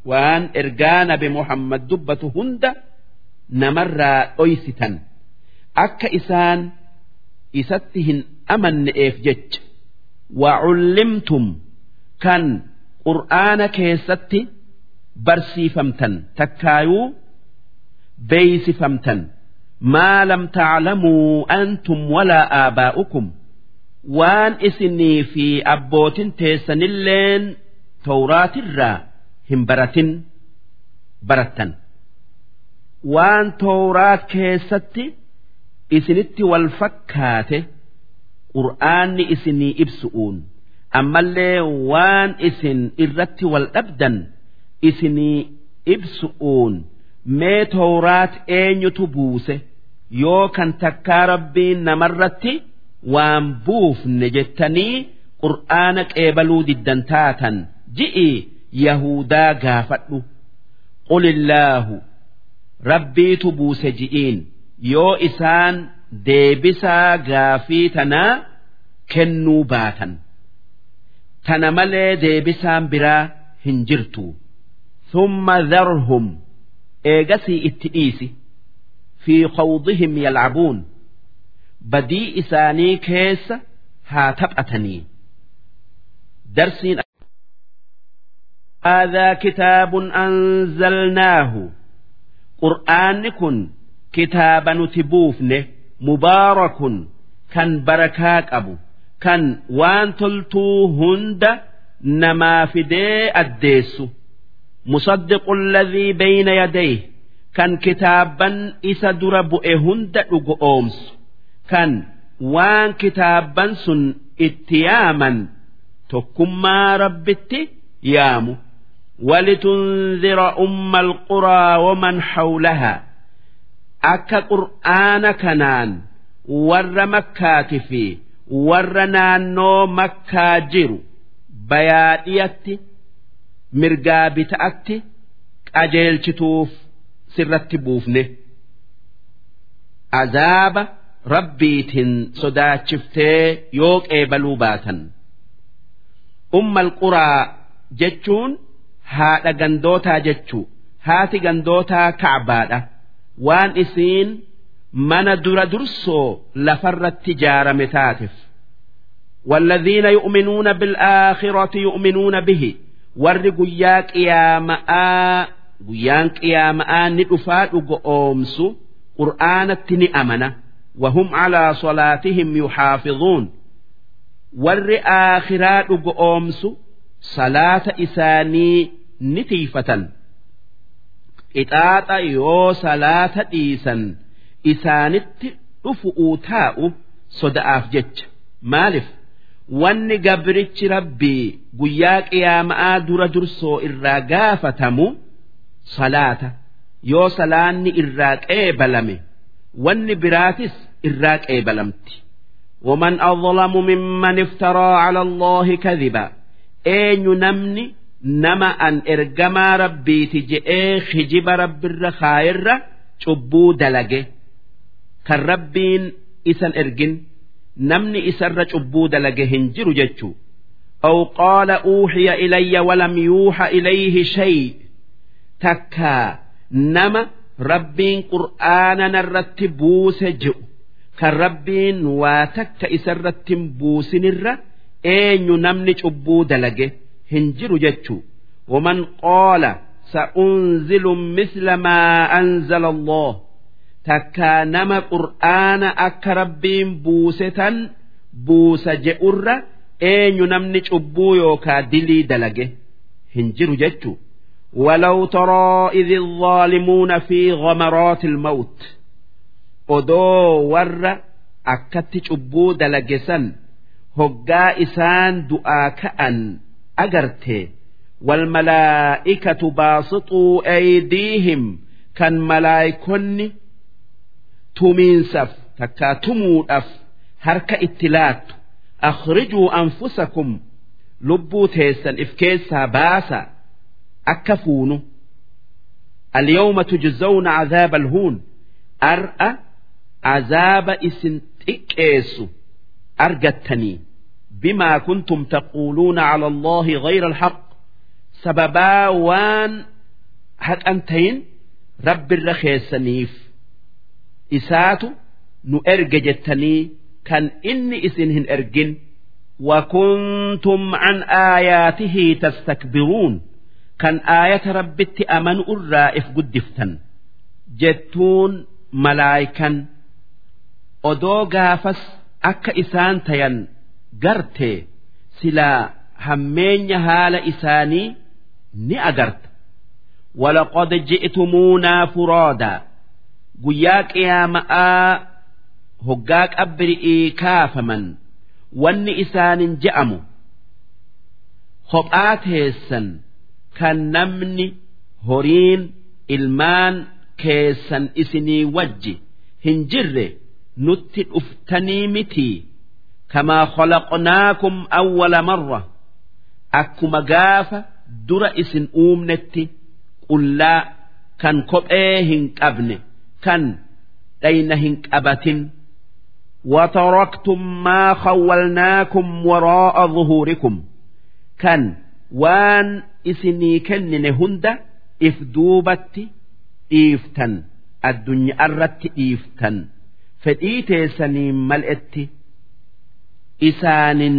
waan ergaa nabi Muhammad dubbatu hunda namarraa dhoysitan. Akka isaan isatti hin amanne'eef jecha. Wacullimtum kan qur'aana keessatti barsiifamtan takkaayuu beeysifamtan maa lam taclamuu antum walaa aabaa'ukum waan isinii fi abbootin teessanilleen tawraatirraa hin baratin barattan waan tawraat keessatti isinitti wal fakkaate qur'aanni isinii ibsu'uun ammallee waan isin irratti wal dhabdan isinii ibsu'uun mee tawraat eenyutu buuse? Yoo kan takkaa rabbiin namarratti waan buufne jettanii qur'aana qeebaluu diddan taatan ji'i yahudaa gaafadhu. Qulillaahu rabbiitu buuse ji'iin. Yoo isaan deebisaa gaafii tanaa kennuu baatan. tana malee deebisaan biraa hin jirtu. Thumma dharhum eegasii itti dhiisi fi khawdihim yalcabuun badii isaanii keessa haa taphatanii darsiin هذا كتاب أنزلناه قرآن كن كتاب نتبوفنه مبارك كان بركاك أبو kan waan toltuu hunda namaa fidee addeessu musaddiqu alladhii bayna yadayhi kan kitaaban isa dura bu'e hunda dhugu oomsu kan waan kitaaban sun itti yaaman tokkummaa rabbitti yaamu walitunzira umma alquraa waman hawlahaa akka qur'aana kanaan warra makkaati fi warra naannoo makkaa jiru bayaadhiyatti mirgaa bita'atti qajeelchituuf sirratti buufne azaaba rabbiitiin sodaachiftee yoo qeebaluu baatan ummal quraa jechuun haadha gandootaa jechuu haati gandootaa kacbaadha waan isiin mana dura dursoo lafarratti ijaarame taatif والذين يؤمنون بالآخرة يؤمنون به warri guyyaa qiyaama'aa guyyaan qiyaama'aa ni dhufaa dhugo oomsu qur'aanatti ni amana. Wahum calaa solaatihim yuxaafizuun warri aakhiraa dhugo oomsu salaata isaanii ni tiifatan. Qixaaxa yoo salaata dhiisan isaanitti dhufu'uu taa'u soda'aaf jecha. Maalif wanni gabrichi rabbii guyyaa qiyaama'aa dura dursoo irraa gaafatamu salaata yoo salaanni irraa qeebalame wanni biraatis irraa qeebalamti ومن أظلم ممن افترى على الله كذبا أين نمني نما أن إرجما ربي تجئ خجب رب الرخائر شبو دلقه kan rabbiin isan ergin namni isarra cubbuu dalage hin jiru jechuu أو قال أوحي إلي ولم يوحى إليه شيء تكا نما ربين قرآنا نرتبوس جئ كالربين واتك إسرت بوس نر أين نمني أبو دلقه هنجر جتشو ومن قال سأنزل مثل ما أنزل الله takkaa nama qur'aana akka rabbiin buusetan buusa je'urra eenyu namni cubbuu yookaa dilii dalage hin jiru jechuu ولو ترى إذ الظالمون في غمرات الموت odoo warra akkatti cubbuu dalagesan hoggaa isaan du'aa ka'an agarte والملائكة باسطوا أيديهم كان ملايكني tumiinsaf takkaa tumuudhaaf harka itti laattu. Akhrijuu anfusakum lubbuu teessan if keessaa baasa akka fuunu. Alyawma tujzawna cazaaba alhuun ar'a cazaaba isin xiqqeessu argattanii. Bimaa kuntum taquuluuna cala allaahi gayra alhaq sababaa waan haqan tayin rabbirra keessaniif isaatu nu erge jettanii kan inni isin hin ergin وكنتم عن آياته تستكبرون كان آية ربت أمن الرائف قدفتا جتون ملايكا أدو غافس أكا إسان تين قرتي سلا همين هال إساني ني أقرت ولقد جئتمونا فرادا guyyaa qiyaama'aa hoggaa qabri'ii kaafaman wanni isaanin je'amu kophaa teessan kan namni horiin ilmaan keessan isinii wajji hin jirre nutti dhuftanii mitii. Kamaa khalaqnaakum awwala marra akkuma gaafa dura isin uumnetti qullaa kan kophee hin qabne kan dhayna hin qabatin wataraktum maa khawwalnaakum waraa'a zuhuurikum kan waan isinii kennine hunda if duubatti dhiiftan addunyaa irratti dhiiftan fedhii teessanii mal'etti isaanin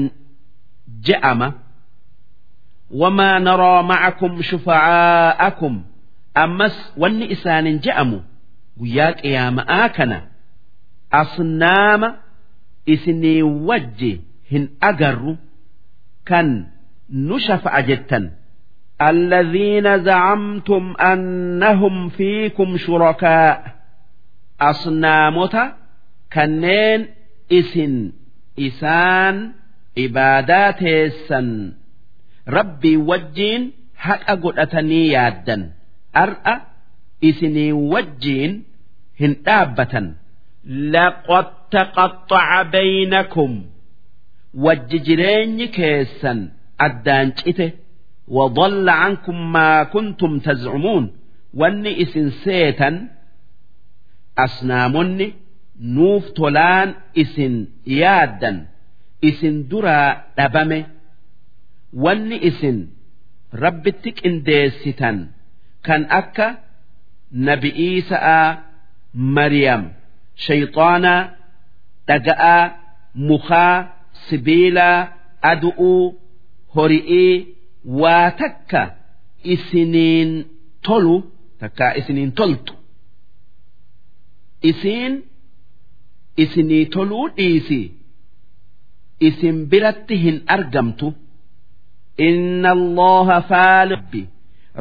je'ama wamaa naraa macakum shufacaa'akum ammas wanni isaanin je'amu وياك يا مآكنا asnaama isinii wajji hin agarru kan nu shafa'a jettan الذين زعمتم أنهم فيكم شركاء أصنامتا كنين إسن إسان عبادات السن ربي وجين حق أقول يادا أرأى isinii wajjiin hin dhaabbatan. Laqotta qaxxaca baynakum. Wajji jireenyi keessan addaan cite. Wadalla ankum maa kuntum tazcumuun wanni isin seetan asnaamonni nuuf tolaan isin yaaddan isin duraa dhabame. Wanni isin rabbitti qindeessitan kan akka nabi'ii sa'aa Mariyam shayxaanaa dhaga'aa mukaa sibiilaa adu'uu hori'ii waa takka isiniin tolu takkaa isiniin toltu isiin isinii toluu dhiisi isin biratti hin argamtu inna allaha faalibbi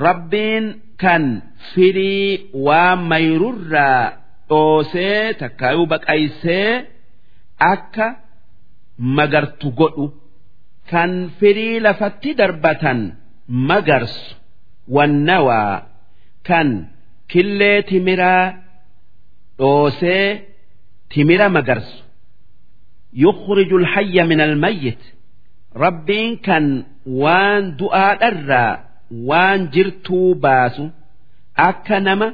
rabbiin kan firii waa mayrurraa dhoosee takkaayuu baqaysee akka magartu godhu kan firii lafatti darbatan magarsu wannawaa kan killee timiraa dhoosee timira magarsu يخرج الحي من الميت ربين كان وان دعاء الرا waan jirtuu baasu akka nama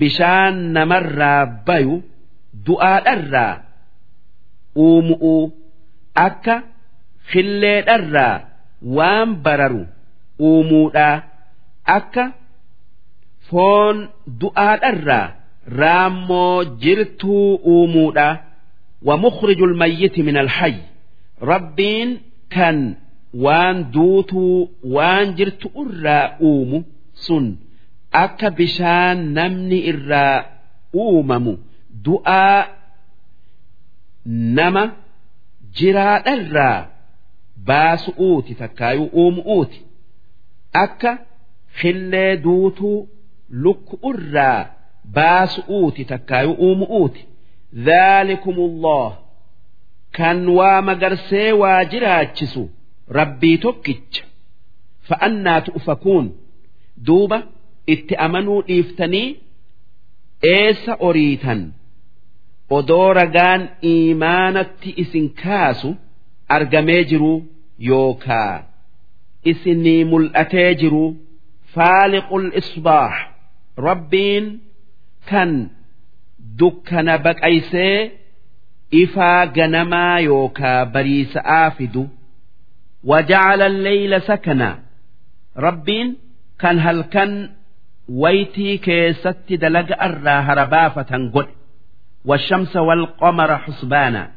bishaan namarraa bayu du'aadharraa uumu'u akka khilleedharraa waan bararu uumuudhaa akka foon du'aadharraa raammoo jirtuu uumuudhaa wa mukhriju lmayyiti min alhayy rabbiin kan وان دوتو وان جرت أرى أومو سن akka bishaan namni irraa uumamu du'aa nama jiraadharraa baasu'uuti takkaayuu uumu'uuti akka xillee duutuu lukku'urraa baasu'uuti takkaayuu uumu'uuti dhaalikumullaah kan waa magarsee waa jiraachisu rabbii tokkicha. Fa'annaa tu'fakuun duuba itti amanuu dhiiftanii eessa oriitan? Odoo ragaan iimaanatti isin kaasu argamee jiruu yookaa? Isinii mul'atee jiruu faaliqul isbaax. Rabbiin kan dukkana baqaysee ifaa ganamaa yookaa bariisa'aa fidu وجعل الليل سكنا ربين كان هل كان ويتي كيست دلق أرى هربافة قل والشمس والقمر حسبانا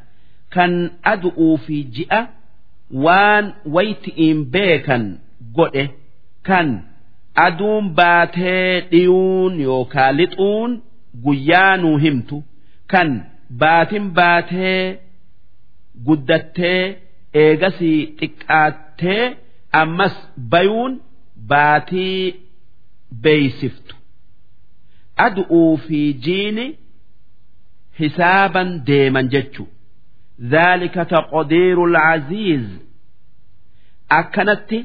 كان أدؤوا في جئة وان ويتئين بيكا قل كان أدوم باتي ديون يوكا لطون قيانو همتو كان باتن باتي قدتي eegasii xiqqaattee ammas bayuun baatii beeysiftu. Adu'uu fi jiini hisaaban deeman jechu dhaalika taqdiiru alcaziiz akkanatti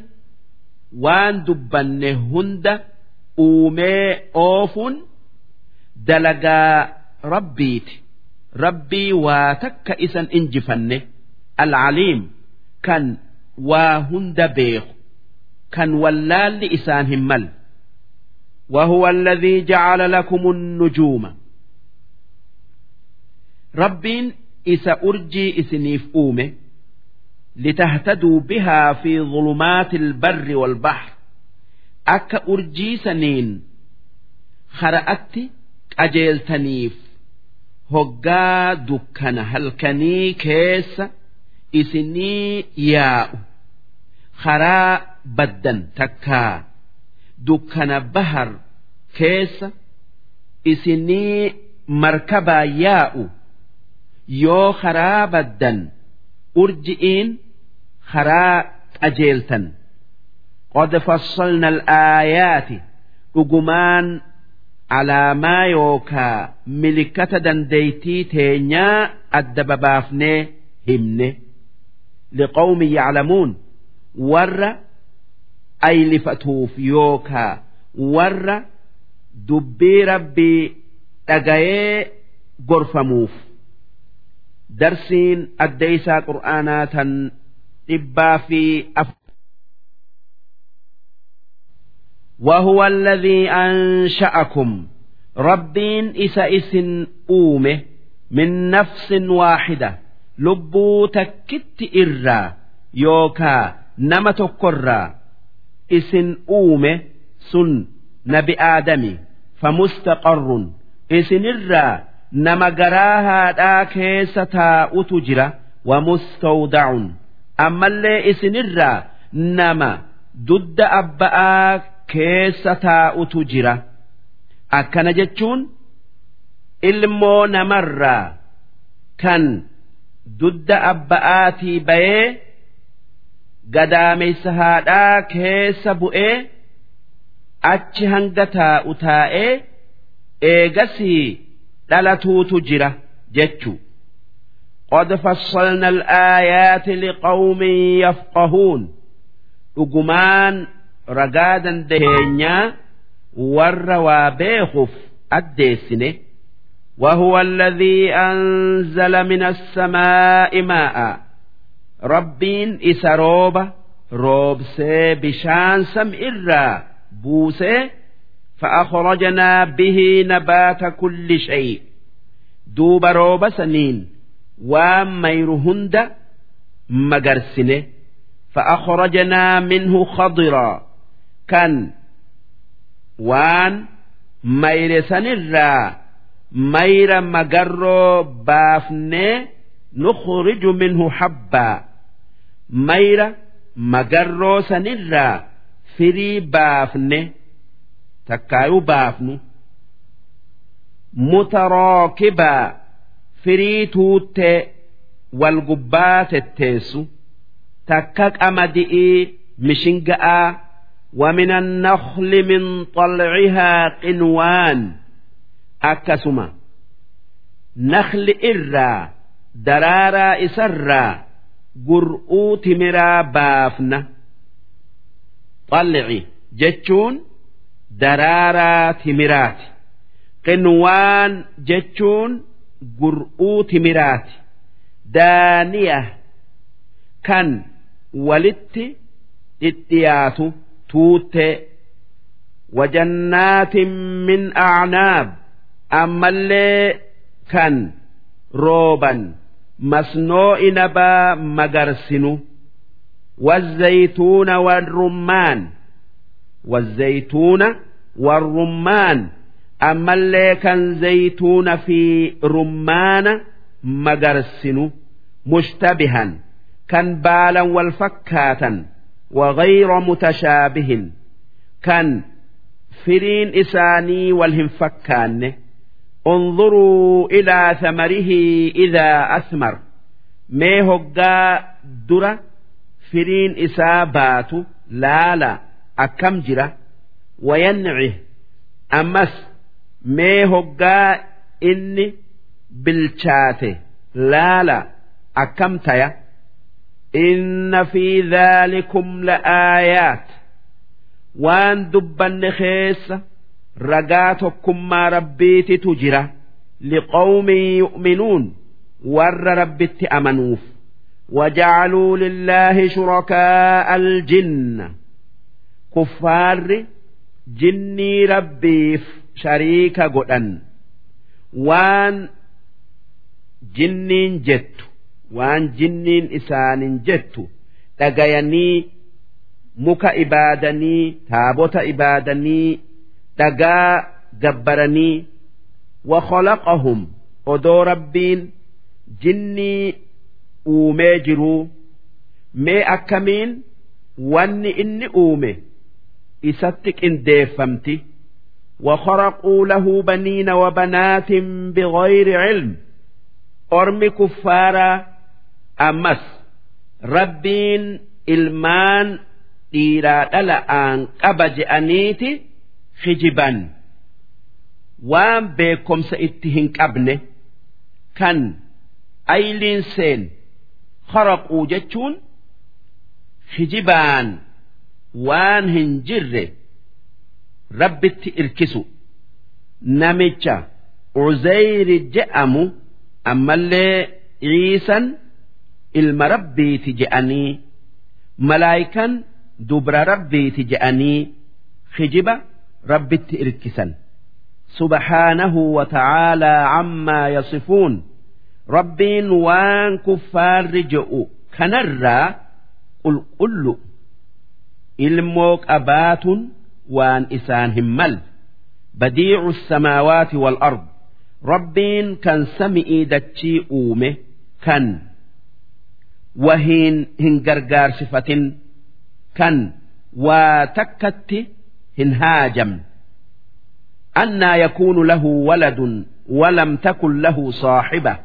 waan dubbanne hunda uumee oofuun dalagaa rabbiiti. Rabbii waa takka isan injifanne العليم كان واهند بيخ كان ولال إسان همل وهو الذي جعل لكم النجوم رب إسا أرجي إسنيف أومه لتهتدوا بها في ظلمات البر والبحر أك أرجي سنين خرأت أجيل تنيف هقا دكان هلكني كيس isinii yaa'u. Karaa baddan takkaa dukkana bahar keessa isinii markabaa yaa'u. Yoo karaa baddan urji'iin karaa qajeeltan. Qad fassalna alaayaati dhugumaan alaamaa yookaa milikkata dandeeytii teenyaa adda babaafnee himne لقوم يعلمون ور أيلفتوف يوكا ور دبي ربي أجاي غرفموف درسين أديسا قرآنات إبا في أف وهو الذي أنشأكم ربين إسا إسن أومه من نفس واحدة Lubbuu takkitti irraa yookaa nama tokkorraa isin uume sun nabi aadami famustaqarrun isinirraa nama garaa haadhaa keessa taa'utu jira wamustawda'un ammallee isinirraa nama dudda abba'aa keessa taa'utu jira. Akkana jechuun ilmoo namarraa kan dudda abba'aatii bayee gadaameysa haadhaa keessa bu'ee achi hanga taa'u taa'ee eegasii dhalatuutu jira jechu. qod fassalna alaayaati liqawmin yafqahuun. dhugumaan ragaa dandeenyaa warra waa beekuuf addeessine. وهو الذي أنزل من السماء ماء ربين إسروبة روبسي بشان سمئرا بوسي فأخرجنا به نبات كل شيء دوب روب سنين وميرهند مجرسنه فأخرجنا منه خضرا كان وان ميرسن الرّا mayra magarroo baafnee nukhriju minhu habbaa mayra magarroo sanirraa firii baafne takkaayuu baafnu mutaraakibaa firii tuuttee wal gubbaa tetteessu takka qamadi'ii mishinga'aa ومن النخل من طلعها قنوان akkasuma nakhli irraa daraaraa isarraa gur'uu timiraa baafna. Xallici jechuun daraaraa timiraati. Qinwaan jechuun gur'uu timiraati. Daaniya kan walitti dhidhiyaatu tuutte. Wajannaatin min acnaab ammallee kan rooban masnoo'i nabaa magarsinu والزيتون والرمان والزيتون والرمان أما اللي كان زيتون في رمان مجرسن مشتبها كان بالا والفكاتا وغير متشابه كان فرين إساني والهم فكان انظروا إلى ثمره إذا أثمر ما هقا درة فرين إسابات لا لا أكم جرة وينعه أمس ما هقا إني بالشاته لا لا أكم تيا إن في ذلكم لآيات وان دبن ragaa tokkummaa rabbiititu jira. Liqawmin yu'minuun warra rabbitti amanuuf. Wajacaluu lillaahi shurakaa aljinna kuffaarri jinnii rabbiif shariika godhan. Waan jinniin jettu waan jinniin isaanin jettu dhagayanii muka ibaadanii taabota ibaadanii dhagaa gabbaranii wakhalaqahum odoo rabbiin jinnii uumee jiruu mee akkamiin wanni inni uume isatti qindeeffamti وخرقوا له بنين وبنات بغير علم أرمي كفارا ammas rabbiin ilmaan dhiiraa dhala'aan qaba je'aniiti Hijiban waan beekomsa itti hin qabne kan ayliin seen haraquu jechuun hijibaan waan hin jirre rabbitti irkisu. Namicha uzayri je'amu ammallee ciisan ilma rabbiiti je'anii malaayikan dubra rabbiiti je'anii hijiba rabbitti irkisan. Subhaanahu wa ta'aalaa ammaa yasifuun rabbiin waan kuffaarri je'u kanarraa qulqullu. Ilmoo qabaatun waan isaan hin malle badiicu samaawaati wal ard. Rabbiin kan sami'ii dachii uume kan wahiin hin gargaarsifatin kan waa takkatti. هن هاجم أنا يكون له ولد ولم تكن له صاحبة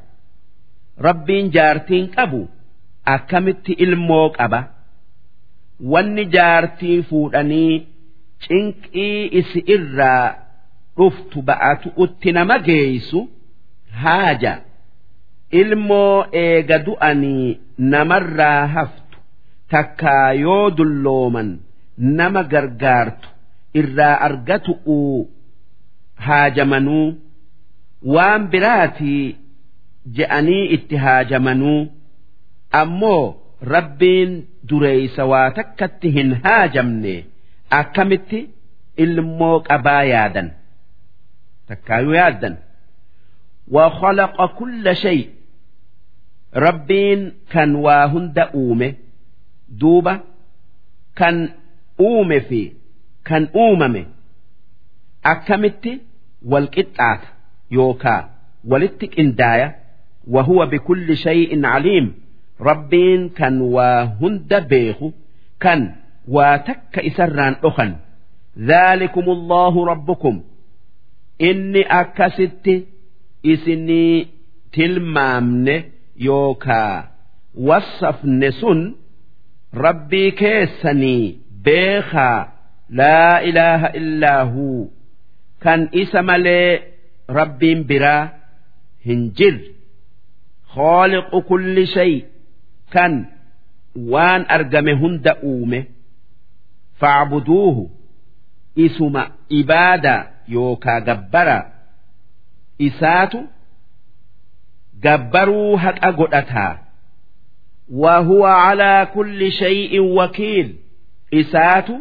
ربين جارتين قبو أكمت الموك أبا wanni jaartii fuudhanii cinqii isi irraa dhuftu ba'atu utti nama geeysu haaja ilmoo eega du'anii namarraa haftu takkaa yoo dullooman nama gargaartu irraa argatu'uu haajamanuu waan biraatii je'anii itti haajamanuu ammoo rabbiin dureeysa waa takkatti hin haajamne akkamitti ilmoo qabaa yaadan takkaayuu yaaddan وخلق كل شيء ربين كان واهند أومه دوبة كان أومه في كان أوممه أكمت والقطعة يوكا ولتك إنداية وهو بكل شيء عليم rabbiin kan waa hunda beeku kan waa takka isarraan dhokan ذلكم الله ربكم inni akkasitti isinii tilmaamne yookaa wassafne sun rabbii keessanii beekaa laa ilaaha illaa huu kan isa malee rabbiin biraa hin jirre khooliqu kulli shay. Kan waan argame hunda uume. Facbuduuhu isuma ibaadaa yookaa gabbaraa isaatu gabbaruu haqa godhataa. Wa huwa calaa kulli shay'in wakiil. Isaatu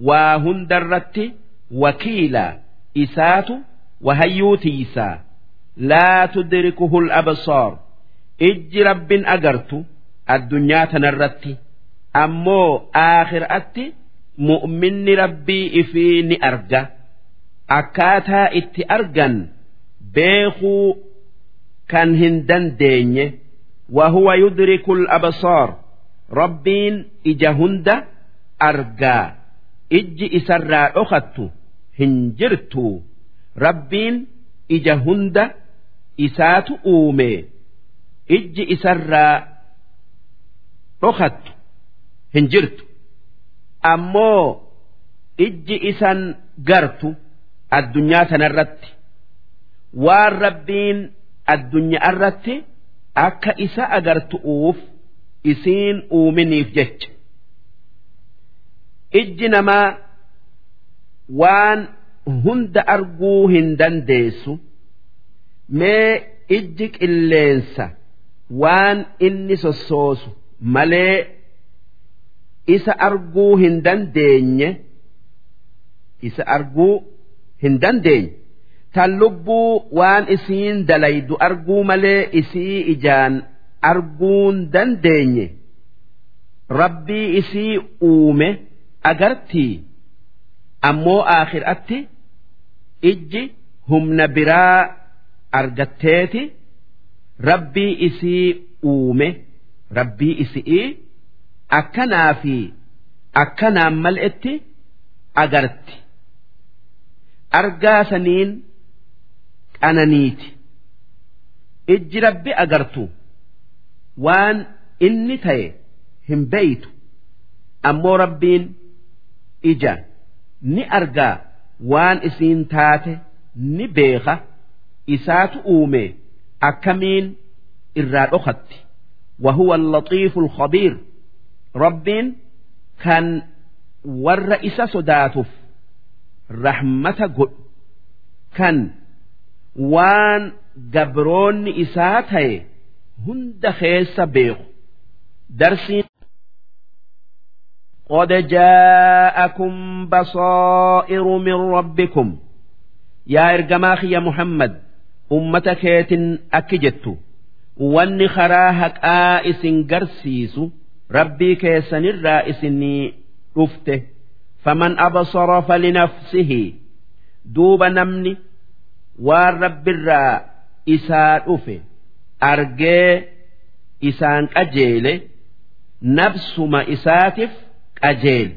waa hundarratti wakiila isaatu wahayyuu tiisaa laa tudrikuhu al-absaar ijji rabbin agartu addunyaa tanarratti. Ammoo aakhiraatti mu'minni rabbii ifii ni arga. Akkaataa itti argan beekuu kan hin dandeenye. Wahuwa yudriku al-absaar rabbiin ija hunda argaa. ijji isarraa dhokattu hin jirtu. Rabbiin ija hunda isaatu uume. Ijji isarraa dhokattu hin jirtu. Ammoo ijji isan gartu addunyaa sanarratti. Waan rabbiin addunyaa irratti akka isa agartu'uuf isiin uuminiif jecha. Ijji namaa waan hunda arguu hin dandeessu. Mee ijji qilleensa waan inni sossoosu malee isa arguu hin dandeenye isa arguu hin dandeenye. Tan lubbuu waan isiin dalaydu arguu malee isii ijaan arguun dandeenye. Rabbii isii uume agartii ammoo aakhiraatti ijji humna biraa argatteeti. Rabbii isii uume rabbii isii akkanaa fi akkanaan mal'etti agarti. Argaa saniin qananiiti. Ijji rabbi agartu waan inni ta'e hin beeytu. Ammoo rabbiin ija ni argaa waan isiin taate ni beeka isaatu uume akkamiin irraa dhokatti وهو اللطيف الخبير ربين كان ور إسا صداتف رحمة قل كان waan gabroonni isaa ta'e hunda keessa beeku darsiin قد جاءكم بصائر من ربكم يا إرجماخ يا محمد أمتك أكجت واني خراهك آئس قرسيس ربي كيسن الرائس رفته فمن أبصر فلنفسه دوب نمني waan rabbirraa isaa dhufe argee isaan qajeele nabsuma isaatiif qajeele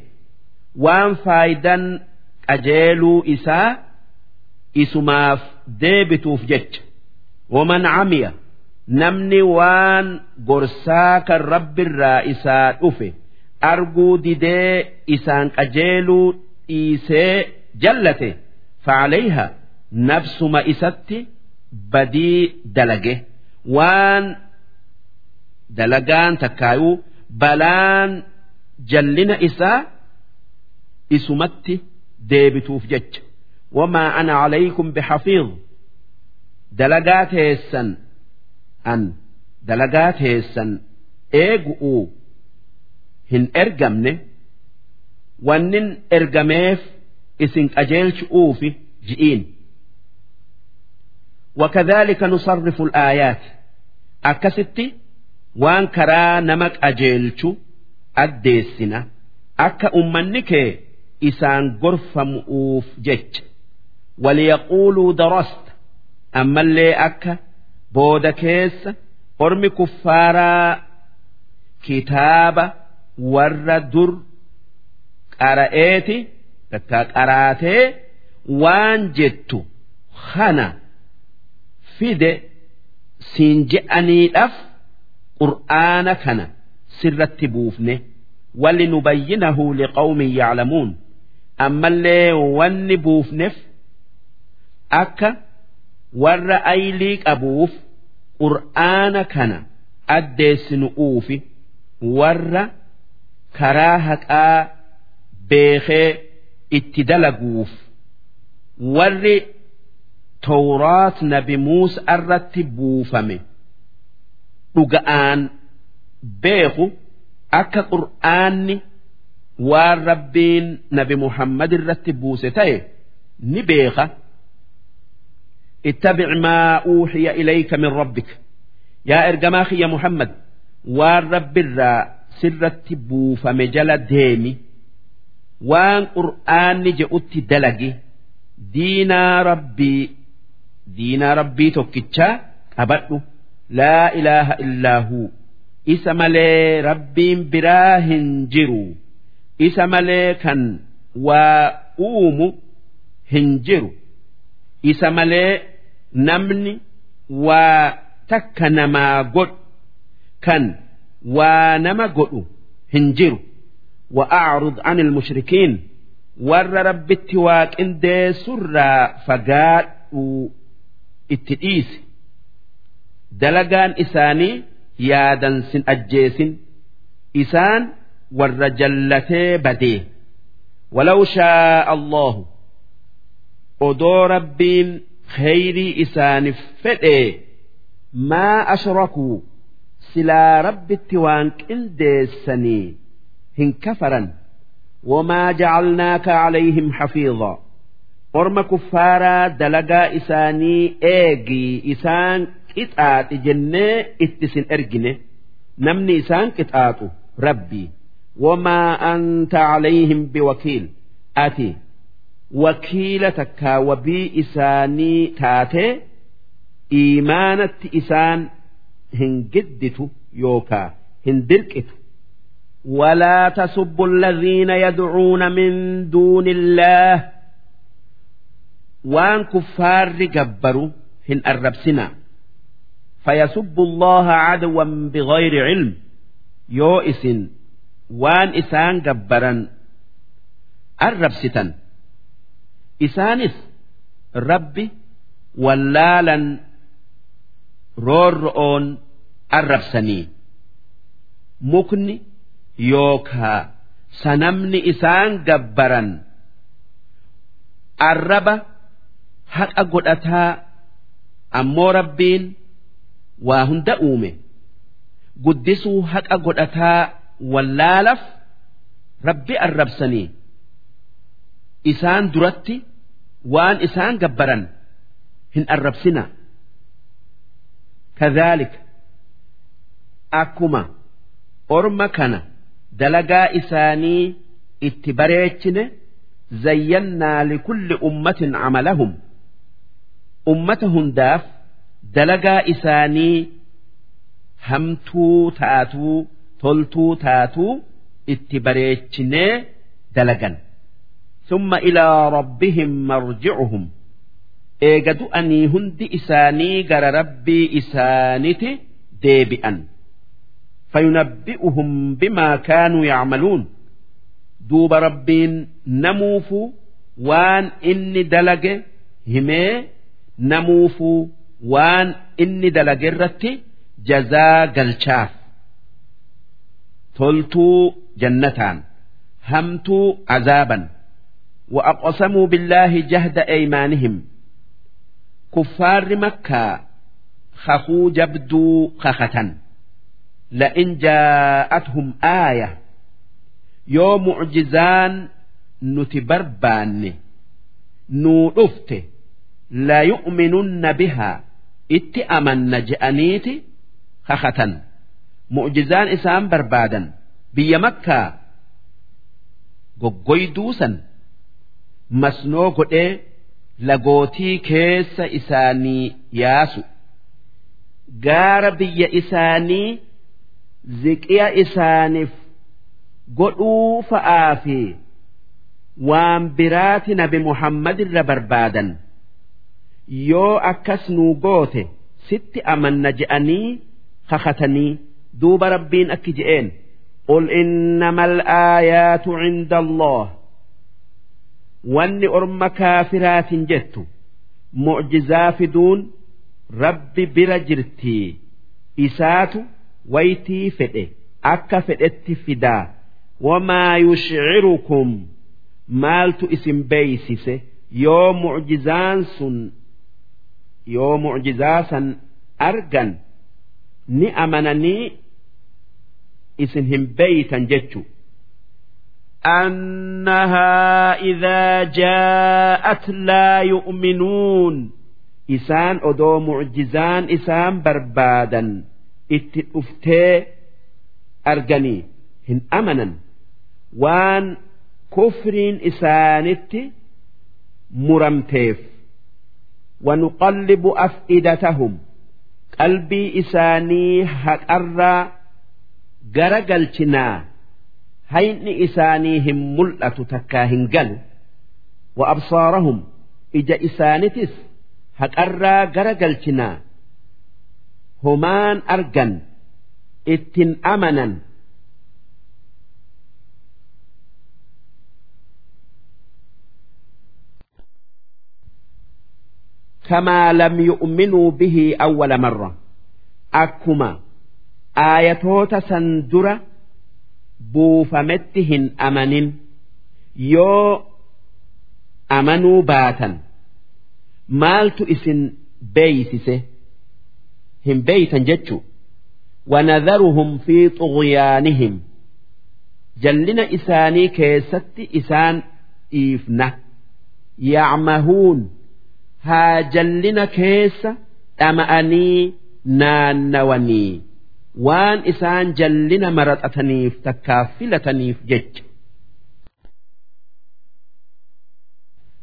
waan faayidan qajeeluu isaa isumaaf deebituuf jecha. Waman camiya? Namni waan gorsaa kan rabbirraa isaa dhufe arguu didee isaan qajeeluu dhiisee jallate faalayha nafsuma isatti badii dalage. Waan dalagaan takkaayuu balaan jallina isaa isumatti deebituuf jecha wamaa ana calaykum bixafiid dalagaa teessan an dalagaa teessan eegu'uu hin ergamne wannin ergameef isin qajeelchu'uufi ji'iin وكذلك نصرف الآيات أكستي وان كرا نمك أجيلشو addeessina akka ummanni kee isaan gorfamuuf jecha waliyaquuluu darasta ammallee akka booda keessa ormi kuffaaraa kitaaba warra dur qara'eeti takka qaraatee waan jettu kana fide siin je'aniidhaaf qur'aana kana. Sirratti buufne. Walli nubayyinahu liqawmin yaclamuun ammallee wanni buufneef akka warra aylii qabuuf qur'aana kana addeessinu'uufi warra karaa haqaa beekee itti dalaguuf. Warri tawraat nabi muusa irratti buufame dhuga'aan beeku akka qur'aanni waan rabbiin nabi muhammad irratti buuse ta'e ni beeka. Ittabic maa uuxiya ilayka min rabbik. Yaa ergamaa kiyya muhammad waan rabbirraa sirratti buufame jala deemi. Waan qur'aanni je'utti dalagi. Diinaa rabbii diinaa rabbii tokkichaa qabadhu. Laa ilaaha illaa huu. isa malee rabbiin biraa hin jiru isa malee kan waa uumu hin jiru isa malee namni waa takka namaa godhu kan waa nama godhu hin jiru وأعرض عن المشركين ور ربت واكن دي سرا فقاد اتئيس دلقان إساني yaadan sin ajjeesin isaan warra jallatee badee. Walaw shaa allahu odoo rabbiin kheyrii isaaniif fedhee maa ashrakuu silaa rabbitti waan qindeessanii hin kafaran. Wamaa jacalnaaka calayhim xafiidaa orma kuffaaraa dalagaa isaanii eegii isaan qixaaxi jennee itti sin ergine namni isaan qixaaxu rabbii wamaa anta calayhim biwakiil ati wakiila takkaa wabii isaanii taatee iimaanatti isaan hin gidditu yookaa hin dirqitu ولا تسبوا الذين يدعون من دون الله وان كفار جبروا هن الربسنا فيسب الله عدوا بغير علم يوئس وان إسان جبرا الربستا إسانس ربي ولالا رورؤون الربسني مكني يوكا سنمني إسان جبرا الرب حق أقول أمو ربين waa hunda uume. Guddisuu haqa godhataa wallaalaf rabbi arrabsanii. Isaan duratti waan isaan gabbaran hin arrabsina. Kadhaalika akkuma orma kana dalagaa isaanii itti bareechine zayyannaa likulli ummatin camalahum ummata hundaaf dalagaa isaanii hamtuu taatuu toltuu taatuu itti bareechinee dalagan. Summa ilaa rabbihim marji'uhum. Eega du'anii hundi isaanii gara rabbii isaaniti deebi'an. Fayunabbi'uhum bimaa kaanuu yacmaluun. Duuba rabbiin namuufuu waan inni dalage himee namuufuu waan inni dalage irratti jazaa galchaaf toltuu jannataan hamtuu azaaban وأقسموا بالله جهد أيمانهم كفار مكة خخو جبدوا خخة لئن جاءتهم آية يوم معجزان نتبربان نورفته لا يؤمنن بها itti amanna je'aniiti kakatan. Mu'jizaan isaan barbaadan. Biyya makkaa goggoyduu san masnoo godhee lagootii keessa isaanii yaasu. Gaara biyya isaanii ziqiya isaaniif godhuu fa'aa fi waan biraati nabi muhammadin irra barbaadan. yoo akkas nuu goote sitti amanna je'anii kakatanii duuba rabbiin akki je'een. Qul innama alaayaatu cinda allah. Wanni orma kaafiraatiin jettu mucjizaa fiduun rabbi bira jirtii. Isaatu waytii fedhe akka fedhetti fidaa. Wamaa yushcirukum maaltu isin beeysise? Yoo mucjizaan sun yoo mucjizaa san argan ni amananii isin hin beeytan jechu أنها إذا جاءت لا يؤمنون إسان أدو معجزان إسان بربادا اتفتي أرجني هن أمنا وان كفر إسانت مرمتيف ونقلب أفئدتهم قلبي إساني هكأرى جرجلتنا hayni isaanii hin mul'atu takkaa hin galu wa absaarahum ija isaanitis haqarraa gara galchinaa كما لم يؤمنوا به أول مرة أكما آياتوتا سندرة buufametti hin amanin yoo amanuu baatan maaltu isin beeysise hin beeytan jechu wanadharuhum fi xughyaanihim jallina isaanii keessatti isaan dhiifna yacmahuun haa jallina keessa dhama'anii naannawanii waan isaan jallina maraxataniif takkaa filataniif jecha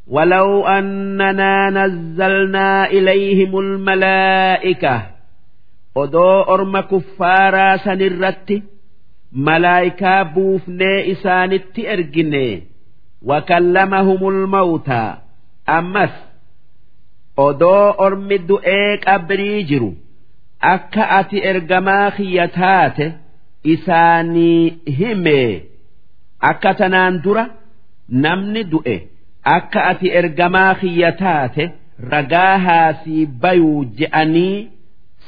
ولو أننا نزلنا إليهم الملائكة odoo orma kuffaaraa sanirratti malaayikaa buufnee isaanitti ergine wakallamahumul mawtaa ammas odoo ormi du'ee qabrii jiru akka ati ergamaa kiyya taate isaanii himee akka tanaan dura namni du'e akka ati ergamaa kiyya taate ragaa haasii bayuu je'anii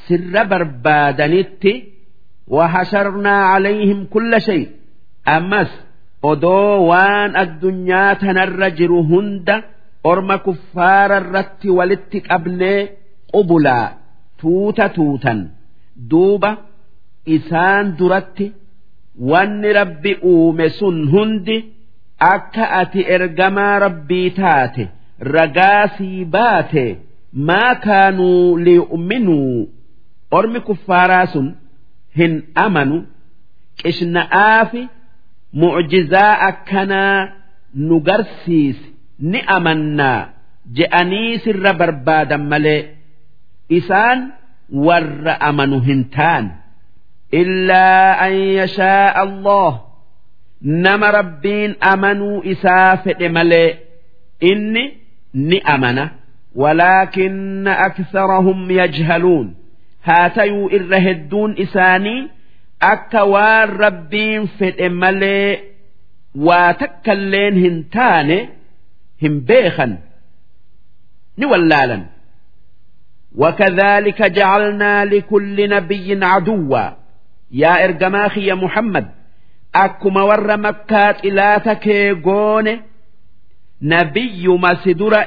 sirra barbaadanitti وحشرنا عليهم كل شيء أمس odoo waan addunyaa tanarra jiru hunda orma kuffaara irratti walitti qabnee qubulaa tuuta tuutan. Duuba isaan duratti wanni rabbi uume sun hundi akka ati ergamaa rabbii taate ragaa sii baate maa kaanuu liyu'minuu ormi kuffaaraa sun hin amanu. Qishna'aafi mucjizaa akkanaa nu garsiisi ni amannaa je'anii sirra barbaadan malee isaan warra amanu hin taane. illaa an yashaa Allah. Nama rabbiin amanuu isaa fedhe malee inni ni amana. Walaakinna aksarahum yajhaluun. Haa tayuu irra hedduun isaanii akka waan rabbiin fedhe malee waa takka illeen hin taane hin beekan ni wallaalan وكذلك جعلنا لكل نبي عدوا يا إرجماخي يا محمد أكما ور مكات إلى تكيغون نبي مسدر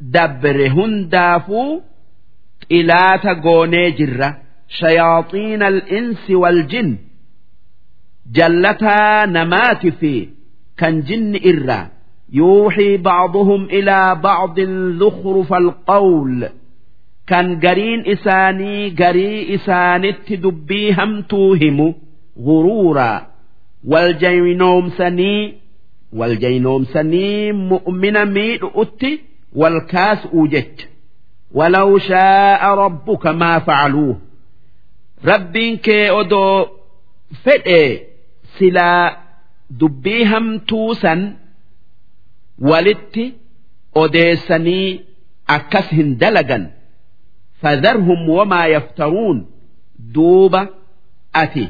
دبر هندافو إلى تغوني جره شياطين الإنس والجن جلتا نمات في كان جن إرا يوحي بعضهم إلى بعض زخرف القول كان قرين إساني قري إسانت دبي هم توهم غرورا والجينوم سني والجينوم سني مؤمن ميد أتي والكاس أوجت ولو شاء ربك ما فعلوه rabbiin kee odoo fedhe silaa dubbii hamtuu san walitti odeessanii akkas hin dalagan fadharhum wamaa yaftaruun duuba ati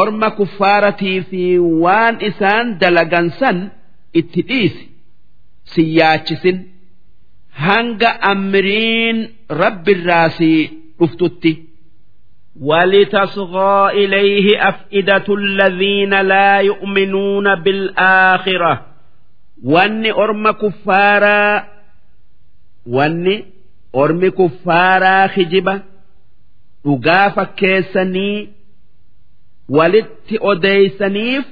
orma kuffaaratii fi waan isaan dalagan san itti dhiisi si yaachisin hanga amriin rabbirraa si dhuftutti ولتصغى إليه أفئدة الذين لا يؤمنون بالآخرة wanni orma kuffaaraa wanni ormi kuffaaraa kijiba dhugaa fakkeessanii walitti odeeysaniif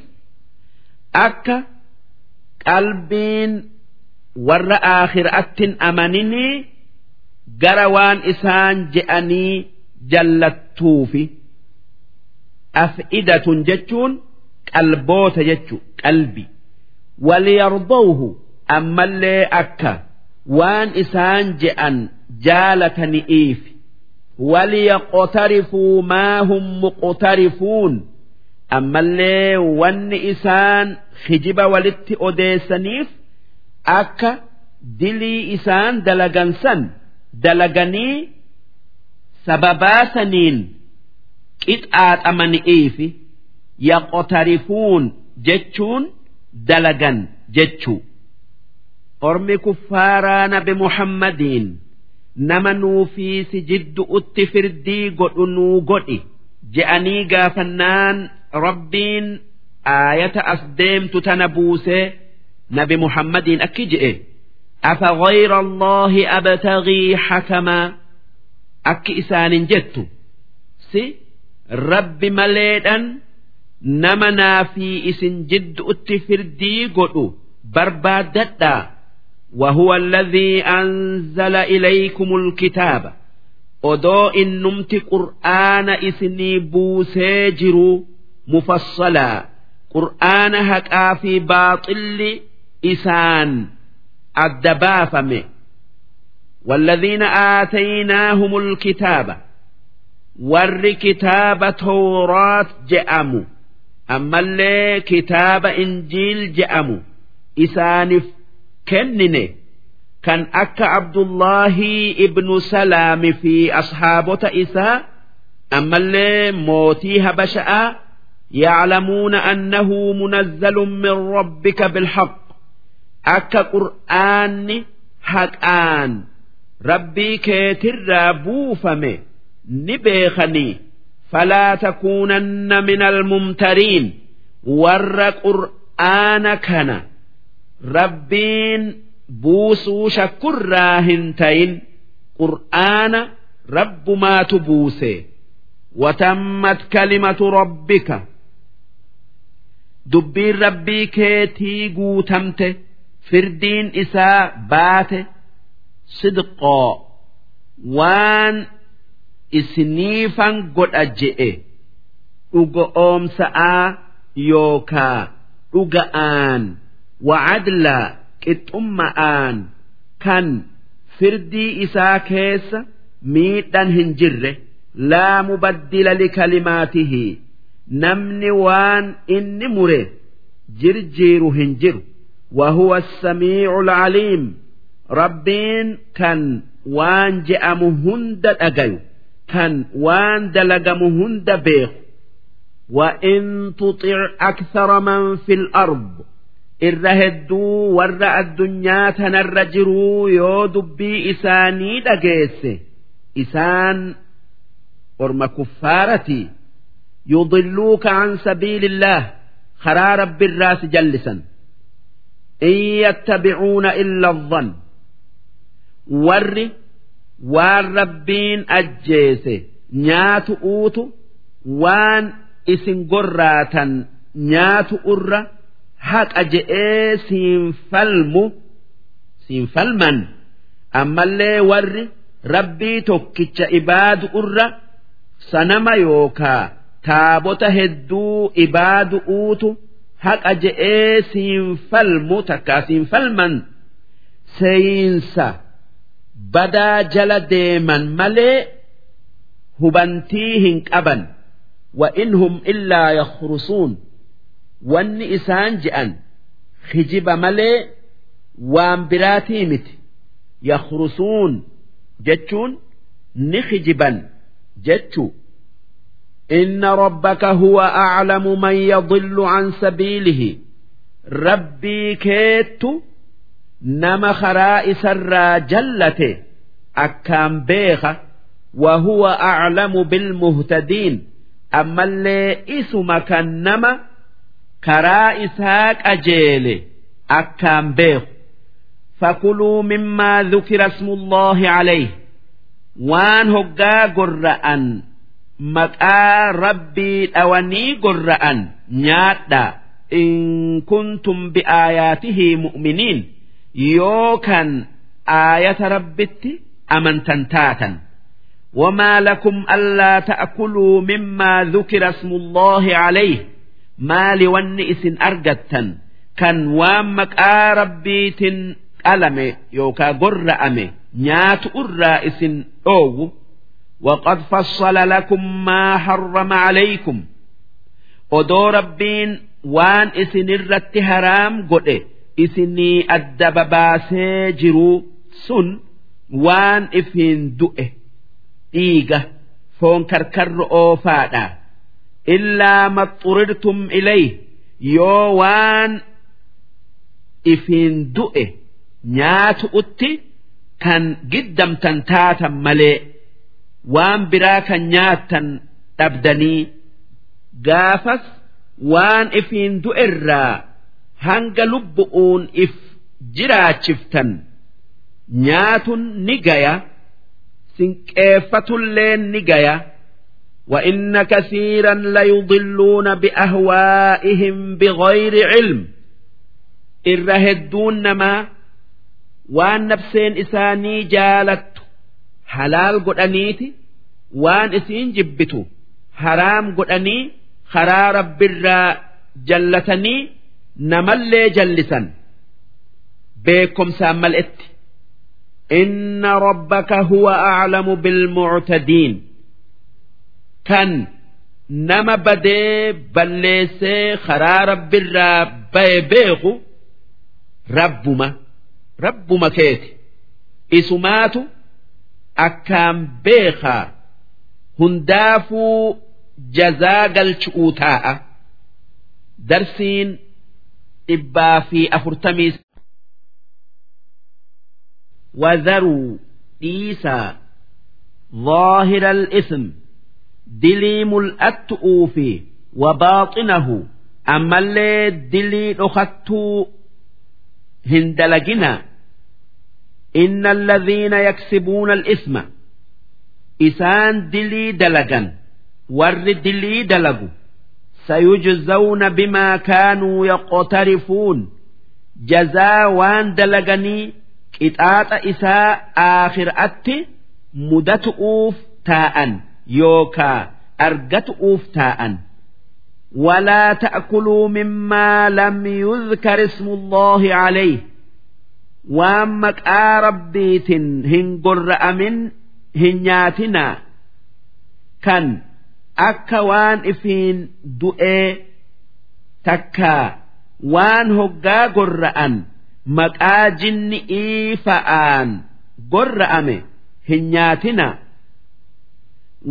akka qalbiin warra aakhiraattin amaninii gara waan isaan je'anii jallattuufi af'idatun jechuun qalboota jechu qalbi waliyardawhu ammallee akka waan isaan je'an jaalatani'iif وليقترفوا ما هم مقترفون ammallee wanni isaan kijiba walitti odeessaniif akka dilii isaan dalagansan dalaganii sababaasaniin qixaaxamani'iifi yaqotarifuun jechuun dalagan jechuu. Ormi kuffaaraa nabi muhammadiin nama nuufii si jiddu'utti firdii godhu nuu godhi je'anii gaafannaan rabbiin aayata as deemtu tana buusee nabi muhammadiin akki je'e. Afa ghayra allaahi abtagii hakamaa akki isaanin jettu. Si rabbi maleedhan nama naafii isin jiddu'utti firdii godhu barbaaddadhaa وهو الذي أنزل إليكم الكتاب odoo innumti qur'aana isinii buusee jiru mufassalaa qur'aana haqaa fi baaxilli isaan adda baafame والذين آتيناهم الكتاب ور كتاب توراة جأموا أما اللي كتاب إنجيل جأموا إسانف kennine kan akka abdullaahi ibnu salaami fi ashaabota isaa ammallee mootii habasha'aa yaclamuuna annahu munazzalun min rabbika bilhaq akka qur'aanni haqaan rabbii keetirraa buufame ni beekanii falaa takuunanna min almumtariin warra qur'aana kana rabbiin buusuu shakkurraa hin tayin qur'aana rabbumaatu buuse watammat kalimatu rabbika dubbiin rabbii keetii guutamte firdiin isaa baate sidqoo waan isiniifan godha je'e dhuga oomsa'aa yookaa dhuga'aan وعدلا قطمآن كان فردي إسا كيس ميتا هنجر لا مبدل لكلماته نمني وان إني مره جرجير هنجر وهو السميع العليم ربين كان وان جأمهند أجل كان وان دلقمهند بيخ وإن تطع أكثر من في الأرض irra hedduu warra addunyaa tanarra jiruu yoo dubbii isaanii dhageesse isaan orma kuffaarati yudilluuka an sabiilillaah karaa rabbiirraa si jallisan in yattabicuuna illa adhan warri waan rabbiin ajjeese nyaatu uutu waan isin gorraatan nyaatu urra haqa je'ee siin falmu siin falman. Ammallee warri rabbii tokkicha ibaadu irra sanama yookaa taabota hedduu ibaadu uutu haqa je'ee siin falmu takkaa siin falman. Seeyinsa badaa jala deeman malee hubantii hin qaban wa inhum illaa yakhrusuun wanni isaan je'an hijiba malee waan biraatii miti yakhrusuun jechuun ni hijiban jechuu إن ربك هو أعلم من يضل عن سبيله rabbii keettu nama karaa isarraa jallate akkaan beeka وهو أعلم بالمهتدين ammallee isuma kan nama karaa isaa qajeele akkaan beeku فكلوا مما ذكر اسم الله عليه waan hoggaa gorra'an maqaa rabbii dhawanii gorra'an nyaadhaa إن كنتم بآياته مؤمنين yookan aayata rabbitti amantan taatan وما لكم ألا تأكلوا مما ذكر اسم الله عليه maali wanni isin argattan kan waan maqaa rabbiitin qalame yookaa gorra'ame nyaatu irraa isin dhoowwu وقد فصل لكم ما حرم عليكم odoo rabbiin waan isinirratti haraam godhe isinii adda babaasee jiruu sun waan ifiin du'e dhiiga foon karkarro oofaadha. Illaa maxxurirtum ilayh yoo waan ifiin du'e nyaatu utti kan giddamtan taatan malee waan biraa kan nyaattan dhabdanii gaafas waan ifiin du'erraa hanga lubbu'uun if jiraachiftan nyaatun ni gaya sinqeeffatulleen ni gaya وإن كثيرا ليضلون بأهوائهم بغير علم irra hedduun namaa waan nafseen isaanii jaalattu halaal godhaniiti waan isiin jibbitu haraam godhanii karaa rabbirraa jallatanii namallee jallisan. Beekomsaan mal'etti. Inna rabbaka huwa aclamu bilmuctadiin kan nama badee balleessee karaa rabbirraa baye beeku rabbuma rabbuma keeti. Isumaatu akkaan beekaa hundaafuu jazaa galchu'uu taa'a. Darsiin dhibbaa fi afurtamii وذروا dhiisaa ظاهر الإثم dilii mul'attu'uu fi wabaaxinahu ammallee dilii dhokattuu hin dalagina إن الذين يكسبون الإثم isaan dilii dalagan warri dilii dalagu سيجزون بما كانوا يقترفون jazaa waan dalaganii qixaaxa isaa aakhiraatti mudatu'uuf taa'an yookaa argatu'uuf taa'an ولا تأكلوا مما لم يذكر اسم الله عليه waan maqaa rabbiitin hin gorra'amin hin nyaatinaa kan akka waan ifiin du'ee takkaa waan hoggaa gorra'an maqaa jinni'ii fa'aan gorra'ame hin nyaatinaa.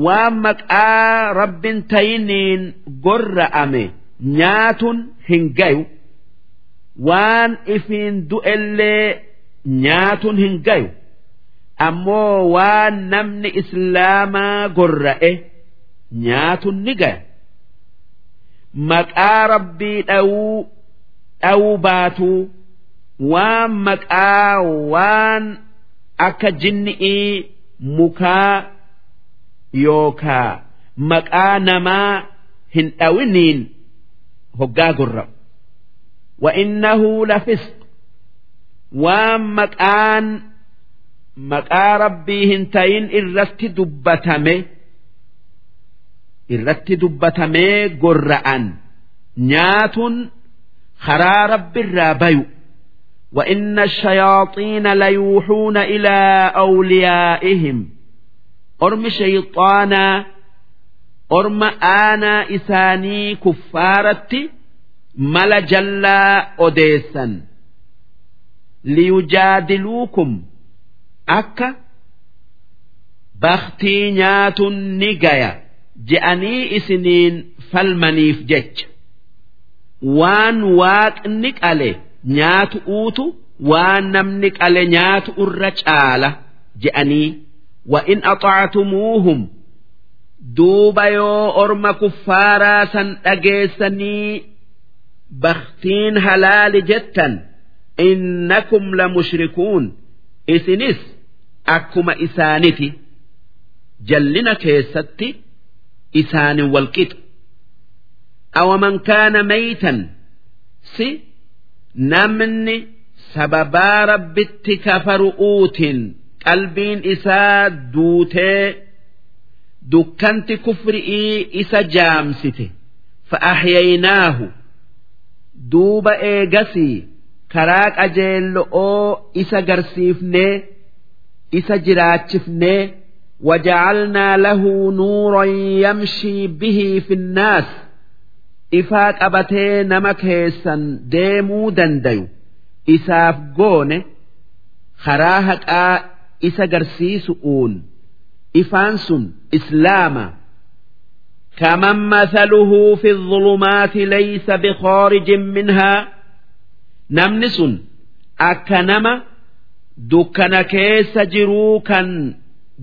Waan maqaa rabbin tayiniin gorra'ame nyaatun hin gayu. Waan ifiin du'ellee nyaatun hin gayu. Ammoo waan namni islaamaa gorra'e nyaatun ni gaya maqaa rabbii dhawuu dhawuu baatuu waan maqaa waan akka jinni'ii mukaa yookaa maqaa namaa hin dhawiniin hoggaa gorra'u وإنه لفسق waan maqaan maqaa rabbii hin tayin irratti dubbatame irratti dubbatamee gorra'an nyaatun karaa rabbirraa bayu وإن الشياطين ليوحون إلى أوليائهم ormi shayxaanaa orma aanaa isaanii kuffaaratti mala jallaa odeessan liyujaadiluukum akka baktii nyaatun ni gaya je'anii isiniin falmaniif jecha waan waaqni qale nyaatu uutu waan namni qale nyaatu irra caala je'anii وإن أطعتموهم duuba yoo orma kuffaaraa san dhageessanii baktiin halaali jettan innakum la mushrikuun isinis akkuma isaaniti jallina keessatti isaanin walqixa awaman kaana maytan si namni sababaa rabbitti kafaru'uutiin qalbiin isaa duutee dukkanti kufri'ii isa jaamsite fa'ahyaynaahu duuba eegasii karaa qajeello'oo isa garsiifnee isa jiraachifnee وجعلنا له نورا يمشي به في الناس ifaa qabatee nama keessan deemuu dandayu isaaf goone karaa haqaa isa garsiisu'uun ifaan sun islaama كمن مثله في الظلمات ليس بخارج منها نمنس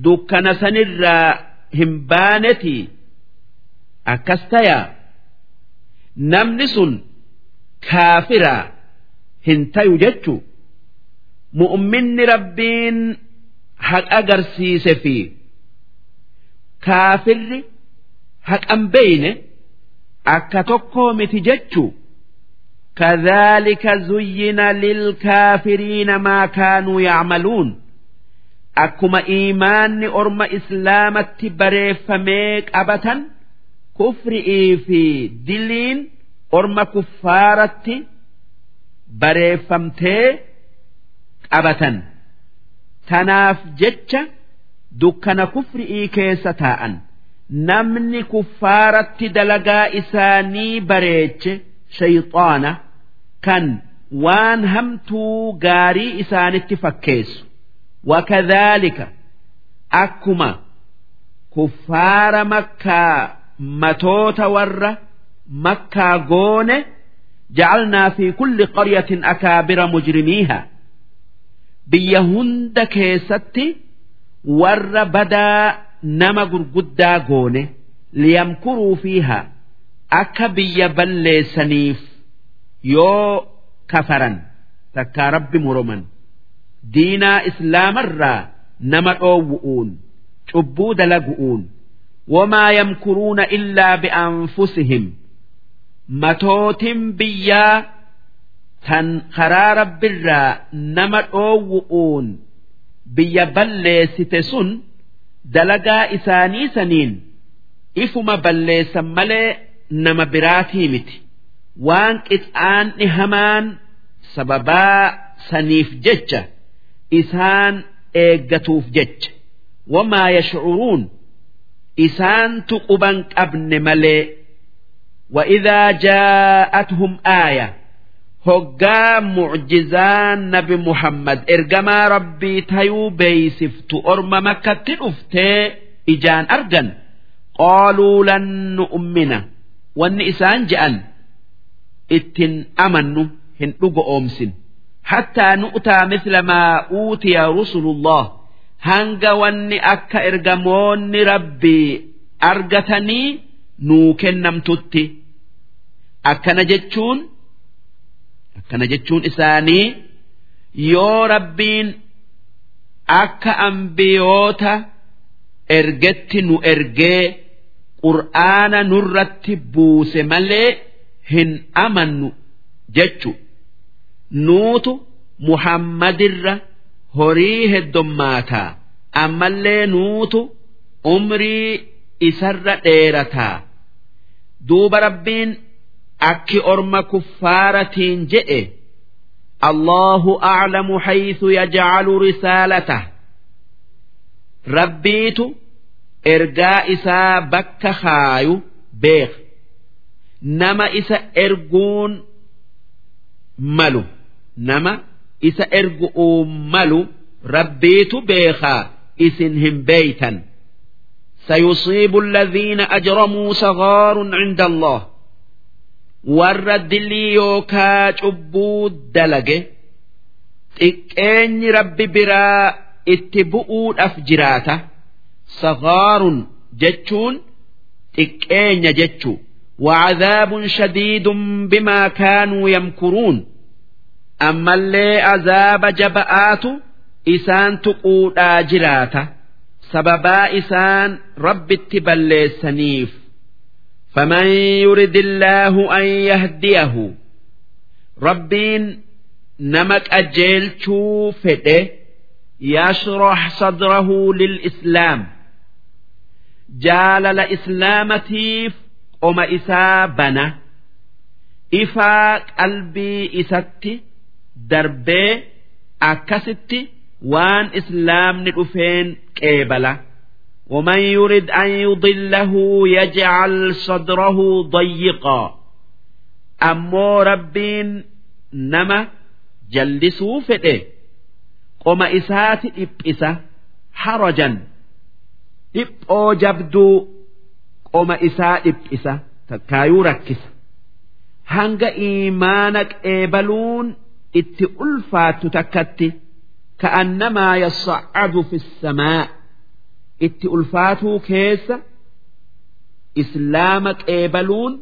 أكنما دكنا كيس جروكا دكنا سنرا همبانتي أكستيا نمنس كافرا هنتيو جتشو مؤمن ربين حق أجرسيس فيه kaafirri haqan beeyne akka tokkoo miti jechuu كذلك زين للكافرين ما كانوا يعملون akkuma iimaanni orma islaamatti bareeffamee qabatan kufrii fi diliin orma kuffaaratti bareeffamtee qabatan tanaaf jecha dukkana kufrii keessa taa'an namni kuffaaratti dalagaa isaanii bareeche shayxaana kan waan hamtuu gaarii isaanitti fakkeessu. wakadhaalika akkuma kuffaara makkaa matoota warra makkaa goone jacalnaa fi kulli qaryatin akaabira mujrimiiha biyya hunda keessatti warra badaa nama gurguddaa goone liyamkuruu fiiha akka biyya balleessaniif yoo kafaran takkaa rabbi muroman. Diinaa islaamarraa nama dhoowwu'uun cubbuu dalagu'uun wamaa yamkuruuna illaa bi'anfusihim matootin biyyaa tan karaa rabbirraa nama dhoowwu'uun biyya balleessite sun dalagaa isaanii saniin ifuma balleessan malee nama biraatii miti. Waan qixaanni hamaan sababaa saniif jecha isaan eeggatuuf jecha wamaa yashcuruun isaantu quban qabne malee وإذا جاءتهم آية hoggaa mucjizaan nabi muhammad ergamaa rabbii tayuu beeysiftu orma makkatti dhuftee ijaan argan qaaluu lan nu'mina wanni isaan je'an ittin amannu hin dhugo oomsin hattaa nu'taa misla maa uutiya rusulullah. Hanga wanni akka ergamoonni rabbii argatanii nuu kennamtutti. Akkana jechuun akkana jechuun isaanii yoo rabbiin akka ambiyoota ergetti nu ergee qur'aana nurratti buuse malee hin amannu jechu nuutu muhammadirra horii heddommaataa ammallee nuutu umrii isarra dheerataa duuba rabbiin akki orma kuffaaratiin je'e allahu a'lamu haythu yajcalu risaalatah rabbiitu ergaa isaa bakka kaayu beeka nama isa erguun malu nama isa ergu'uu malu rabbiitu beekaa isin hin beeytan سيصيب الذين أجرموا صغار عند الله warra dilii yookaa cubbuu dalage xiqqeenyi rabbi biraa itti bu'uudhaaf jiraata صغار jechuun xiqqeenya jechuu وعذاب شديد بما كانوا يمكرون ammallee azaaba jaba'aatu isaan tuquudhaa jiraata sababaa isaan rabbitti balleessaniif فمن يرد الله أن يهديه rabbiin nama qajeelchuu fedhe يشرح صدره للإسلام jaalala islaamatiif qoma isaa bana ifaa qalbii isatti darbee akkasitti waan islaamni dhufeen qeebala ومن يرد أن يضله يجعل صدره ضيقا ammoo rabbiin nama jallisuu fedhe qoma isaati dhiphisa harajan dhiphoo jabduu qoma isaa dhiphisa takkaayuu rakkisa hanga iimaana qeebaluun itti ulfaattu takkatti ka'annamaa yassa'adu fi samaa itti ulfaatuu keessa islaama qeebaluun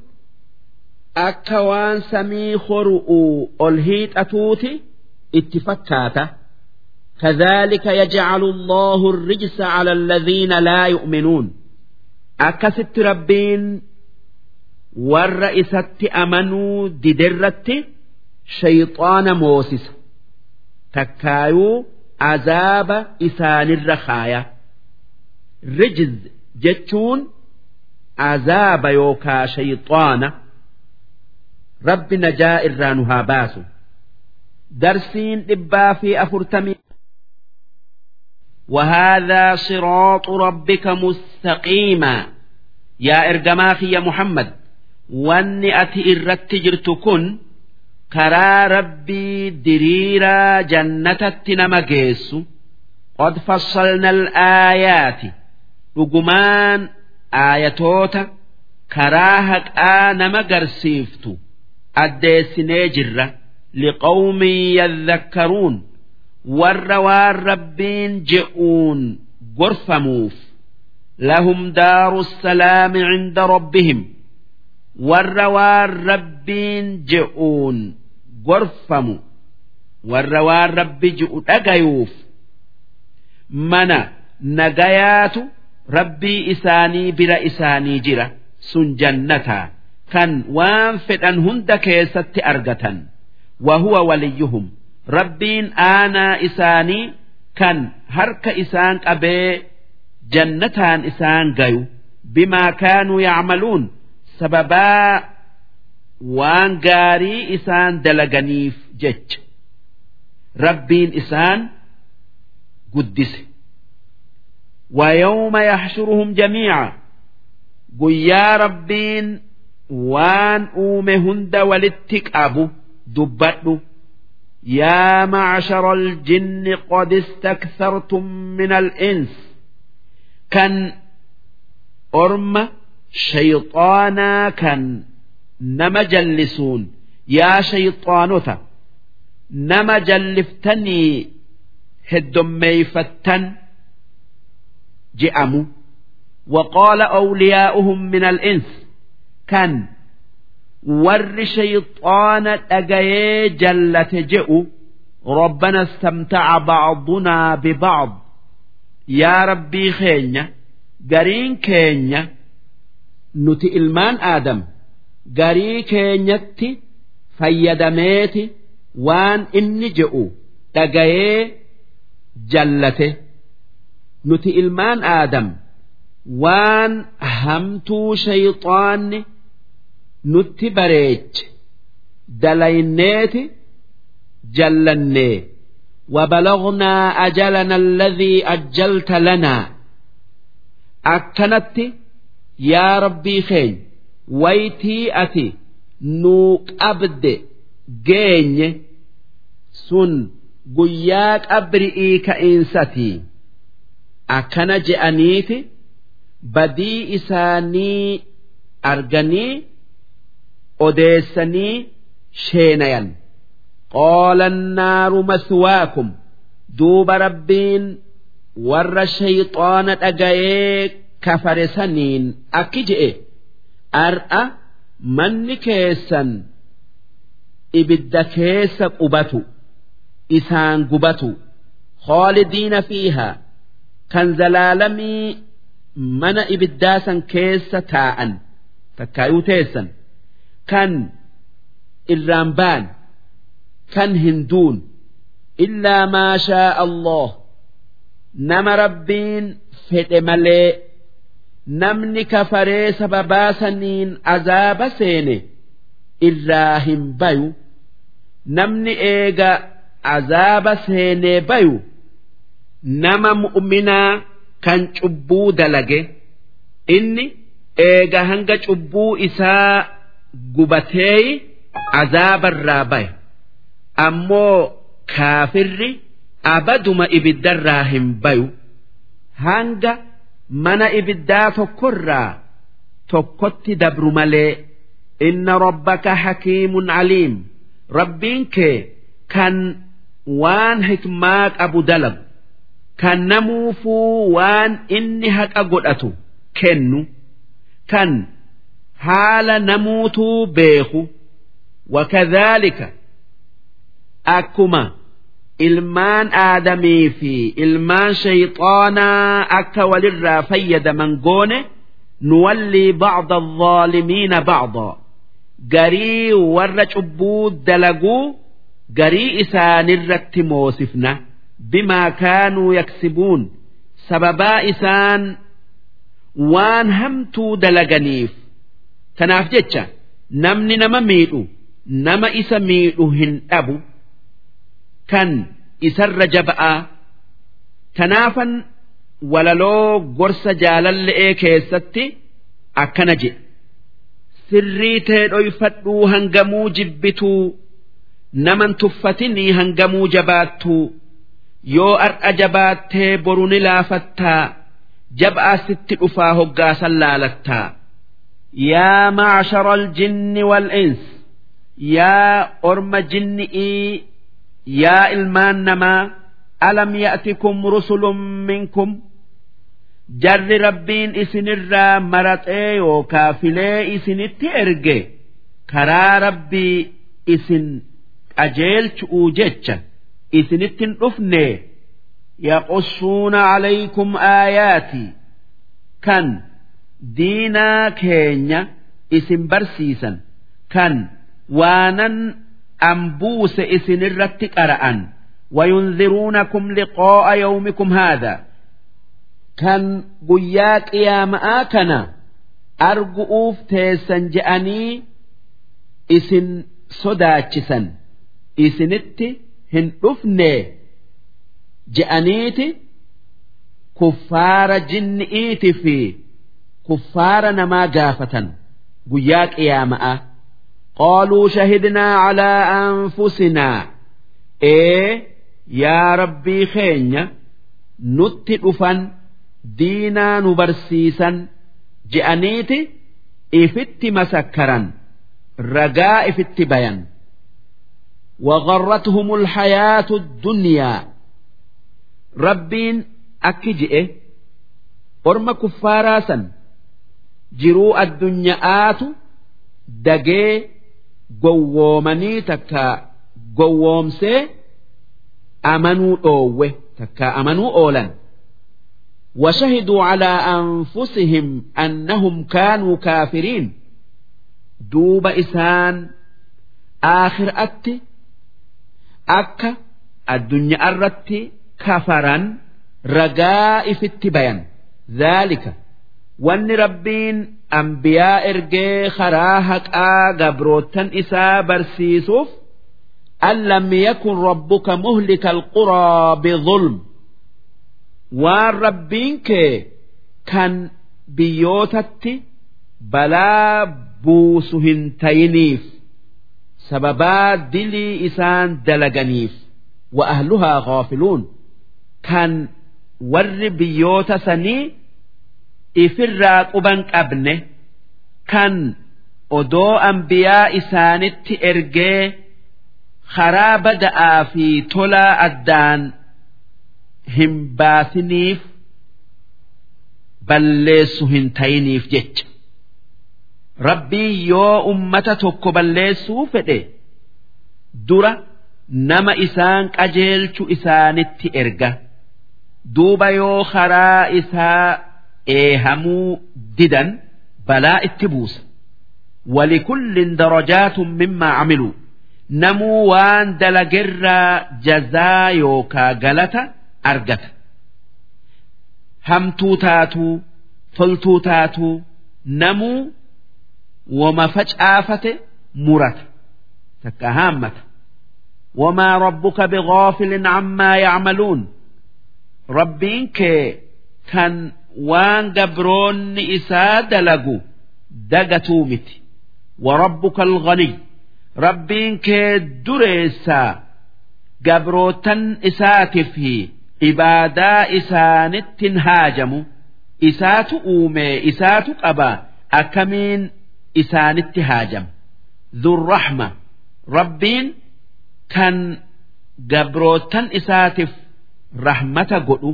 akka waan samii horu'uu ol hiixatuuti itti fakkaata كذلك يجعل الله الرجس على الذين لا يؤمنون akkasitti rabbiin warra isatti amanuu diderratti shayxaana moosisa takkaayuu azaaba isaanirra kaaya rijiz jechuun azaaba yookaa shayxaana rabbi najaa irraa nu haa baasu darsiin dhibbaa fi afurtamii وهذا صراط ربك مستقيما yaa ergamaa kiyya muhammad wanni ati irratti jirtu kun karaa rabbii diriiraa jannatatti nama geessu. qod fassalna al'aayaati. dhugumaan aayatoota karaa haqaa nama garsiiftu addeessinee jirra. liqawmin yadhakkaruun warra waan rabbiin je'uun gorfamuuf. lahum daaru salaami cinda rabbihim. Warra waan rabbiin je'uun gorfamu warra waan rabbi je'u dhagayuuf mana nagayaatu rabbii isaanii bira isaanii jira sun jannataa kan waan fedhan hunda keessatti argatan wahuwa waliyyuhum. Rabbiin aanaa isaanii kan harka isaan qabee jannataan isaan gayu. Bimaa kaanuu yacmaluun sababaa waan gaarii isaan dalaganiif jecha rabbiin isaan guddise ويوم يحشرهم جميعا guyyaa rabbiin waan uume hunda walitti qabu dubbadhu يا معشر الجن قد استكثرتم من الإنس kan orma shayxaanaa kan nama jallisuun yaa shayxaanota nama jalliftanii heddommeeyfattan je'amu وقال أولياؤهم من الإنس kan warri shayxaana dhagayee jallate je'u ربنا استمتع بعضنا ببعض yaa rabbii keenya gariin keenya nuti ilmaan aadam garii keenyatti fayyadameeti waan inni je'u dhagayee jallate nuti ilmaan aadam waan hamtuu shayxaanni nutti bareeche dalayneeti jallannee وبلغنا أجلنا الذي أجلت لنا akkanatti yaa rabbii keenya waytii ati nuu qabde geenye sun guyyaa qabri'ii ka'iinsatii akkana je'aniiti badii isaanii arganii odeessanii sheenayan. Qaala annaaru maswaakum duuba rabbiin warra shayxaana dhagayee kafare saniin akki je'e. Ar'a manni keessan ibidda keessa qubatu isaan gubatu khaalidiina fiihaa kan zalaalamii mana ibiddaasan keessa taa'an takkaayuu teessan kan irraan baan kan hinduun illaa maa shaa Allah nama rabbiin fedhe malee namni kafaree sababaa saniin azaaba seene irraa hin bayu. Namni eega azaaba seenee bayu nama mu'minaa kan cubbuu dalage. Inni eega hanga cubbuu isaa gubatee azaabarraa baye. Ammoo kaafirri abaduma ibiddarraa hin bayu. Hanga mana ibiddaa tokkorraa tokkotti dabru malee inna rabbaka hakiimun aliim. Rabbiin kee kan waan hikmaa qabu dalagu kan namuufuu waan inni haqa godhatu kennu kan haala namuutuu beeku wakadhaalika akkuma ilmaan aadamii fi ilmaan shayxaanaa akka walirraa fayyadaman goone nuwallii bacda alzaalimiina bacdaa garii warra cubbuu dalaguu garii isaanirratti moosifna bimaa kaanuu yaksibuun sababaa isaan waan hamtuu dalaganiif tanaaf jecha namni nama miidhu nama isa miidhu hin dhabu kan isarra jaba'aa tanaafan walaloo gorsa jaalalle'ee keessatti akkana jedhe. Sirrii tee dhoyfadhuu hangamuu jibbituu naman tuffatinii hangamuu jabaattuu yoo ar'a jabaattee boru ni laafattaa jab'aa sitti dhufaa hoggaasan laalattaa yaa macshara aljinni wal'ins yaa orma jinni'ii yaa ilmaan namaa alam ya'tikum rusulun minkum jarri rabbiin isinirraa maraxee yookaa filee isinitti erge karaa rabbii isin qajeelchu'uu jecha isinittin dhufne yaqussuuna calaykum aayaatii kan diinaa keenya isin barsiisan kan waanan ambuuse isinirratti qara'an. Wayunziruunakum liqaa'a yawmikum haadha. Kan guyyaa qiyaama'aa kana argu'uuf teessan je'anii isin sodaachisan. Isinitti hin dhufne je'aniiti kuffaara jinni'iiti fi kuffaara namaa gaafatan guyyaa qiyaama'aa qaaluu shahidnaa calaa anfusinaa ee yaa rabbii keenya nutti dhufan diinaa nu barsiisan je'aniiti ifitti masakkaran ragaa ifitti bayan وغرتهم الحياة الدنيا ربين أكجئ أرم كفاراسا جروا الدنيا آت دقي قوومني تكا قوومسي أمنوا أوه تكا أمنوا أولا وشهدوا على أنفسهم أنهم كانوا كافرين دوب إسان آخر أتي akka addunyaa irratti kafaran ragaa ifitti bayan zaalika wanni rabbiin ambiyaa ergee karaa haqaa gabrootan isaa barsiisuuf an lam yakun rabbuka muhlika alquraa bidulm waan rabbiin kee kan biyyootatti balaa buusu hin tayiniif sababaa dilii isaan dalaganiif wa ahluhaa ghaafiluun kan warri biyyoota sanii ifirraa quban qabne kan odoo ambiyaa isaanitti ergee karaa bada'aa fi tolaa addaan hin baasiniif balleessu hin tayiniif jecha. Rabbii yoo ummata tokko balleessuu fedhe dura nama isaan qajeelchu isaanitti erga. Duuba yoo karaa isaa eehamuu didan balaa itti buusa walikullin darajaatun mimmaa camiluu namuu waan dalagerraa jazaa yookaa galata argata hamtuu taatuu toltuu taatuu namuu wama facaafate murata takka haammata wamaa rabbuka bigaafilin cammaa yacmaluun rabbiin kee kan waan gabroonni isaa dalagu dagatuu miti. Warabbuka alghaniy rabbiin kee dureessaa gabrootan isaatiif ibaadaa isaanittin haajamu isaatu uume isaatu qaba akkamiin isaanitti haajam dhurrahma rabbiin kan gabrootan isaatiif rahmata godhu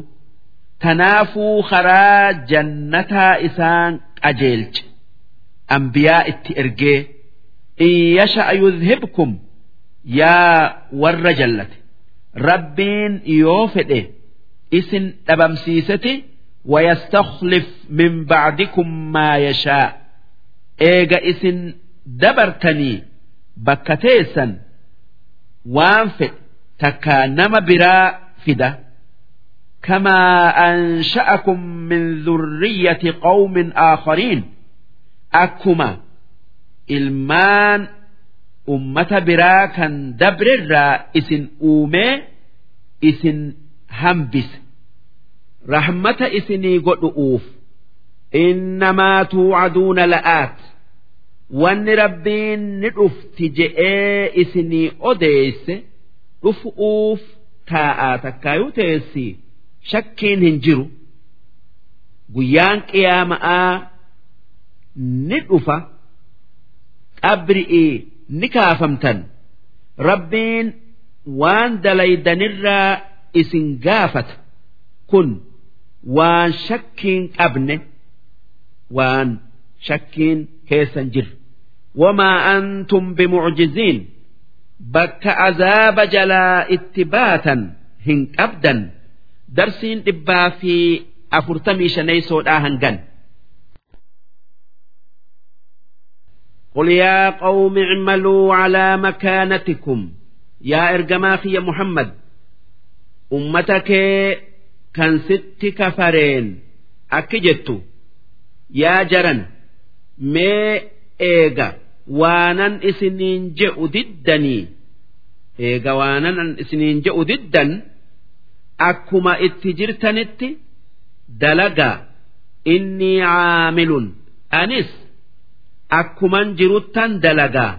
Tanaafuu karaa jannataa isaan qajeelche ambiyaa itti ergee in yasha'a yudhibkum yaa warra jallate rabbiin yoo fedhe isin dhabamsiisati wayastakhlif min ba'dikum maa yashaa eega isin dabartanii bakka teessan waan fedhe takkaa nama biraa fida. كما أنشأكم من ذرية قوم آخرين أكما ilmaan ummata biraa kan dabrirraa isin uumee isin hambise rahmata isinii godhu'uuf innamaa tuucaduuna la'aat wanni rabbiin ni dhufti je'ee isinii odeeyse dhufu'uuf taa'aa takkaayuu teessii shakkiin hin jiru guyyaan qiyaama'aa ni dhufa qabri'ii ni kaafamtan. Rabbiin waan dalaydanirraa isin gaafata. Kun waan shakkiin qabne waan shakkiin keessan jirre wamaa antum bimucjiziin bakka azaaba jalaa itti baatan hin qabdan darsiin dhibbaa fi afurtamii shanaysoodhaa hangan قل يا قوم اعملوا على مكانتكم يا إرجماخي يا محمد أمتك كان ست كفرين أكجت يا جرن ما إيجا waanan isiniin je'u diddanii eega waanan isiniin je'u diddan akkuma itti jirtanitti dalagaa innii caamilun anis akkuman jiruttan dalagaa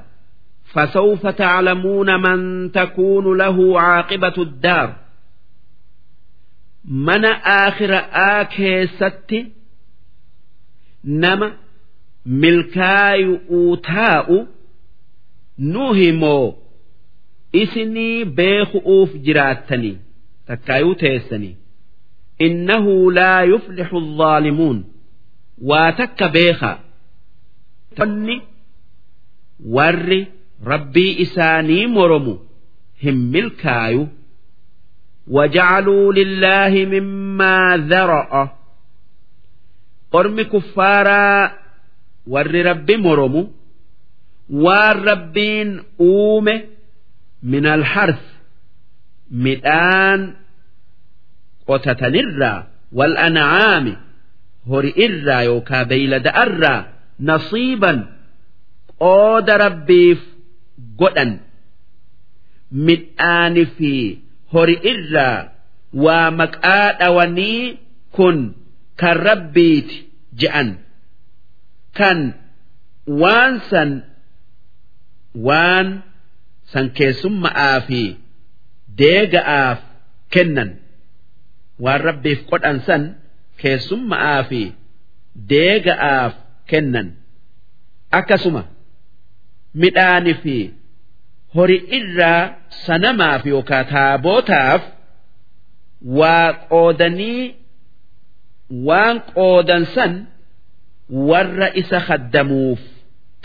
فسوف تعلمون من تكون له عاقبة الدار من آخر آكيست نما milkaayu'uu taa'u nu himoo isinii beeku'uuf jiraattanii takkaayuu teessanii innahu laa yuflixu الظaalimuun waa takka beekaa tonni warri rabbii isaanii moromu hin milkaayu وجعلوا لله مما ذرأ قرم كفارا warri rabbi moromu waan rabbiin uume min alhars Midhaan qotatanirraa wal ancaami hori irraa yookaa beeylada'arraa nasiiban qooda rabbiif godhan. Midhaani fi hori irraa waa maqaa dhawanii kun kan rabbiiti je'an. Kan waan san waan san keessumma'aa fi deega'aaf kennan waan rabbiif san keessumma'aa fi deega'aaf kennan. Akkasuma midhaani fi hori irraa sanamaaf yookaan taabootaaf waa qoodanii waan qoodan san warra isa khaddamuuf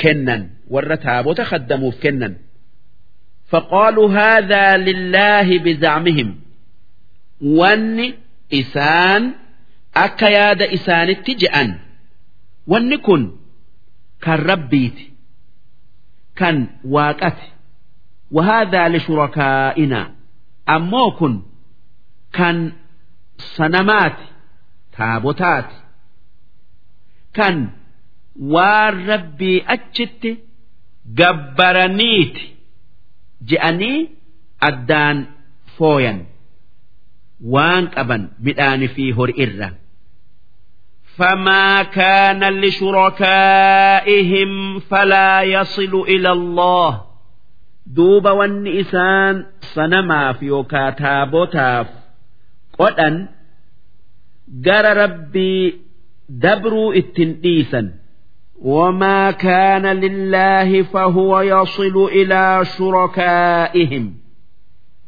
kennan warra taabota khaddamuuf kennan فقالوا هذا لله بزعمهم وان إسان أكا ياد إسان اتجأن وان كن كان ربيت كان واقت وهذا لشركائنا أمو كن كان سنمات تابوتات كان والربي أجت جبرنيت je'anii addaan fooyan waan qaban midhaani fi hori irra. فما كان لشركائهم فلا يصل إلى الله duuba wanni isaan sanamaaf yookaa taabotaaf qodhan gara rabbii dabruu ittin dhiisan وما كان لله فهو يصل إلى شركائهم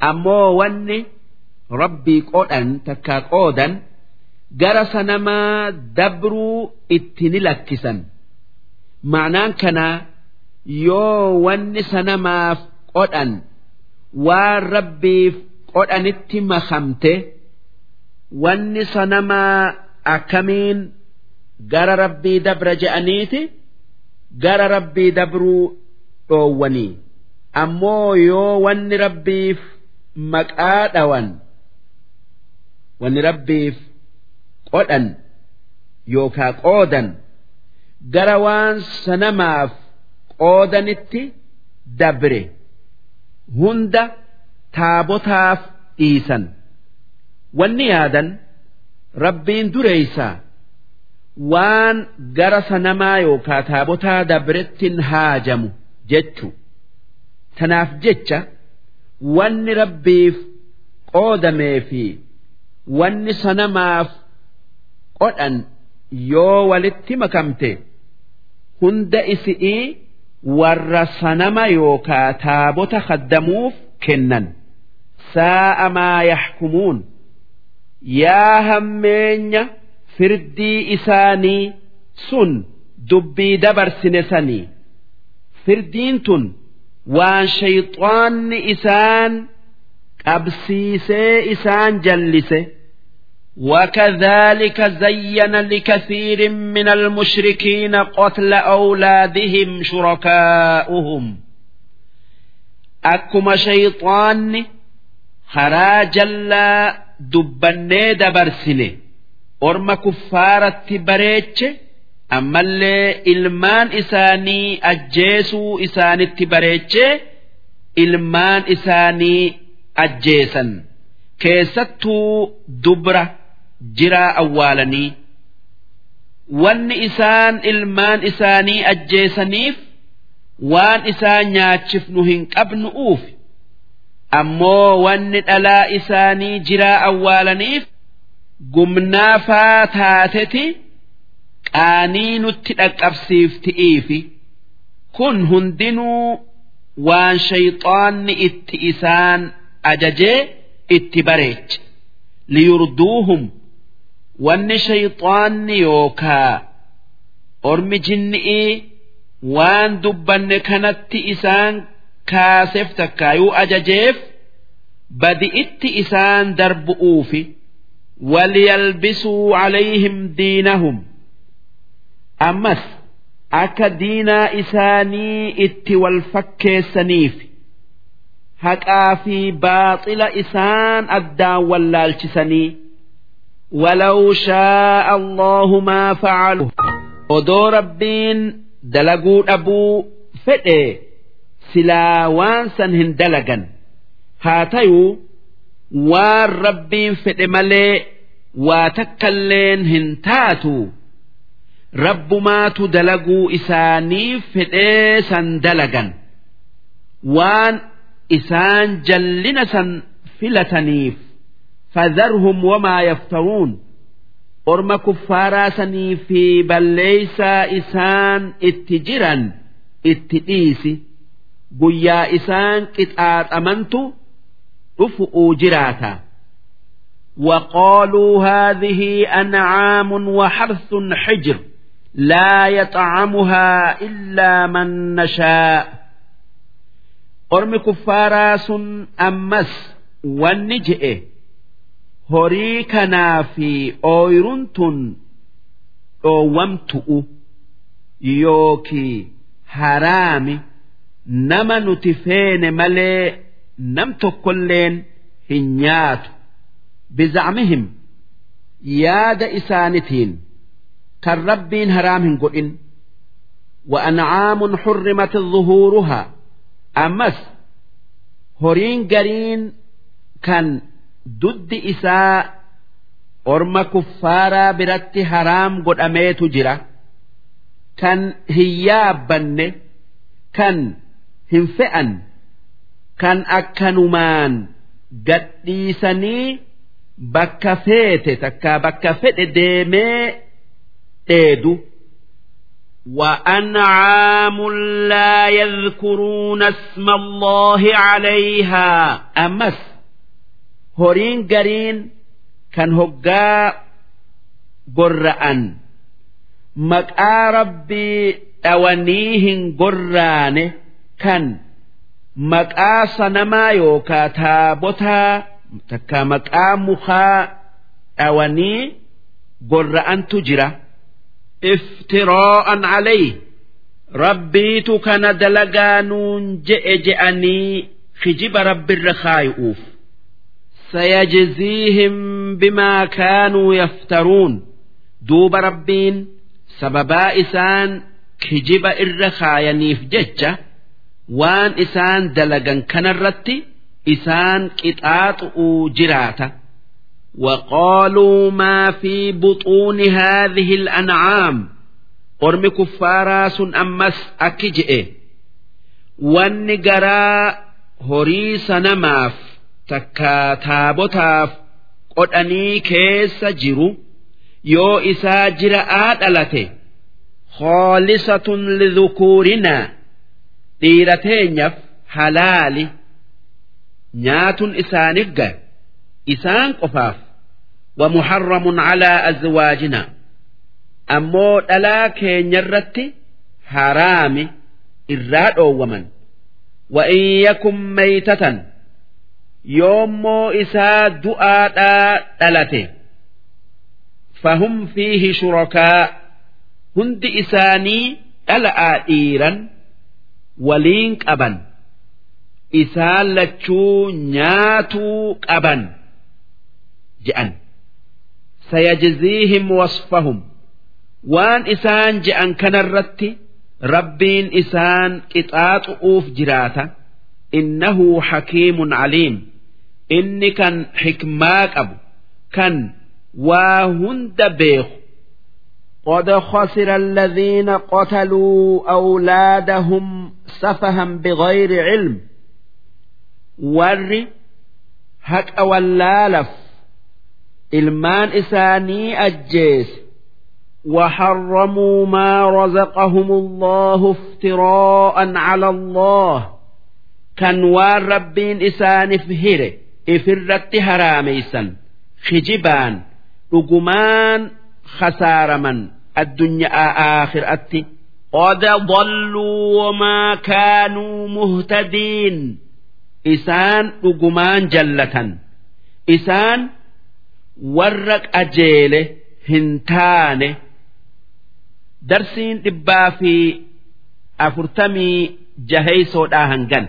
ammoo wanni rabbii qodhan takkaa qoodan gara sanamaa dabruu itti ni lakkisan ma'anaan kanaa yoo wanni sanamaaf qodhan waan rabbiif qodhanitti makamte wanni sanamaa akkamiin gara rabbii dabra je'aniiti gara rabbii dabruu dhoowwanii. Ammoo yoo wanni rabbiif maqaa dhawan wanni rabbiif qodhan yookaa qoodan gara waan sanamaaf qoodanitti dabre hunda taabotaaf dhiisan. Wanni yaadan rabbiin dureeysaa waan gara sanamaa yookaa taabotaa dabrettin haajamu jechu. Tanaaf jecha wanni rabbiif qoodamee fi wanni sanamaaf qodhan yoo walitti makamte hunda isi'ii warra sanama yookaa taabota khaddamuuf kennan. Saa'a maa yaxkumuun yaa hammeenya firdii isaanii sun dubbii dabarsine sanii firdiin tun waan shayxaanni isaan qabsiisee isaan jallise وكذلك زين لكثير من المشركين قتل أولادهم شركاؤهم akkuma shayxaanni karaa jallaa dubbannee dabarsine orma kuffaaratti bareeche ammallee ilmaan isaanii ajjeesuu isaanitti bareechee ilmaan isaanii ajjeesan. Keessattuu dubra jiraa awwaalanii. Wanni isaan ilmaan isaanii ajjeesaniif waan isaan nyaachifnu hin qabnu uufi ammoo wanni dhalaa isaanii jiraa awwaalaniif gumnaafaa taateti qaanii nutti dhaqqabsiifti'iifi kun hundinuu waan shayxaanni itti isaan ajajee itti bareeche. Liyurduuhum wanni shayxaanni yookaa ormi jinni'ii waan dubbanne kanatti isaan kaaseef takkaayuu ajajeef badi itti isaan darbu'uufi waliyalbisuu calayhim diinahum ammas akka diinaa isaanii itti wal fakkeessaniif haqaa fi baaxila isaan addaan wallaalchisanii ولو شاء الله ما فعلوا odoo rabbiin dalaguu dhabuu fedhe silaa waan san hin dalagan haa tayuu waan rabbiin fedhe malee waa takkalleen hin taatu. Rabbumaatu dalaguu isaanii fedhee san dalagan. Waan isaan jallina san filataniif. Fadharhum wamaa yaftaruun. Orma kuffaaraa sanii fi balleeysaa isaan itti jiran itti dhiisi. Guyyaa isaan qixaaxamantu dhufu'uu jiraata وقالوا هذه أنعام وحرث حجر لا يطعمها إلا من نشاء أرم كفارا سن أمس والنجئ هريكنا في أويرنتن أومتؤ يوكي هرامي نما نتفين ملي نمت كلين هنيات بزعمهم ياد إسانتين كان ربين هرام قئن وأنعام حرمت ظهورها أمس هورين قرين كان ضد إساء أرم كفارا برت هرام قد أميت جرا كان هيابن كان هنفئا كان أكنمان قد ديسني bakka feete takkaa bakka fedhe deemee dheedu وأنعام لا يذكرون اسم الله عليها ammas horiin gariin kan hoggaa gorra'an maqaa rabbii dhawanii hin gorraane kan maqaa sanamaa yookaa taabotaa takka maqaa mukaa dhawanii gorra'antu jira. Iftiro'an calayhi rabbiitu kana dalagaanuun je'e je'anii kijiba rabbirra kaayi'uuf sayajziihim bimaa kaanuu yaftaruun duuba rabbiin sababaa isaan kijiba irra kaayaniif jecha waan isaan dalagan kanarratti isaan qixaaxu'uu jiraata. Waqaaluu maa fi buxuuni haadhihi al'ancaam ormi kuffaaraa sun ammas akki je'e. Wanni garaa horii sanamaaf takka taabotaaf qodhanii keessa jiru yoo isaa jira'aa dhalate khoolisatun lidhukuurinaa dhiira teenyaaf halaali. nyaatun isaaniif gahe isaan qofaaf ومحرم على أزواجنا ammoo dhalaa keenyarratti haraami irraa dhoowwaman وإن يكن ميتة yoommoo isaa du'aadhaa dhalate فهم فيه شركاء hundi isaanii dhala'aa dhiiran waliin qaban isaan lachuu nyaatuu qaban je'an سيجزيهم وصفهم waan isaan je'an kanarratti rabbiin isaan qixaaxu'uuf jiraata innahu hakiimun caliim inni kan xikmaa qabu kan waa hunda beeku قد خسر الذين قتلوا أولادهم سفها بغير علم warri haqa wallaalaf ilmaan isaanii ajjeese وحرموا ما رزقهم الله افتراء على الله kan waan rabbiin isaaniif hire ifirratti haraameysan kijibaan dhugumaan khasaaraman addunyaa aakhiraatti قد ضلوا وما كانوا مهتدين isaan dhugumaan jallatan isaan warra qajeele hin taane darsiin dhibbaa fi afurtamii jaheysoodhaa hangan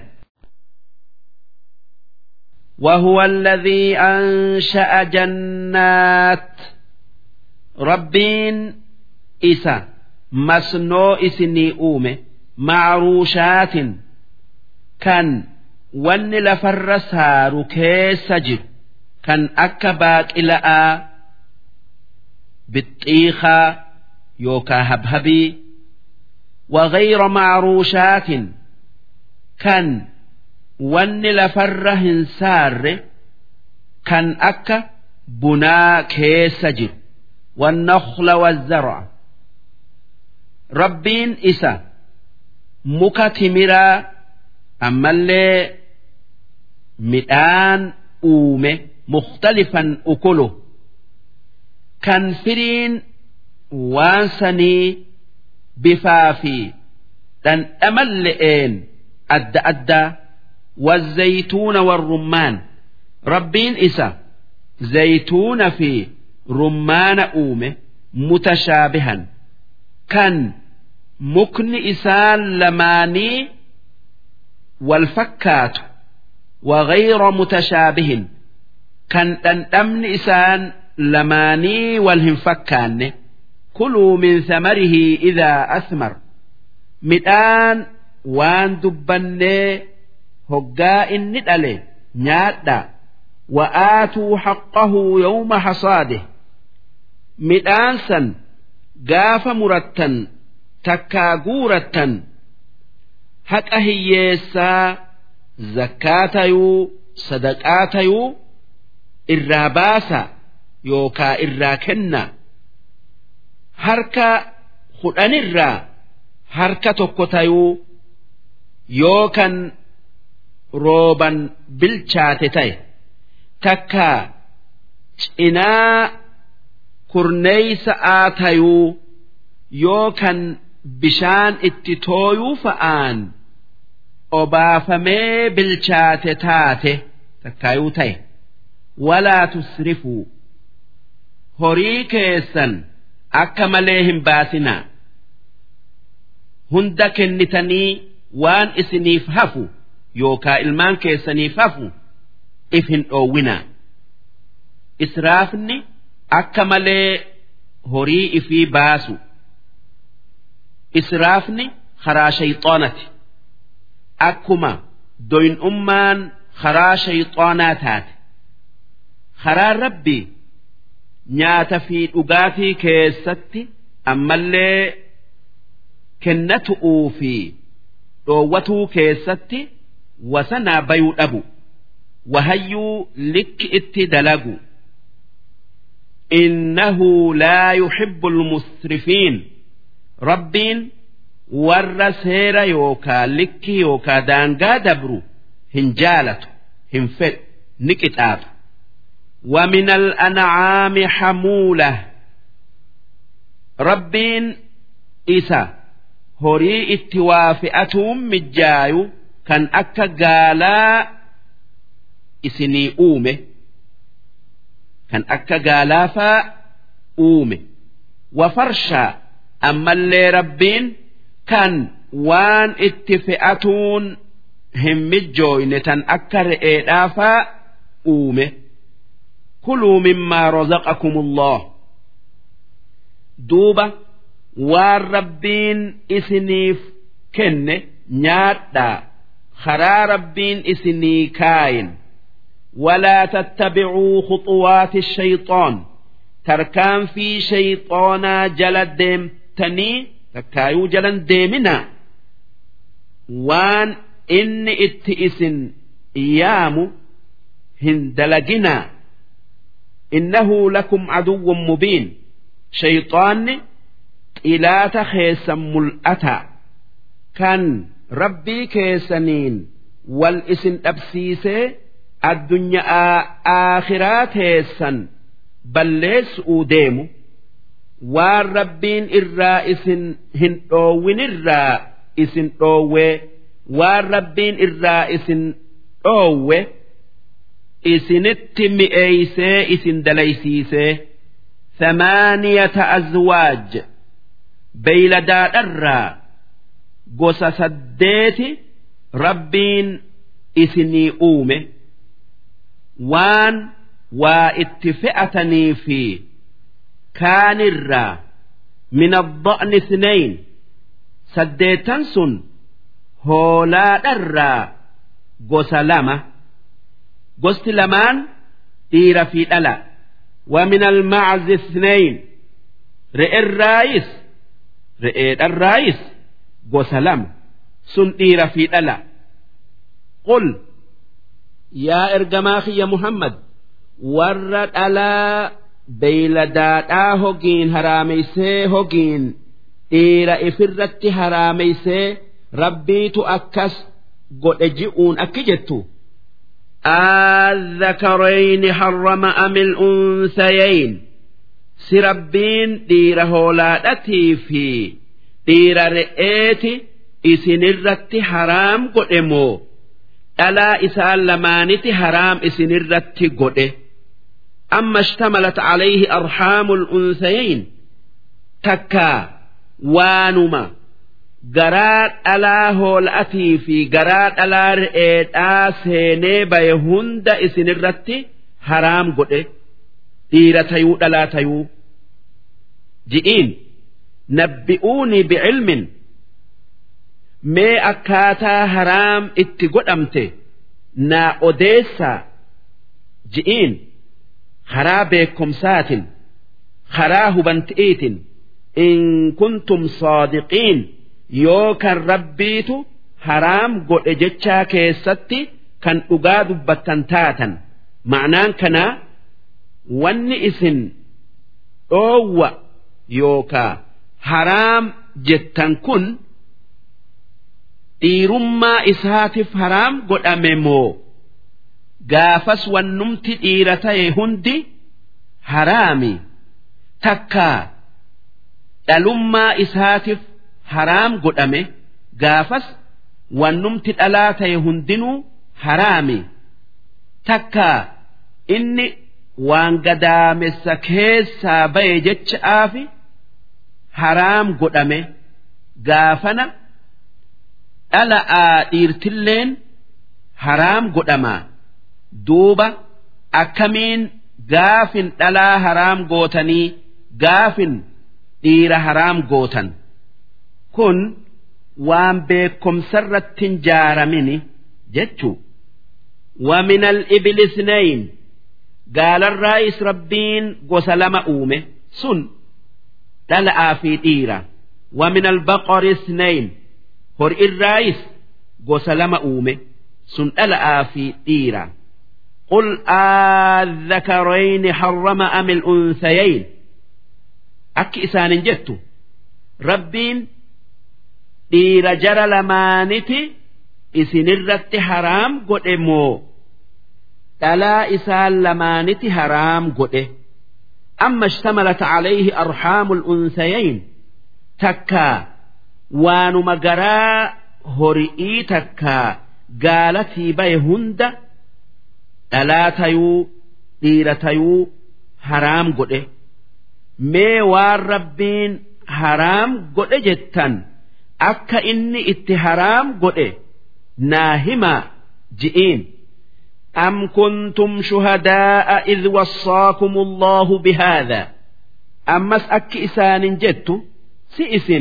وهو الذي أنشأ جنات rabbiin isa masnoo isinii uume macruushaatin kan wanni lafarra saaru keessa jiru kan akka baaqila'aa bixxiikaa yookaa habhabii wagayra macruushaatin kan wanni lafarra hin saarre kan akka bunaa keessa jiru. Wannakla wazzar'a rabbiin isa muka timiraa ammallee midhaan uume mukhtalifan ukulu kan firiin waan sanii bifaa fi dhandhaman le'een adda addaa والزيتون والرمان rabbiin isa zaytuuna fi rummaana uume mutashaabihan kan mukni isaan lamaanii wal fakkaatu وغير متشابه كان دندمن إسان لماني والهم فكان كلوا من ثمره إذا أثمر مدان وان دبني هقاء ندألي نادا وآتوا حقه يوم حصاده مدان سن قاف مرتن تكاغورة zakkaa tayuu sadaqaa tayuu irraa baasa yookaa irraa kennaa harka kudhanirraa harka tokko tayuu yookan rooban bilchaate ta'e takka cinaa kurneeysa'a tayuu yookan bishaan itti tooyuu fa'aan. Obaafamee bilchaate taate takkaayuu ta'e. Walaa tusrifuu horii keessan akka malee hin baasinaa. Hunda kennitanii waan isiniif hafu yookaa ilmaan keessaniif hafu if hin dhoowwinaa. Israafni akka malee horii ifii baasu. Israafni karaa shayxoonati akkuma doyin'ummaan karaa shayxaanaa taate karaan rabbi nyaata fi dhugaatii keessatti ammallee kennatu'uu fi dhoowwatuu keessatti wasanaa bayuu dhabu wahayyuu likki itti dalagu innahu laa yuhibbu almusrifiin rabbiin warra seera yookaa likki yookaa daangaa dabru hin jaalatu hin fedhu ni qixaaxu ومن الأنعام حمولة ربين إسا هري اتوافئتهم مجايو كان أكا قالا إسني أومه كان أكا قالا فا أومه وفرشا أما اللي ربين kan waan itti fe'atuun hin mijjooyne tan akka re'eedhaafaa uume kuluu mimmaa razaqakumullah duuba waan rabbiin isiniif kenne nyaadhaa karaa rabbiin isinii kaayin ولا تتبعوا خطوات الشيطان تركان في شيطانا جلد ديمتني takkaayuu jalan deemina waan inni itti isin yaamu hin dalaginaa innahu lakum caduwwun mubiin. Shayxaanni xilaata keessan mul'ata. Kan rabbii keessaniin wal isin dhabsiisee addunyaa aakhiraa teessan balleessu'uu deemu waan rabbiin irraa isin hin dhoowwinirraa isin dhoowwee waan rabbiin irraa isin dhoowwe isinitti mi'eeysee isin dalaysiisee samaaniyata azwaaj beeyladadharraa gosa saddeeti rabbiin isinii uume waan waa itti fe'atanii fi. kaanirraa min adda'ni sinayn saddeettan sun hoolaadharraa gosa lama. Gosti lamaan dhiira fi dhala. Wa min almaczi sinayn re'erraayis re'eedharraayis gosa lama. Sun dhiira fi dhala. Qul yaa ergamaa kiyya muhammad warra dhalaa beeyladaadhaa hogiin haraameysee hogiin dhiira ifirratti haraameysee rabbiitu akkas godhe ji'uun akki jettu الذكرين حرم أم الأنثيين سربين دير هولادتي في دير رئيتي isinirratti haraam godhe moo dhalaa isaan lamaaniti haraam isinirratti godhe Amma ishtamalat calayhi arxaamu lunsayayn takkaa waanuma garaa dhalaa hoola'atii fi garaa dhalaa re'eedhaa seenee baye hunda isinirratti haraam godhe dhiira tayuu dhalaa tayuu ji'iin nabbi'uunii bicilmin mee akkaataa haraam itti godhamte naa odeessaa ji'iin karaa beekumsaatin karaa hubanti'iitin in kuntum saadiqiin yoo kan rabbiitu haraam godhe jechaa keessatti kan dhugaa dubbattan taatan ma'naan kanaa wanni isin dhoowwa yookaa haraam jettan kun dhiirummaa isaatiif haraam godhame moo gaafas wannumti dhiira ta'e hundi haraami. Takkaa dhalummaa isaatiif haraam godhame gaafas wannumti dhalaa ta'e hundinuu haraami. Takkaa inni waan gadaamessa keessaa baye jecha'aafi haraam godhame gaafana dhala'aa dhiirtilleen haraam godhamaa duuba akkamiin gaafin dhalaa haraam gootanii gaafin dhiira haraam gootan kun waan beekumsarratti hin jaaramini jechuu ومن الإبل اثنين قال الرئيس ربين قسلم أومه سن تلأ في ديرة ومن البقر اثنين هر الرئيس قسلم أومه سن تلأ في ديرة قل الذكرين حرم أم الأنثيين أكي إسان جدت ربين دير جرى لمانتي isinirratti haraam godhe moo dhalaa isaan lamaaniti haraam godhe amma ishtamalat calayhi arxaamu lunsayayn takkaa waanuma garaa hori'ii takkaa gaalatii baye hunda dhalaa tayuu dhiira tayuu haraam godhe mee waan rabbiin haraam godhe jettan akka inni itti haraam godhe ناهما جئين أم كنتم شهداء إذ وصاكم الله بهذا أمس أك إسان جدت سئس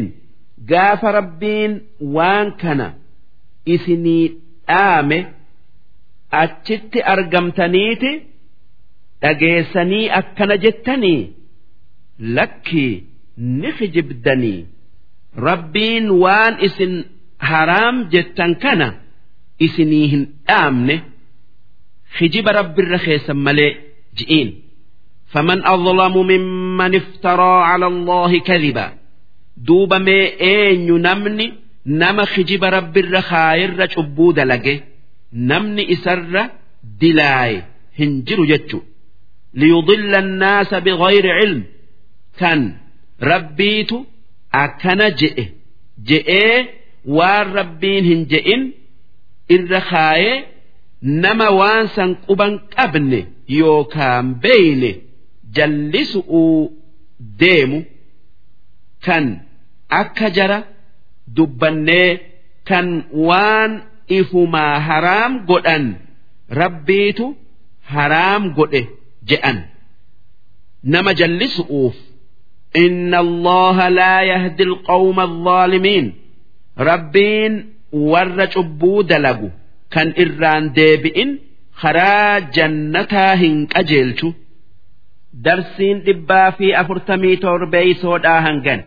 قاف ربين وان كان إسني آمه أتشت أرقمتنيتي أجيسني أكن جتني لكي نخجبدني ربين وان إسن هرام جتن كان isinii hin dhaamne hijiba rabbirra keessan malee ji'iin faman adlamu mimman iftaraa cala allaahi kadiba duuba mee eenyu namni nama hijiba rabbirra kaayirra cubbuu dalage namni isarra dilaaye hin jiru jechu. Liyudilla annaasa bigayri cilm kan rabbiitu akkana je'e. Je'ee waan rabbiin hin je'in irra kaayee nama waan san quban qabne yookaan beeyne jallisu'uu deemu. Kan akka jara dubbannee kan waan ifumaa haraam godhan. Rabbiitu haraam godhe je'an. Nama jallisu'uuf. Inna allaha laa yahdi alqawma alzaalimiin rabbiin warra cubbuu dalagu. Kan irraan deebi'in karaa jannataa hin qajeelchu. Darsiin dhibbaa fi afurtamii torbeeysoodhaa hangan.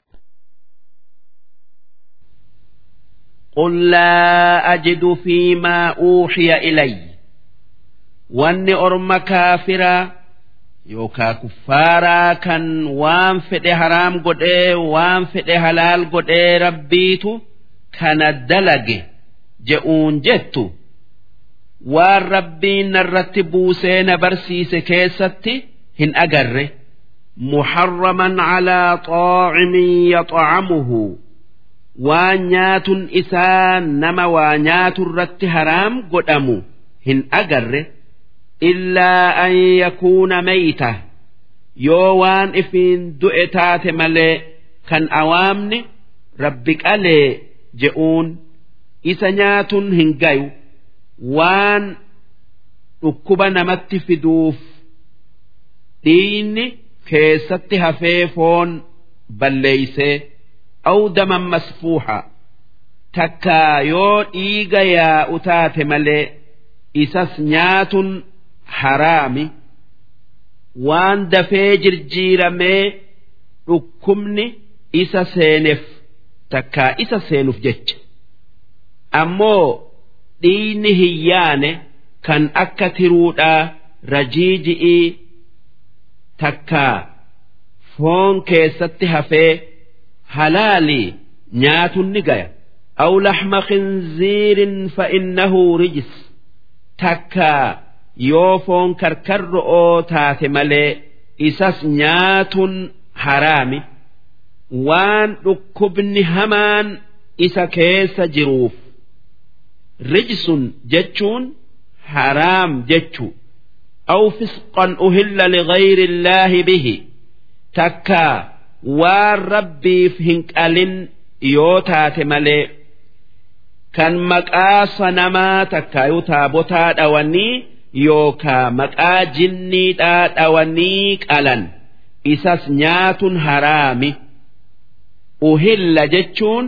قل لا أجد فيما أوحي إلي وأن أرم كافرا yookaa kuffaaraa kan waan fedhe haraam godhee waan fedhe halaal godhee rabbiitu kana dalage je'uun jettu waan rabbiin narratti buusee na barsiise keessatti hin agarre محرما على طاعم يطعمه waan nyaatun isaa nama waa nyaatu irratti haraam godhamu hin agarre illaa an yakuuna mayta yoo waan ifiin du'e taate malee kan awaamni rabbi qalee je'uun isa nyaatun hin gayu. Waan dhukkuba namatti fiduuf dhiigni keessatti hafee foon balleeysee aw daman masfuuxa takkaa yoo dhiiga yaa'u taate malee isas nyaatun haraami waan dafee jirjiiramee dhukkubni isa seeneef takkaa isa seenuuf jecha ammoo dhiigni hin yaane kan akka tiruudhaa rajiiji'ii takkaa foon keessatti hafee halaalii nyaatun ni gaya aw laxma khinziirin fa innahu rijis takkaa yoo foon karkarro'oo taate malee isas nyaatun haraami waan dhukkubni hamaan isa keessa jiruuf rijsun jechuun haraam jechuu aw fisqan uhilla ligayri illaahi bihi takkaa waan rabbiif hin qalin yoo taate malee kan maqaa sanamaa takkaayuu taabotaa dhawanii yookaa maqaa jinniidhaa dhawanii qalan isas nyaatun haraami. Uhilla jechuun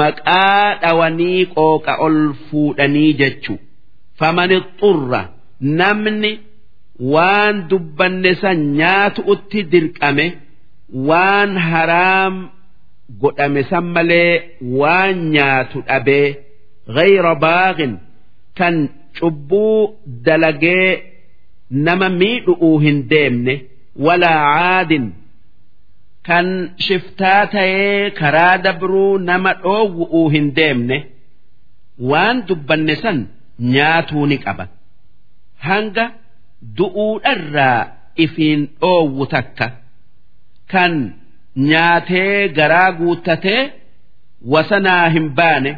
maqaa dhawanii qooqa ol fuudhanii jechu. Faman xurra namni waan dubbanne san nyaatu utti dirqame waan haraam godhame san malee waan nyaatu dhabee gayra baagin kan cubbuu dalagee nama miidhu'uu hin deemne walaa caadin kan shiftaa ta'ee karaa dabruu nama dhoowwu'uu hin deemne waan dubbanne san nyaatuu ni qaba. Hanga du'uudharraa ifiin dhoowwu takka kan nyaatee garaa guuttatee wasanaa hin baane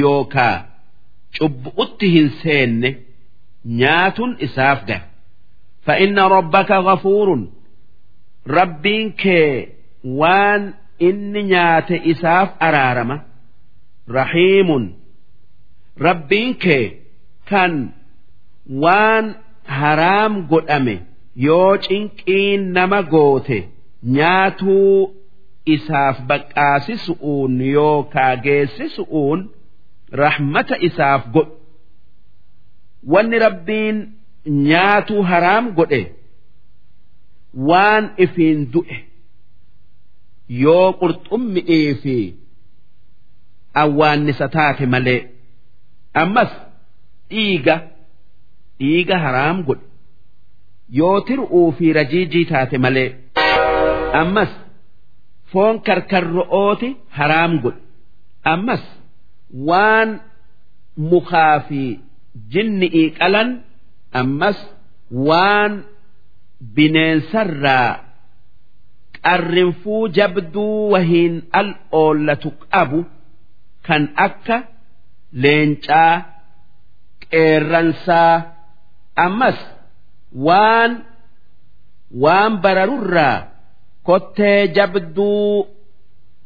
yookaa cubbu'utti hin seenne nyaatun isaaf gahe فإن ربك غفور ربين كي وان إن نيات إساف أرارمة رحيم ربين كي كان وان haraam godhame yoo cinqiin nama goote nyaatuu isaaf baqqaasisu'uun yookaa geessisu'uun rahmata isaaf godhu. Wanni rabbiin nyaatuu haraam godhe waan ifiin du'e yoo qurxummi'ii fi awwaannisa taate malee. Ammas dhiiga dhiiga haraam godhe. Yoo tir'uu fi rajiijii taate malee ammas foon karkarro'ooti haraam godhe ammas waan mukaa fi jinni'ii qalan ammas waan bineensarraa qarrinfuu jabduu wahiin al oollatu qabu kan akka leencaa qeerransaa ammas waan waan bararurraa kottee jabduu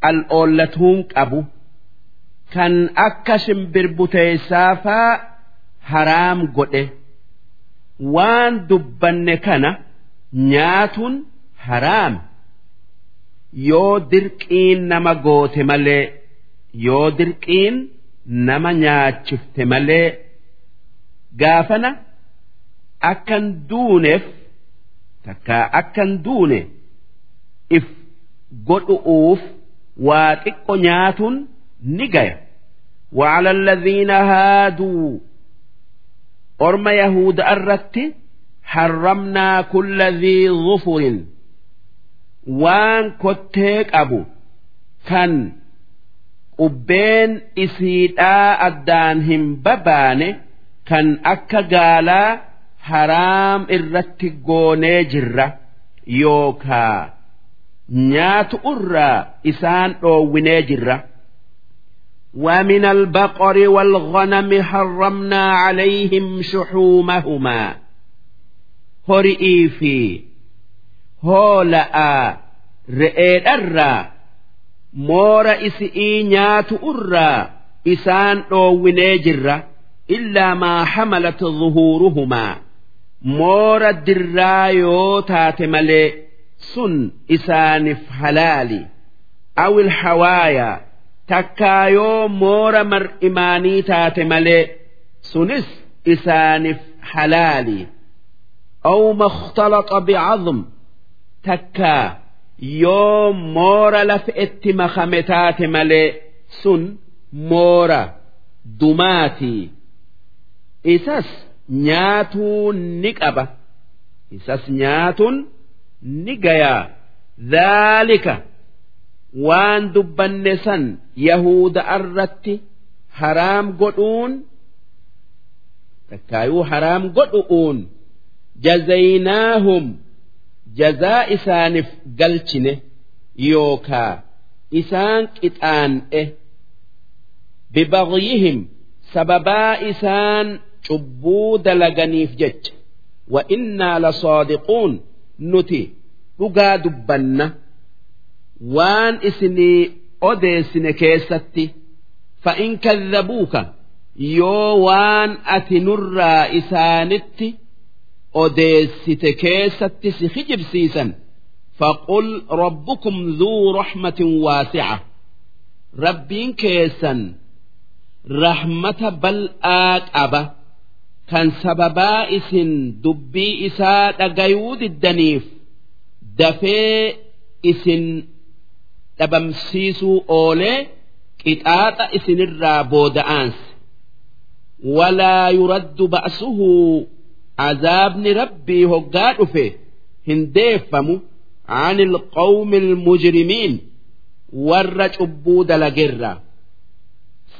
al oollatuun qabu kan akka shimbirbuteessaafaa haraam godhe waan dubbanne kana nyaatun haraam. Yoo dirqiin nama goote malee yoo dirqiin nama nyaachifte malee gaafana akkan duuneef takka akkan duune if godhu'uuf waa xiqqo nyaatun ni gaya وعلى الذين هادوا أرم يهود أرت حرمنا كل ذي ظفر وان كتيك أبو كان قبين إسيدا أدانهم ببانه كان أكا قالا حرام إرتقوني جرة يوكا نيات أرى إسان أويني جرة ومن البقر والغنم حرمنا عليهم شحومهما هرئي في هولاء رئيد الرّ moora isi'ii nyaatu irraa isaan dhoowwinee jirra illaa maa hamalat zuhuuruhumaa moora dirraa yoo taate malee sun isaaniif halaali awil hawaayaa takkaa yoo moora mar'imaanii taate malee sunis isaaniif halaali. Bicadm takkaa yoo moora lafa itti makame taate malee sun moora dumaatii isas nyaatuun ni qaba. Isas nyaatuun ni gayaa dhaalika waan dubbanne san yahuda irratti haraam godhuun takkaayuu haraam godhu'uun jazaynaahum jazaa isaaniif galchine yookaa isaan qixaan'e. Bibagyihim sababaa isaan cubbuu dalaganiif jecha. Wa innaa lasaadiquun nuti dhugaa dubbanna waan isinii odeessine keessatti fa'in kadhabuuka yoo waan ati nurraa isaanitti odeessite keessatti si hijibsiisan faqul rabbukum dhuu raxmatin waasica rabbiin keessan rahmata bal'aa qaba kan sababaa isin dubbii isaa dhagayuu diddaniif dafee isin dhabamsiisuu oolee qixaaxa isinirraa booda'aanse walaa yuraddu ba'suhu عذابني ربي هقا dhufe hin deeffamu عن القوم المجرمين warra cubbuu dalagerra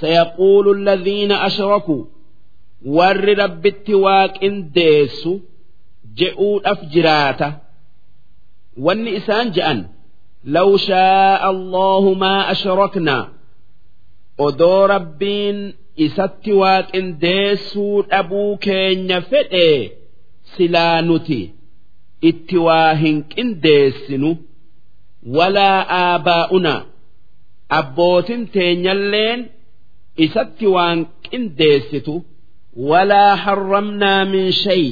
سيقول الذين أشركوا warri rabbitti waaqindeessu je'uudhaf jiraata. Wanni isaan je'an law shaa'a allahu maa ashraknaa odoo rabbiin isatti waaqindeessuu dhabuu keenya fedhe silaa nuti. Itti waa hin qindeessinu. Walaa aabaa'una. Abbootin teenyalleen isatti waan qindeessitu walaa harramnaa min shay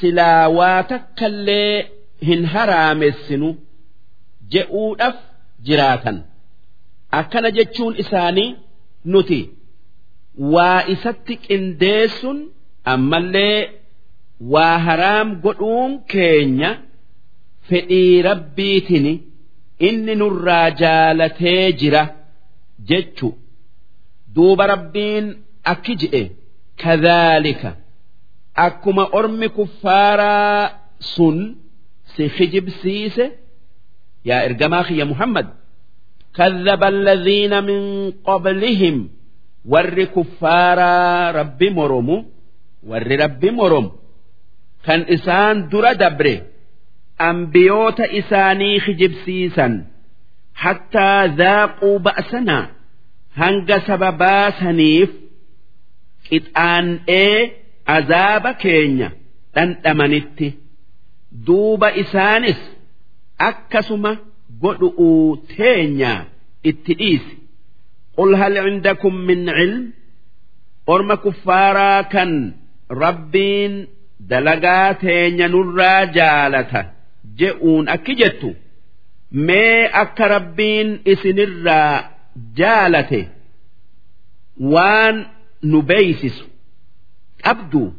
silaa waa takkallee hin haraamessinu je'uudhaf jiraatan akkana jechuun isaanii nuti waa isatti qindeessun ammallee waa haraam godhuun keenya fedhii rabbiitini inni nurraa jaalatee jira jechu duuba rabbiin akki jedhe kadhaalika akkuma ormi kuffaaraa sun si hijibsiise yaa ergamaa kiyya muhammad kadhaba alladhiina min qablihim warri kuffaaraa rabbi moromu warri rabbi moromu kan isaan dura dabre ambiyoota isaanii hijibsiisan hattaa zaaquu ba'sanaa hanga sababaa saniif qixaan'ee azaaba keenya dhandhamanitti. Duuba isaanis akkasuma godhu'uu teenyaa itti dhiisi. Qul hal cindakum min cilm? Orma kuffaaraa kan rabbiin dalagaa teenya nurraa jaalata je'uun akki jettu mee akka rabbiin isinirraa jaalate waan نبيسس أبدو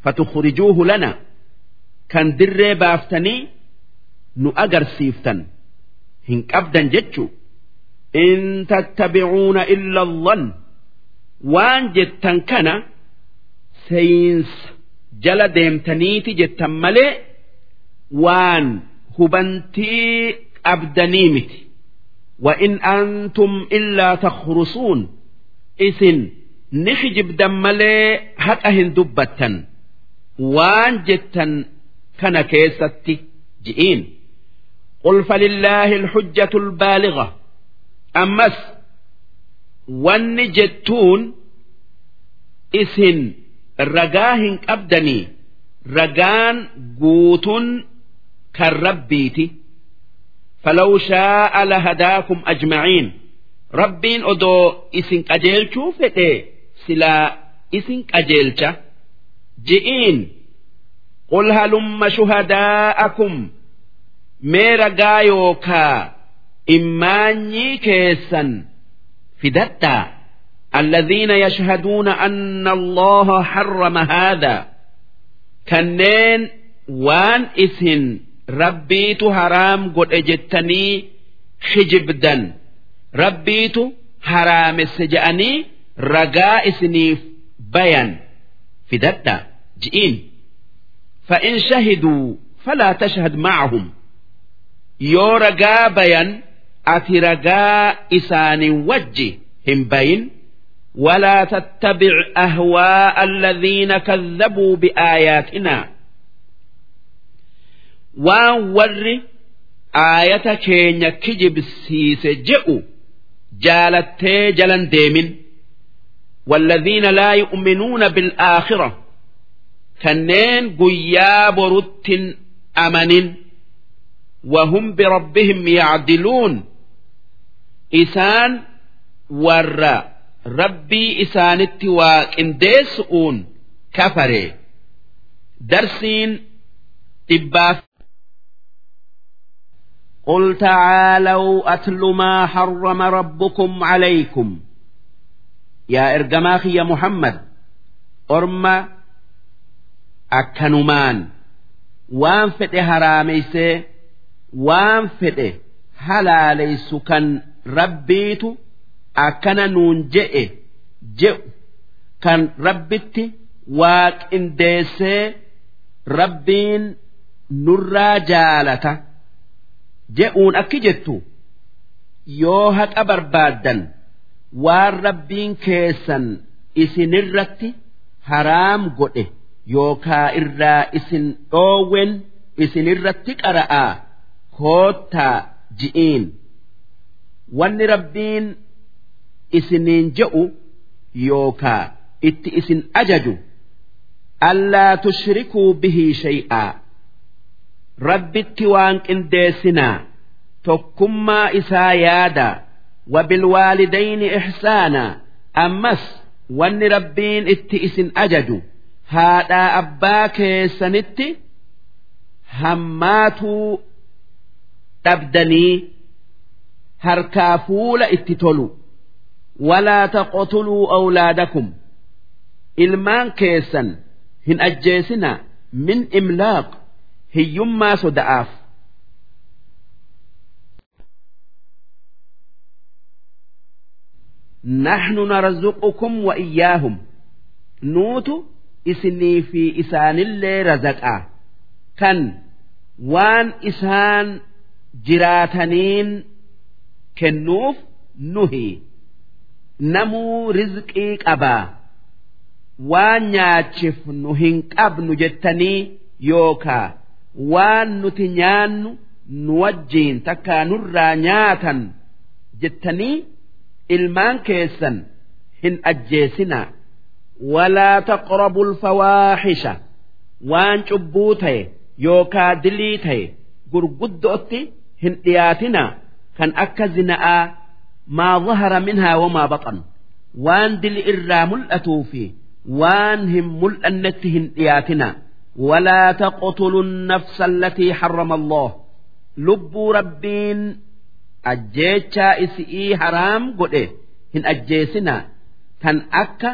فتخرجوه لنا كان در بافتني نؤجر سيفتن هنك أبدا جتشو إن تتبعون إلا الظن وان جتن كان سينس jala deemtaniiti jettan malee waan hubantii qabdanii miti وإن أنتم إلا تخرصون إسن نخجب دمالي هكا هندبتا وان جتا كان كيستي جئين قل فلله الحجة البالغة أمس وان جتون إسن رقاهن أبدني رقان قوت كالربيتي فلو شاء لهداكم أجمعين ربين أدو إسن قجيلشو فتي سلا إسن قجيلشا جئين قل هلم شهداءكم ميرا قايوكا إماني كيسا فدتا الذين يشهدون أن الله حرم هذا كنين وان إسن rabbiitu haraam godhe jettanii hijibdan rabbiitu haraamesse je'anii ragaa isiniif bayan fidadha ji'iin fa'in shahiduu falaa tashhad ma'ahum yoo ragaa bayan ati ragaa isaanii wajji hin bayin ولا تتبع أهواء الذين كذبوا بآياتنا waan warri aayata keenya kijibsiise je'u jaalattee jalan deemin والذين لا يؤمنون بالآخرة كنين قيا برت أمن وهم بربهم يعدلون إسان ور ربي إسان التواك إنديسؤون كفري درسين إباف قل تعالوا أتل ما حرم ربكم عليكم yaa ergamaa kiyya Muhammad orma akkanumaan waan fedhe haraameysee waan fedhe halaaleessu kan rabbiitu akkana nuun je'e je'u kan rabbitti waa qindeessee rabbiin nurraa jaalata je'uun akki jettu yoo haqa barbaaddan. Waan rabbiin keessan isinirratti haraam godhe yookaa irraa isin dhoowwen isinirratti qara'aa koottaa ji'iin. Wanni rabbiin isiniin je'u yookaa itti isin ajaju allaa tushrikuu bihii shay'aa. Rabbitti waan qindeessinaa tokkummaa isaa yaada ixsaanaa ammas wanni rabbiin itti isin ajaju haadhaa abbaa keessanitti hammaatuu dhabdanii harkaa fuula itti tolu walaa taqtuluu awlaadakum ilmaan keessan hin ajjeesinaa min imlaaq hiyyummaa soda'aaf nahnu narzuqukum wa iyyaahum nuutu isinii fi isaanillee razaqaa kan waan isaan jiraataniin kennuuf nuhi namuu rizqii qabaa waan nyaachif nu hin qabnu jettanii yookaa waan nuti nyaannu nu wajjiin takkaa nurraa nyaatan jettanii ilmaan keessan hin ajjeesinaa walaa taqrabu alfawaaxisha waan cubbuu ta'e yookaa dilii ta'e gurguddootti hin dhiyaatinaa kan akka zina'aa maa zahara minhaa wamaa baxan waan dili irraa mul'atuu fi waan hin mul'annetti hin dhiyaatinaa ولا تقتلوا النفس التي حرم الله لبوا ربين ajjeechaa isii haraam godhe hin ajjeesinaa. Tan akka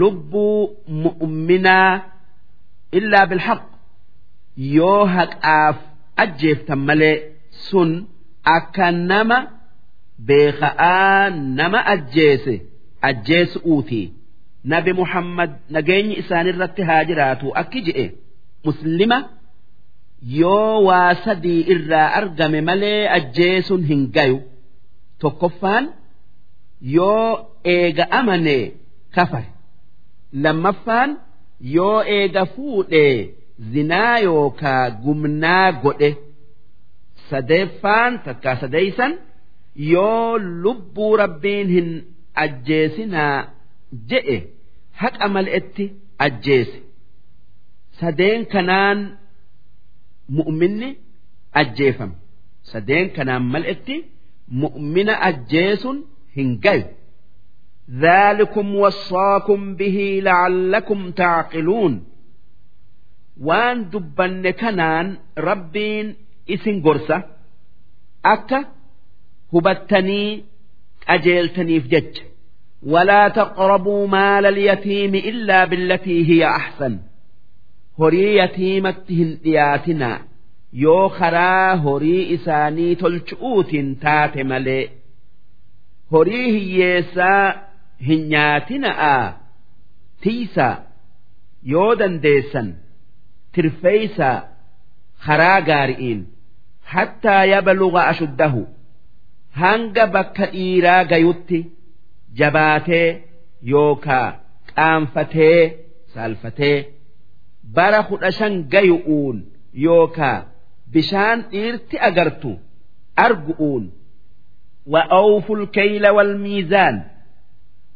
lubbuu mu'umminaa illaa bilhaq. Yoo haqaaf ajjeeftan malee sun akka nama beeka'aa nama ajjeese ajjeesuuti nabi muhammad nageenyi isaanirratti haa jiraatu. Akki je'e. Muslima yoo waa sadii irraa argame malee ajjeesuun hin gayu. Tokkoffaan yoo eega amane kafare. Lammaffaan yoo eega fuudhee zinaa yookaa gumnaa godhe. Sadeeffaan takkaa sadeeysan yoo lubbuu rabbiin hin ajjeesinaa je'e haqa mal'etti ajjeese. Sadeen kanaan mu'minni ajjeefama sadeen kanaan mal'etti mu'mina ajjeesun hin gayu ذلكم وصاكم به لعلكم تعقلون waan dubbanne kanaan rabbiin isin gorsa akka hubattanii qajeeltaniif jecha walaa taqrabuu maala alyatiimi illaa billatii hiya ahsan Horii yatiimatti hin dhiyaatinaa. Yoo karaa horii isaanii tolchu'uutiin taate malee horii hiyyeessaa hin nyaatina'aa tiisaa yoo dandeessan tirfeeysaa karaa gaari'iin hattaa yabaluga ashuddahu hanga bakka dhiiraa gayutti jabaatee yookaa qaanfatee saalfatee bara kudha shan gayu'uun yookaa bishaan dhiirti agartu argu'uun. Wa awful kayla wal miizaan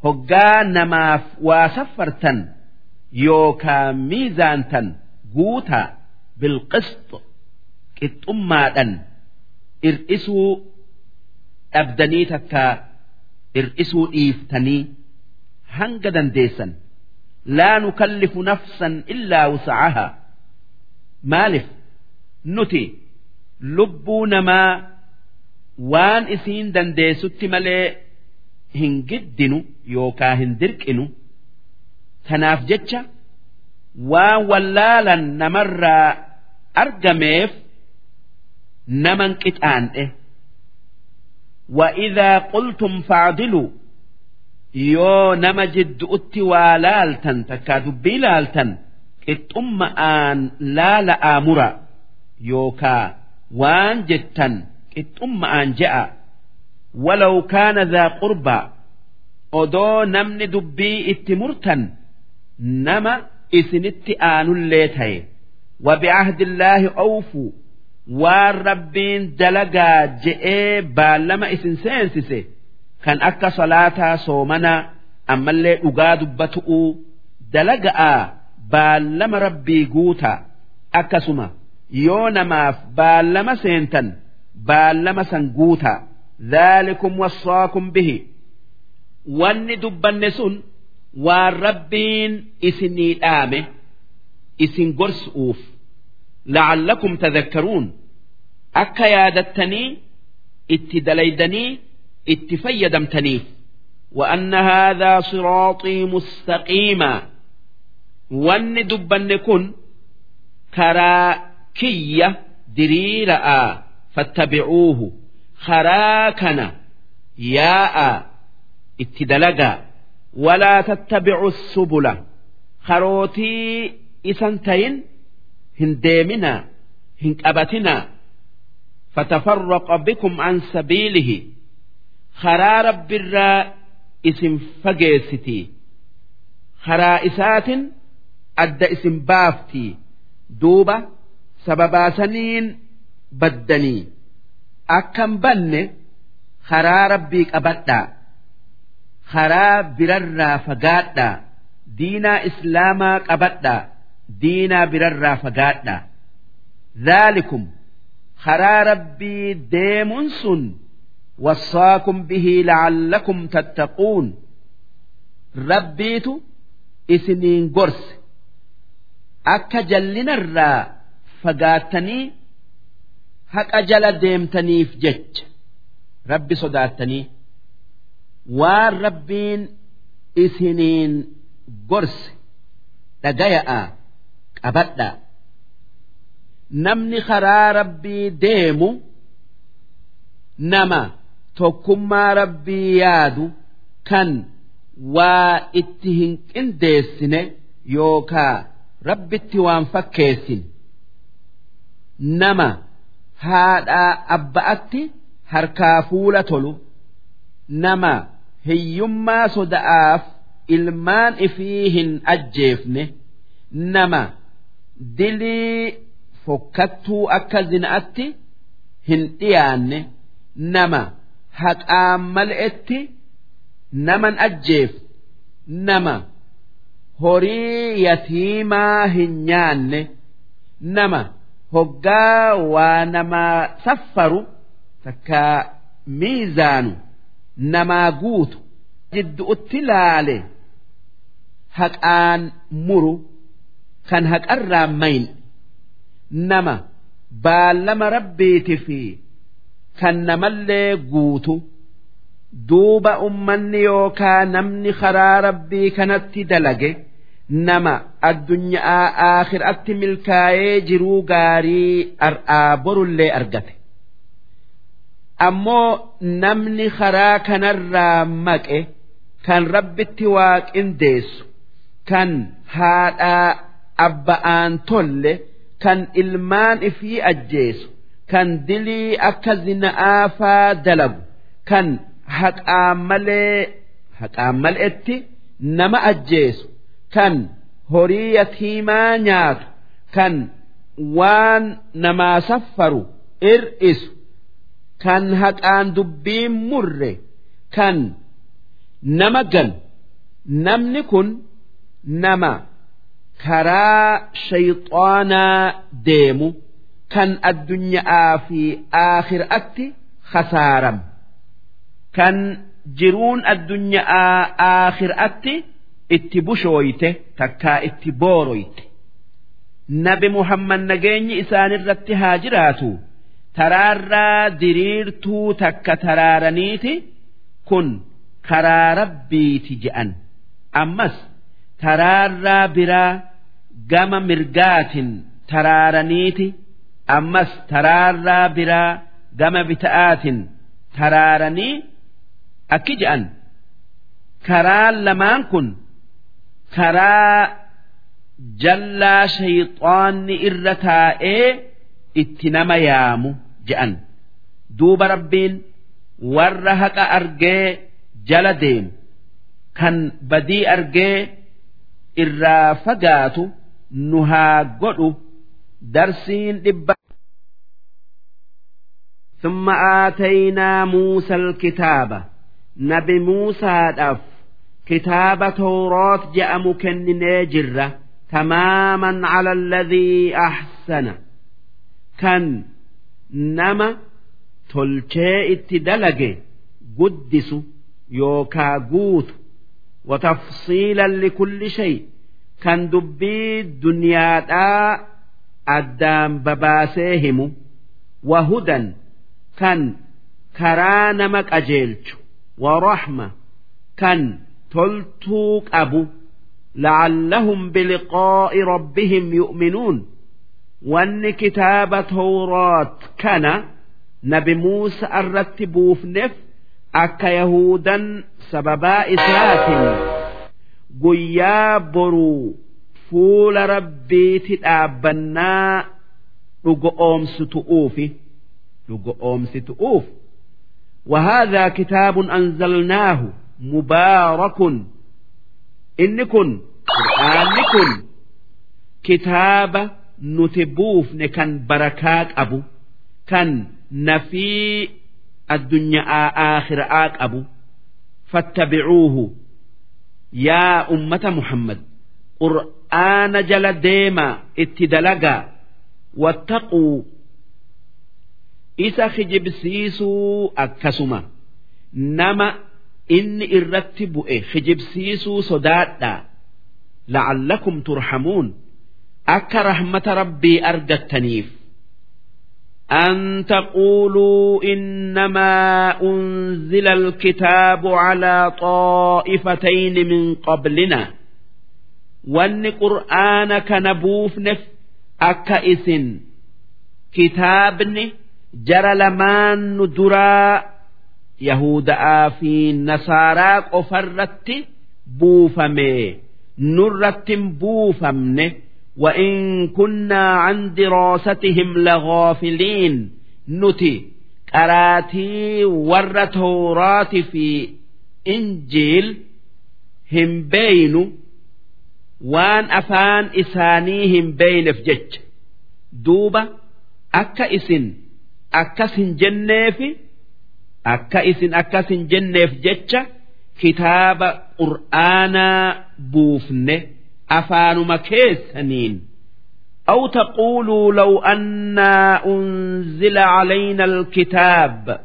hoggaa namaaf waa saffartan yookaa miizaantan guutaa bilqist qixxummaadhan. Ir'isuu dhabdanii takkaa ir'isuu dhiiftanii hanga dandeessan laa nukallifu nafsan illaa wusacahaa maalif nuti lubbuu namaa waan isiin dandeessutti malee hin giddinu yookaa hin dirqinu tanaaf jecha waan wallaalan namarraa argameef naman qixaan'e وإذا قلتم فاعدلوا yoo nama jidduutti waa laaltan takkaa dubbii laaltan qixxumma'aan laala'aa mura yookaa waan jettan qixxumma'aan je'a. Walaw kaana daa qurbaa odoo namni dubbii itti murtan nama isinitti aanullee ta'e. Wabicahdillaahi awfuu waan rabbiin dalagaa je'ee baallama isin seensise kan akka salaataa soomanaa ammallee dhugaa dubbatu'uu dalaga'aa baallama rabbii guutaa akkasuma yoo namaaf baallama seentan baallama san guutaa dhaalikum wassaakum bihi. Wanni dubbanne sun waan rabbiin isinii dhaame isin gorsu'uuf. La'allakum tadhakkaruun. Akka yaadattanii itti dalaydanii itti fayyadamtaniif وأن هذا صراطي مستقيما وأن دبن كن كراكية دريرا فاتبعوه خراكنا ياء اتدلقا ولا تتبعوا السبل خروتي إسنتين هنديمنا هنكبتنا فتفرق بكم عن سبيله karaa rabbiirraa isin fageessitii karaa isaatin adda isin baaftii duuba sababaasaniin baddanii. Akkan banne karaa rabbii qabadhaa. Karaa birarraa fagaadhaa. Diinaa islaamaa qabadhaa. Diinaa birarraa fagaadhaa. Dhaalikum karaa rabbii deemuun sun wassaakum bihii la'allakum tattaquun rabbiitu isiniin gorse akka jallinarraa fagaattanii haqa jala deemtaniif jecha rabbi sodaattanii waan rabbiin isiniin gorse dhagaya'a qabadhaa namni karaa rabbii deemu nama. Tokkummaa rabbii yaadu kan waa itti hin qindeessine yookaa rabbitti waan fakkeessin nama haadhaa abba'atti harkaa fuula tolu nama hiyyummaa soda'aaf ilmaan ifii hin ajjeefne nama dilii fokkattuu akka zina'atti hin dhiyaanne nama haqaan mal'etti naman ajjeef. Nama. Horii yatiimaa hin nyaanne. Nama. Hoggaa waa namaa saffaru takka miizaanu namaa guutu. Jidduutti laale. Haqaan muru kan haqarraa mayn. Nama. Baallama rabbiiti fi kan namallee guutu duuba ummanni yookaa namni karaa rabbii kanatti dalage nama addunyaa aakhiraatti milkaa'ee jiruu gaarii ar'aa borullee argate. Ammoo namni karaa kanarraa maqe kan rabbitti waa qindeessu kan haadhaa abba'aan tolle kan ilmaan ifii ajjeesu kan dilii akka zina'aafaa dalagu kan haqaan malee haqaan mal'etti nama ajjeesu kan horii yatiimaa nyaatu kan waan namaa saffaru ir'isu kan haqaan dubbiin murre kan nama gan namni kun nama karaa shayxaanaa deemu kan addunyaa fi aakhiraatti khasaaram. Kan jiruun addunyaa aakhiraatti itti bushooyte takkaa itti booroyte. Nabi muhammad nageenyi isaanirratti haa jiraatu. Taraarraa diriirtuu takka taraaraniiti kun karaa rabbiiti je'an. Ammas taraarraa biraa gama mirgaatin taraaraniiti ammas taraarraa biraa gama bita'aatin taraaranii akki je'an. Karaan lamaan kun karaa jallaa shayxaanni irra taa'ee itti nama yaamu je'an. Duuba rabbiin warra haqa argee jala deemu. Kan badii argee irraa fagaatu nu haa godhu darsiin dhibba ثم آتينا موسى الكتاب نبي موسى دف كتاب توراة جاء مكنن جرة تماما على الذي أحسن كان نما تلشي اتدلج قدس يوكا قوت وتفصيلا لكل شيء كان دبي الدنيا kan karaa nama qajeelchu waraxma kan toltuu qabu la'allahum biliqaa'i rabbihim yu'minuun wanni kitaaba tawraat kana nabi muusa irratti buufneef akka yahuudan sababaa isaatiin guyyaa boruu fuula rabbiiti dhaabbannaa dhugo oomsu tu'uufi. ستؤوفي لقوم ستؤوف وهذا كتاب أنزلناه مبارك إنكن قرآنكن كتاب نتبوف نكن بركات أبو كان نفي الدنيا آخر آك أبو فاتبعوه يا أمة محمد قرآن جل ديما اتدلقا واتقوا إذا خجبسيسوا أكسما نما inni irratti bu'e kijibsiisuu sodaadha la'allakum turhamuun akka rahmata rabbii argattaniif أن تقولوا إنما أنزل الكتاب على طائفتين من قبلنا وأن قرآن كنبوف نف أكئس كتابني جرى لمان ندرا Yahuda'aa fi Nasaaraa qofarratti buufamee nurrattin buufamne وإن كنا عن دراستهم لغافلين نتي قراتي ور توراة في إنجيل هم بين وان أفان إساني هم بين في جج دوبة أكا إسن أكا سن جنيفي أكا إسن أكا سن جنيف جج كتاب قرآن بوفنه أفانما كيسنين أو تقولوا لو أنا أنزل علينا الكتاب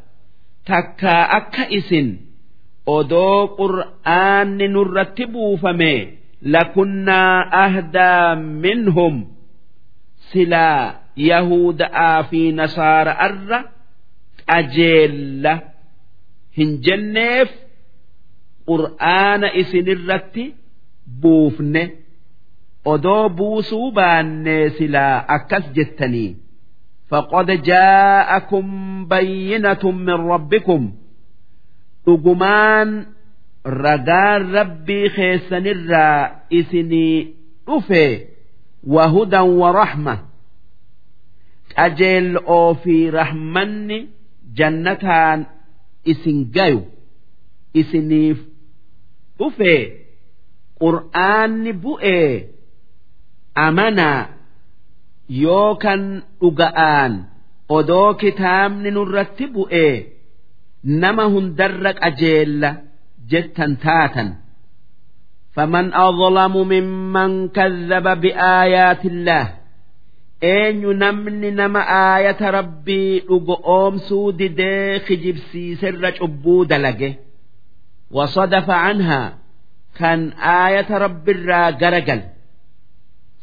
تكا أكا إسن أدو قرآن نرتبوا فمي لكنا أهدى منهم سلا yahuda'aa fi nasaara'arra qajeella hin jenneef qur'aana isinirratti buufne odoo buusuu baannee silaa akkas jettanii faqad jaa'akum bayyinatun min rabbikum. Dhugumaan ragaan rabbii keessanirraa isinii dhufe wahudan wa rahma. qajeel'oo fi rahmanni jannataan isin gayu isiniif dhufe qur'aanni bu'ee amanaa yookan dhuga'aan odoo kitaabni nurratti bu'ee nama hundarra qajeella jettan taatan فمن أظلم ممن كذب بآيات الله eenyu namni nama aayata rabbii dhugo oomsuu didee kijibsiiserra cubbuu dalage. Wasadafa anhaa kan aayata rabbirraa garagal.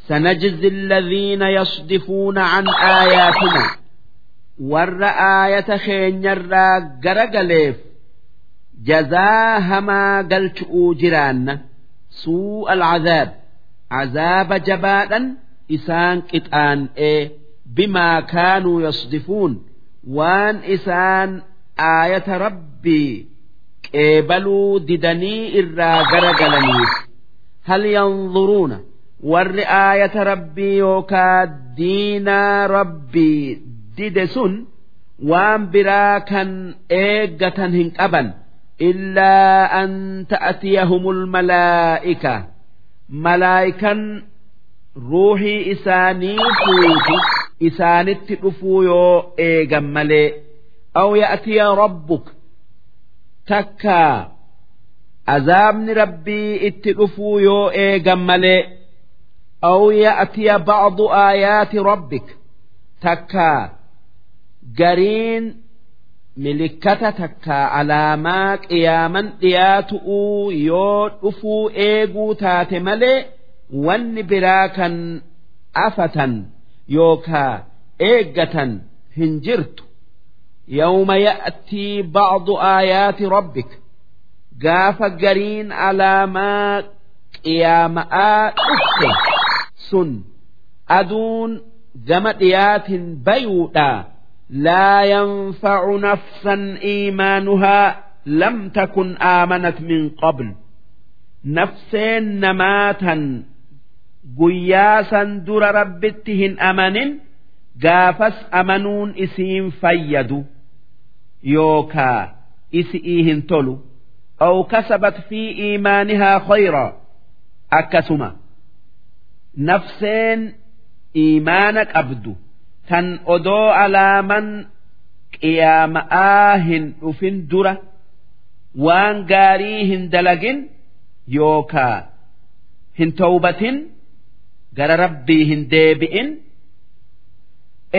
Sanajzi alladhiina yasdifuuna can aayaatina warra aayata keenyarraa garagaleef jazaa hamaa galchu'uu jiraanna. Suu'a alcazaab cazaaba jabaadhan isaan qixaan'ee bimaa kaanuu yasdifuun waan isaan aayata rabbii qeebaluu didanii irraa gara galaniif hal yanzuruuna warri aayata rabbii yookaa diinaa rabbii dide sun waan biraa kan eeggatan hin qaban illaa an ta'atiyahumul malaa'ika. Malaa'ikan ruuhii isaanii fuutu isaanitti dhufuu yoo eegan malee aw ya'tiya rabbuk takkaa azaabni rabbii itti dhufuu yoo eegan malee aw ya'tiya ba'du aayaati rabbik takkaa gariin milikkata takkaa alaamaa qiyaaman dhiyaatuu yoo dhufuu eeguu taate malee إيغو تاتملي وان براكا أفتا يوكا إيغة هنجرت يوم يأتي بعض آيات ربك قاف قرين علامات قيامة أفتا sun aduun gama dhiyaatin bayuudha laa yanfacu nafsan iimaanuhaa lam takun aamanat min qabl nafseen namaatan guyyaa san dura rabbitti hin amanin gaafas amanuun isiin fayyadu. Yookaa isi'ii hin tolu. Aw kasabat fi iimaanihaa khayraa. Akkasuma. Nafseen iimaana qabdu. Tan odoo alaaman qiyaama'aa hin dhufin dura. Waan gaarii hin dalagin yookaa hin towbatin gara rabbii hin deebi'in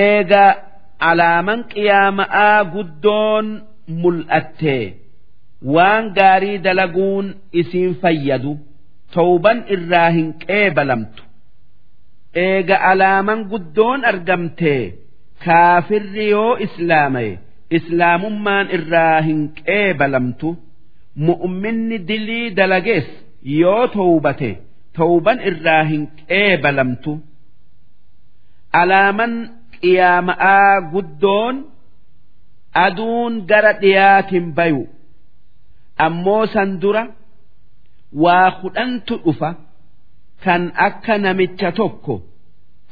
eega alaaman qiyaama'aa guddoon mul'attee. Waan gaarii dalaguun isiin fayyadu towban irraa hin qeebalamtu. Eega alaaman guddoon argamtee kaafirri yoo islaamaye islaamummaan irraa hin qeebalamtu. Mu'minni dilii dalagees yoo towbate towban irraa hin qeebalamtu alaaman qiyaama'aa guddoon aduun gara dhiyaatin bayu ammoo san dura waa kudhantu dhufa kan akka namicha tokko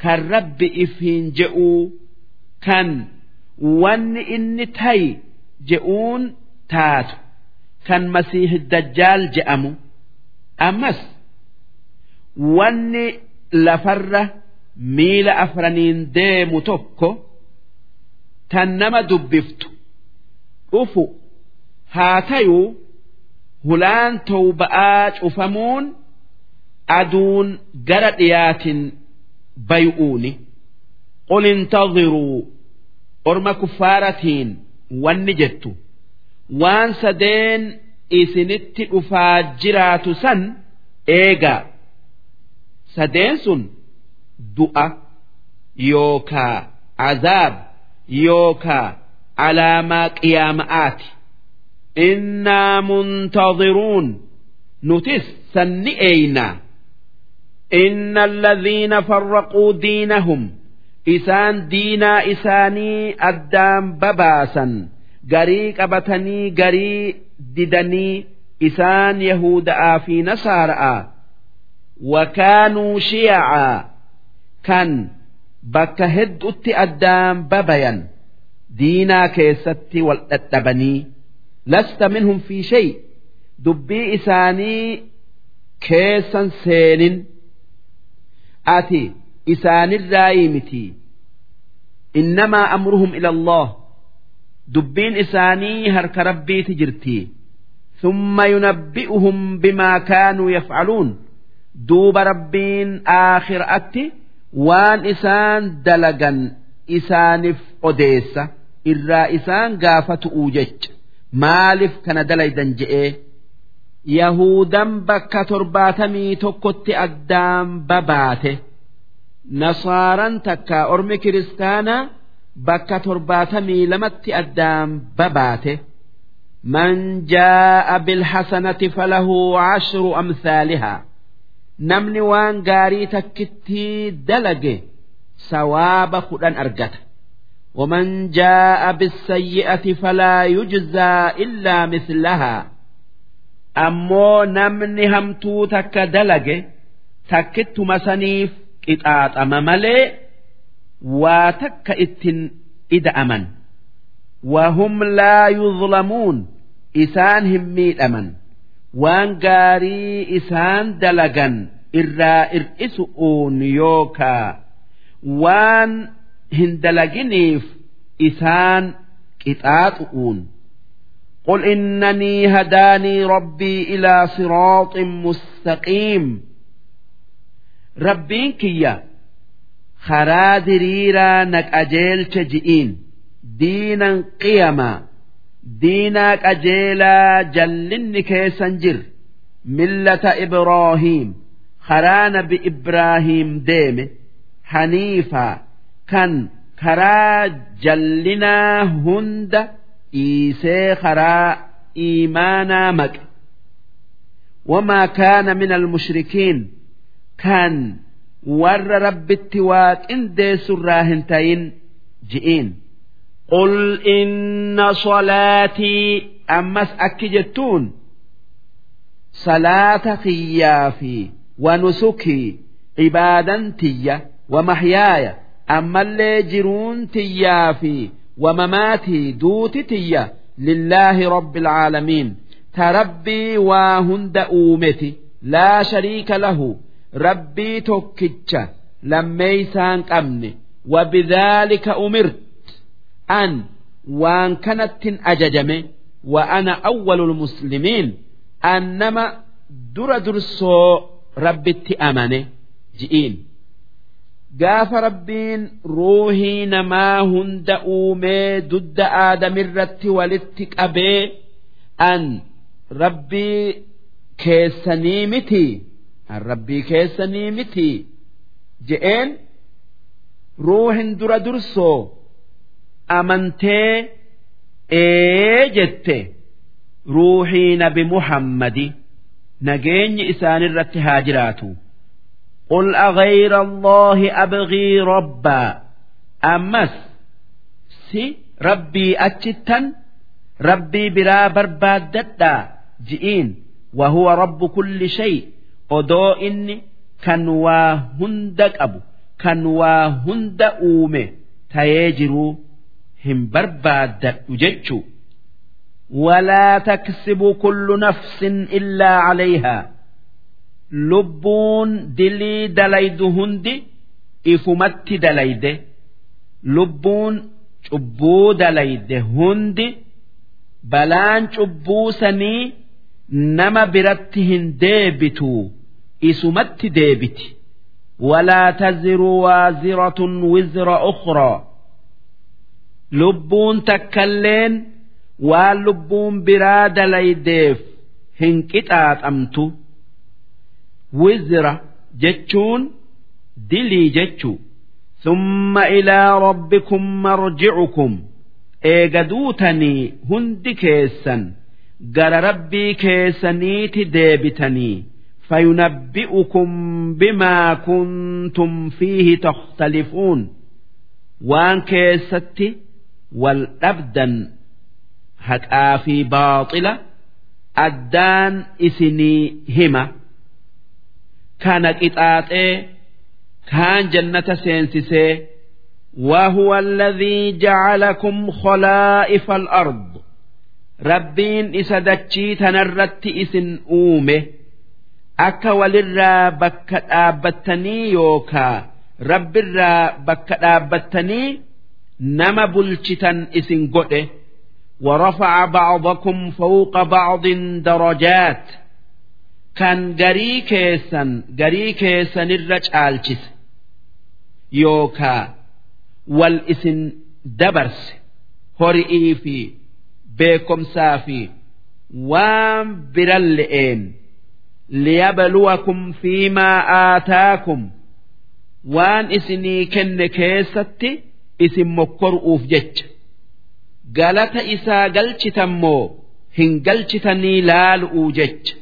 kan rabbi ifiin je'uu kan wanni inni tayi je'uun taatu kan masiih dajjaal je'amu ammas wanni lafarra miila afraniin deemu tokko tan nama dubbiftu dhufu haa tayuu hulaan towba'aa cufamuun aduun gara dhiyaatin bay'uuni. Qul intadhiruu orma kuffaaratiin wanni jettu waan sadeen isinitti dhufaa jiraatu san eegaa sadeen sun du'a yookaa azaab yookaa alaamaa qiyaama'aati innaa muntadhiruun nutis sanni eeynaa inna alladhiina farraquu diinahum isaan diinaa isaanii addaan babaasan garii qabatanii garii didanii isaan yahuda'aa fi nasaara'a wakaanuu shiyacaa kan bakka heddutti addaan babayan diinaa keessatti wal dhadhabanii lasta minhum fi shay dubbii isaanii keessan seenin ati isaanirraayii miti innamaa amruhum ila allah dubbiin isaanii harka rabbiiti jirti ثم ينبئهم بما كانوا يفعلون duuba rabbiin aakhiratti waan isaan dalagan isaaniif odeessa irraa isaan gaafatu'uu jecha maaliif kana dalaydan je'ee. Yahuudan bakka torbaatamii tokkotti addaan babaate. Nasaaran takka ormi kiristaanaa bakka torbaatamii lamatti addaan babaate. Man jaa'a bilhasanati falahu cashru amsaalihaa. أمثالها نمني وان قاري تكتي دلقه سواب خدان أرقته ومن جاء بالسيئة فلا يجزى إلا مثلها أمو نمني همتو تك دلقه تكت مسنيف قطعات أماملي وتك إتن إذا أمن وهم لا يظلمون إسان هميد أمن وان قاري إسان دلقا إرا إرئسؤون يوكا وان هندلقنيف إسان قطاطؤون قل إنني هداني ربي إلى صراط مستقيم ربين كيا خرا دريرا نك أجيل تجئين دينا قيما diinaa qajeelaa jallinni keessan jir. Millata ibroohiim karaa nabi ibraahiim deeme. Haniifaa kan karaa jallinaa hunda dhiisee karaa iimaanaa maqe. Wamaa kaana min almushrikiin kan warra rabbitti waaqindeessurraa hin tayin ji'iin. qul inna salaatii ammas akki jettuun salaata kiyyaa fi wanusukii cibaadan tiyya ومحياي ammallee jiruun tiyyaa fi wamamaatii duuti tiyya lillaahi rabbi alcaalamiin ta rabbii waa hunda uumeti laa shariika lahu rabbii tokkicha lammeeysaan qabne wabidhaalika umirt an waan kanattin ajajame wa ana awwalu lmuslimiin an nama dura dursoo rabbitti amane ji'iin gaafa rabbiin ruuhii namaa hunda uumee dudda aadamirratti walitti qabee an rabbii keessanii miti an rabbii keessanii miti je'een ruuhin dura dursoo amantee ee jette ruuhii nabi muhammadi nageenyi isaanirratti haa jiraatu. قل أغير الله أبغي ربا أمس سي ربي أتشتن ربي برا بربادتا جئين وهو رب كل شيء odoo inni kan waa hunda qabu kan waa hunda uume tayee jiruu hin barbaaddadhu jechuu. Walaa taksibu kullu nafsin illaa calayhaa lubbuun dilii dalaydu hundi ifumatti dalayde. Lubbuun cubbuu dalayde hundi balaan cubbuu sanii nama biratti hin deebitu isumatti deebiti. Walaa taziruu waaziratun wizra ukhraa lubbuun takkalleen waan lubbuun biraa dalaydeef hin qixaaxamtu wizra jechuun dilii jechuu ثم إلى ربكم مرجعكم eega duutanii hundi keessan gara rabbii keessaniiti deebitanii فينبئكم بما كنتم فيه تختلفون waan keessatti wal dhabdan haqaa fi baaxila addaan isinii hima kana qixaaxee kaan jannata seensisee وهو الذي جعلكم خلائف الأرض rabbiin isa dachii tanarratti isin uume akka walirraa bakka dhaabbattanii yookaa rabbirraa bakka dhaabbattanii nama bulchitan isin godhe ورفع بعضكم فوق بعض درجات kan garii keessan garii keessanirra caalchise yookaa wal isin dabarse hori'ii fi beekomsaa fi waan biran le'een liyabluwakum fiimaa aataakum waan isinii kenne keessatti isin mokkoru'uuf jecha galata isaa galchitammoo hin galchitanii laalu'uu jecha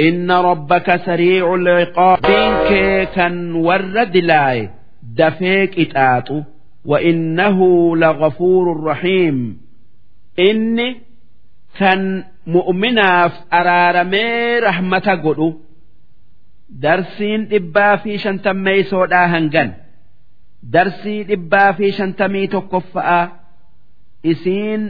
إن ربك سريع العقاب بينك كان ورد لاي دفيك إتاتو وإنه لغفور رحيم inni kan mu'minaaf araaramee rahmata godhu darsiin dhibbaa fi shantammeeysoodhaa hangan darsii dhibbaa fi shantamii tokkoffa'aa isiin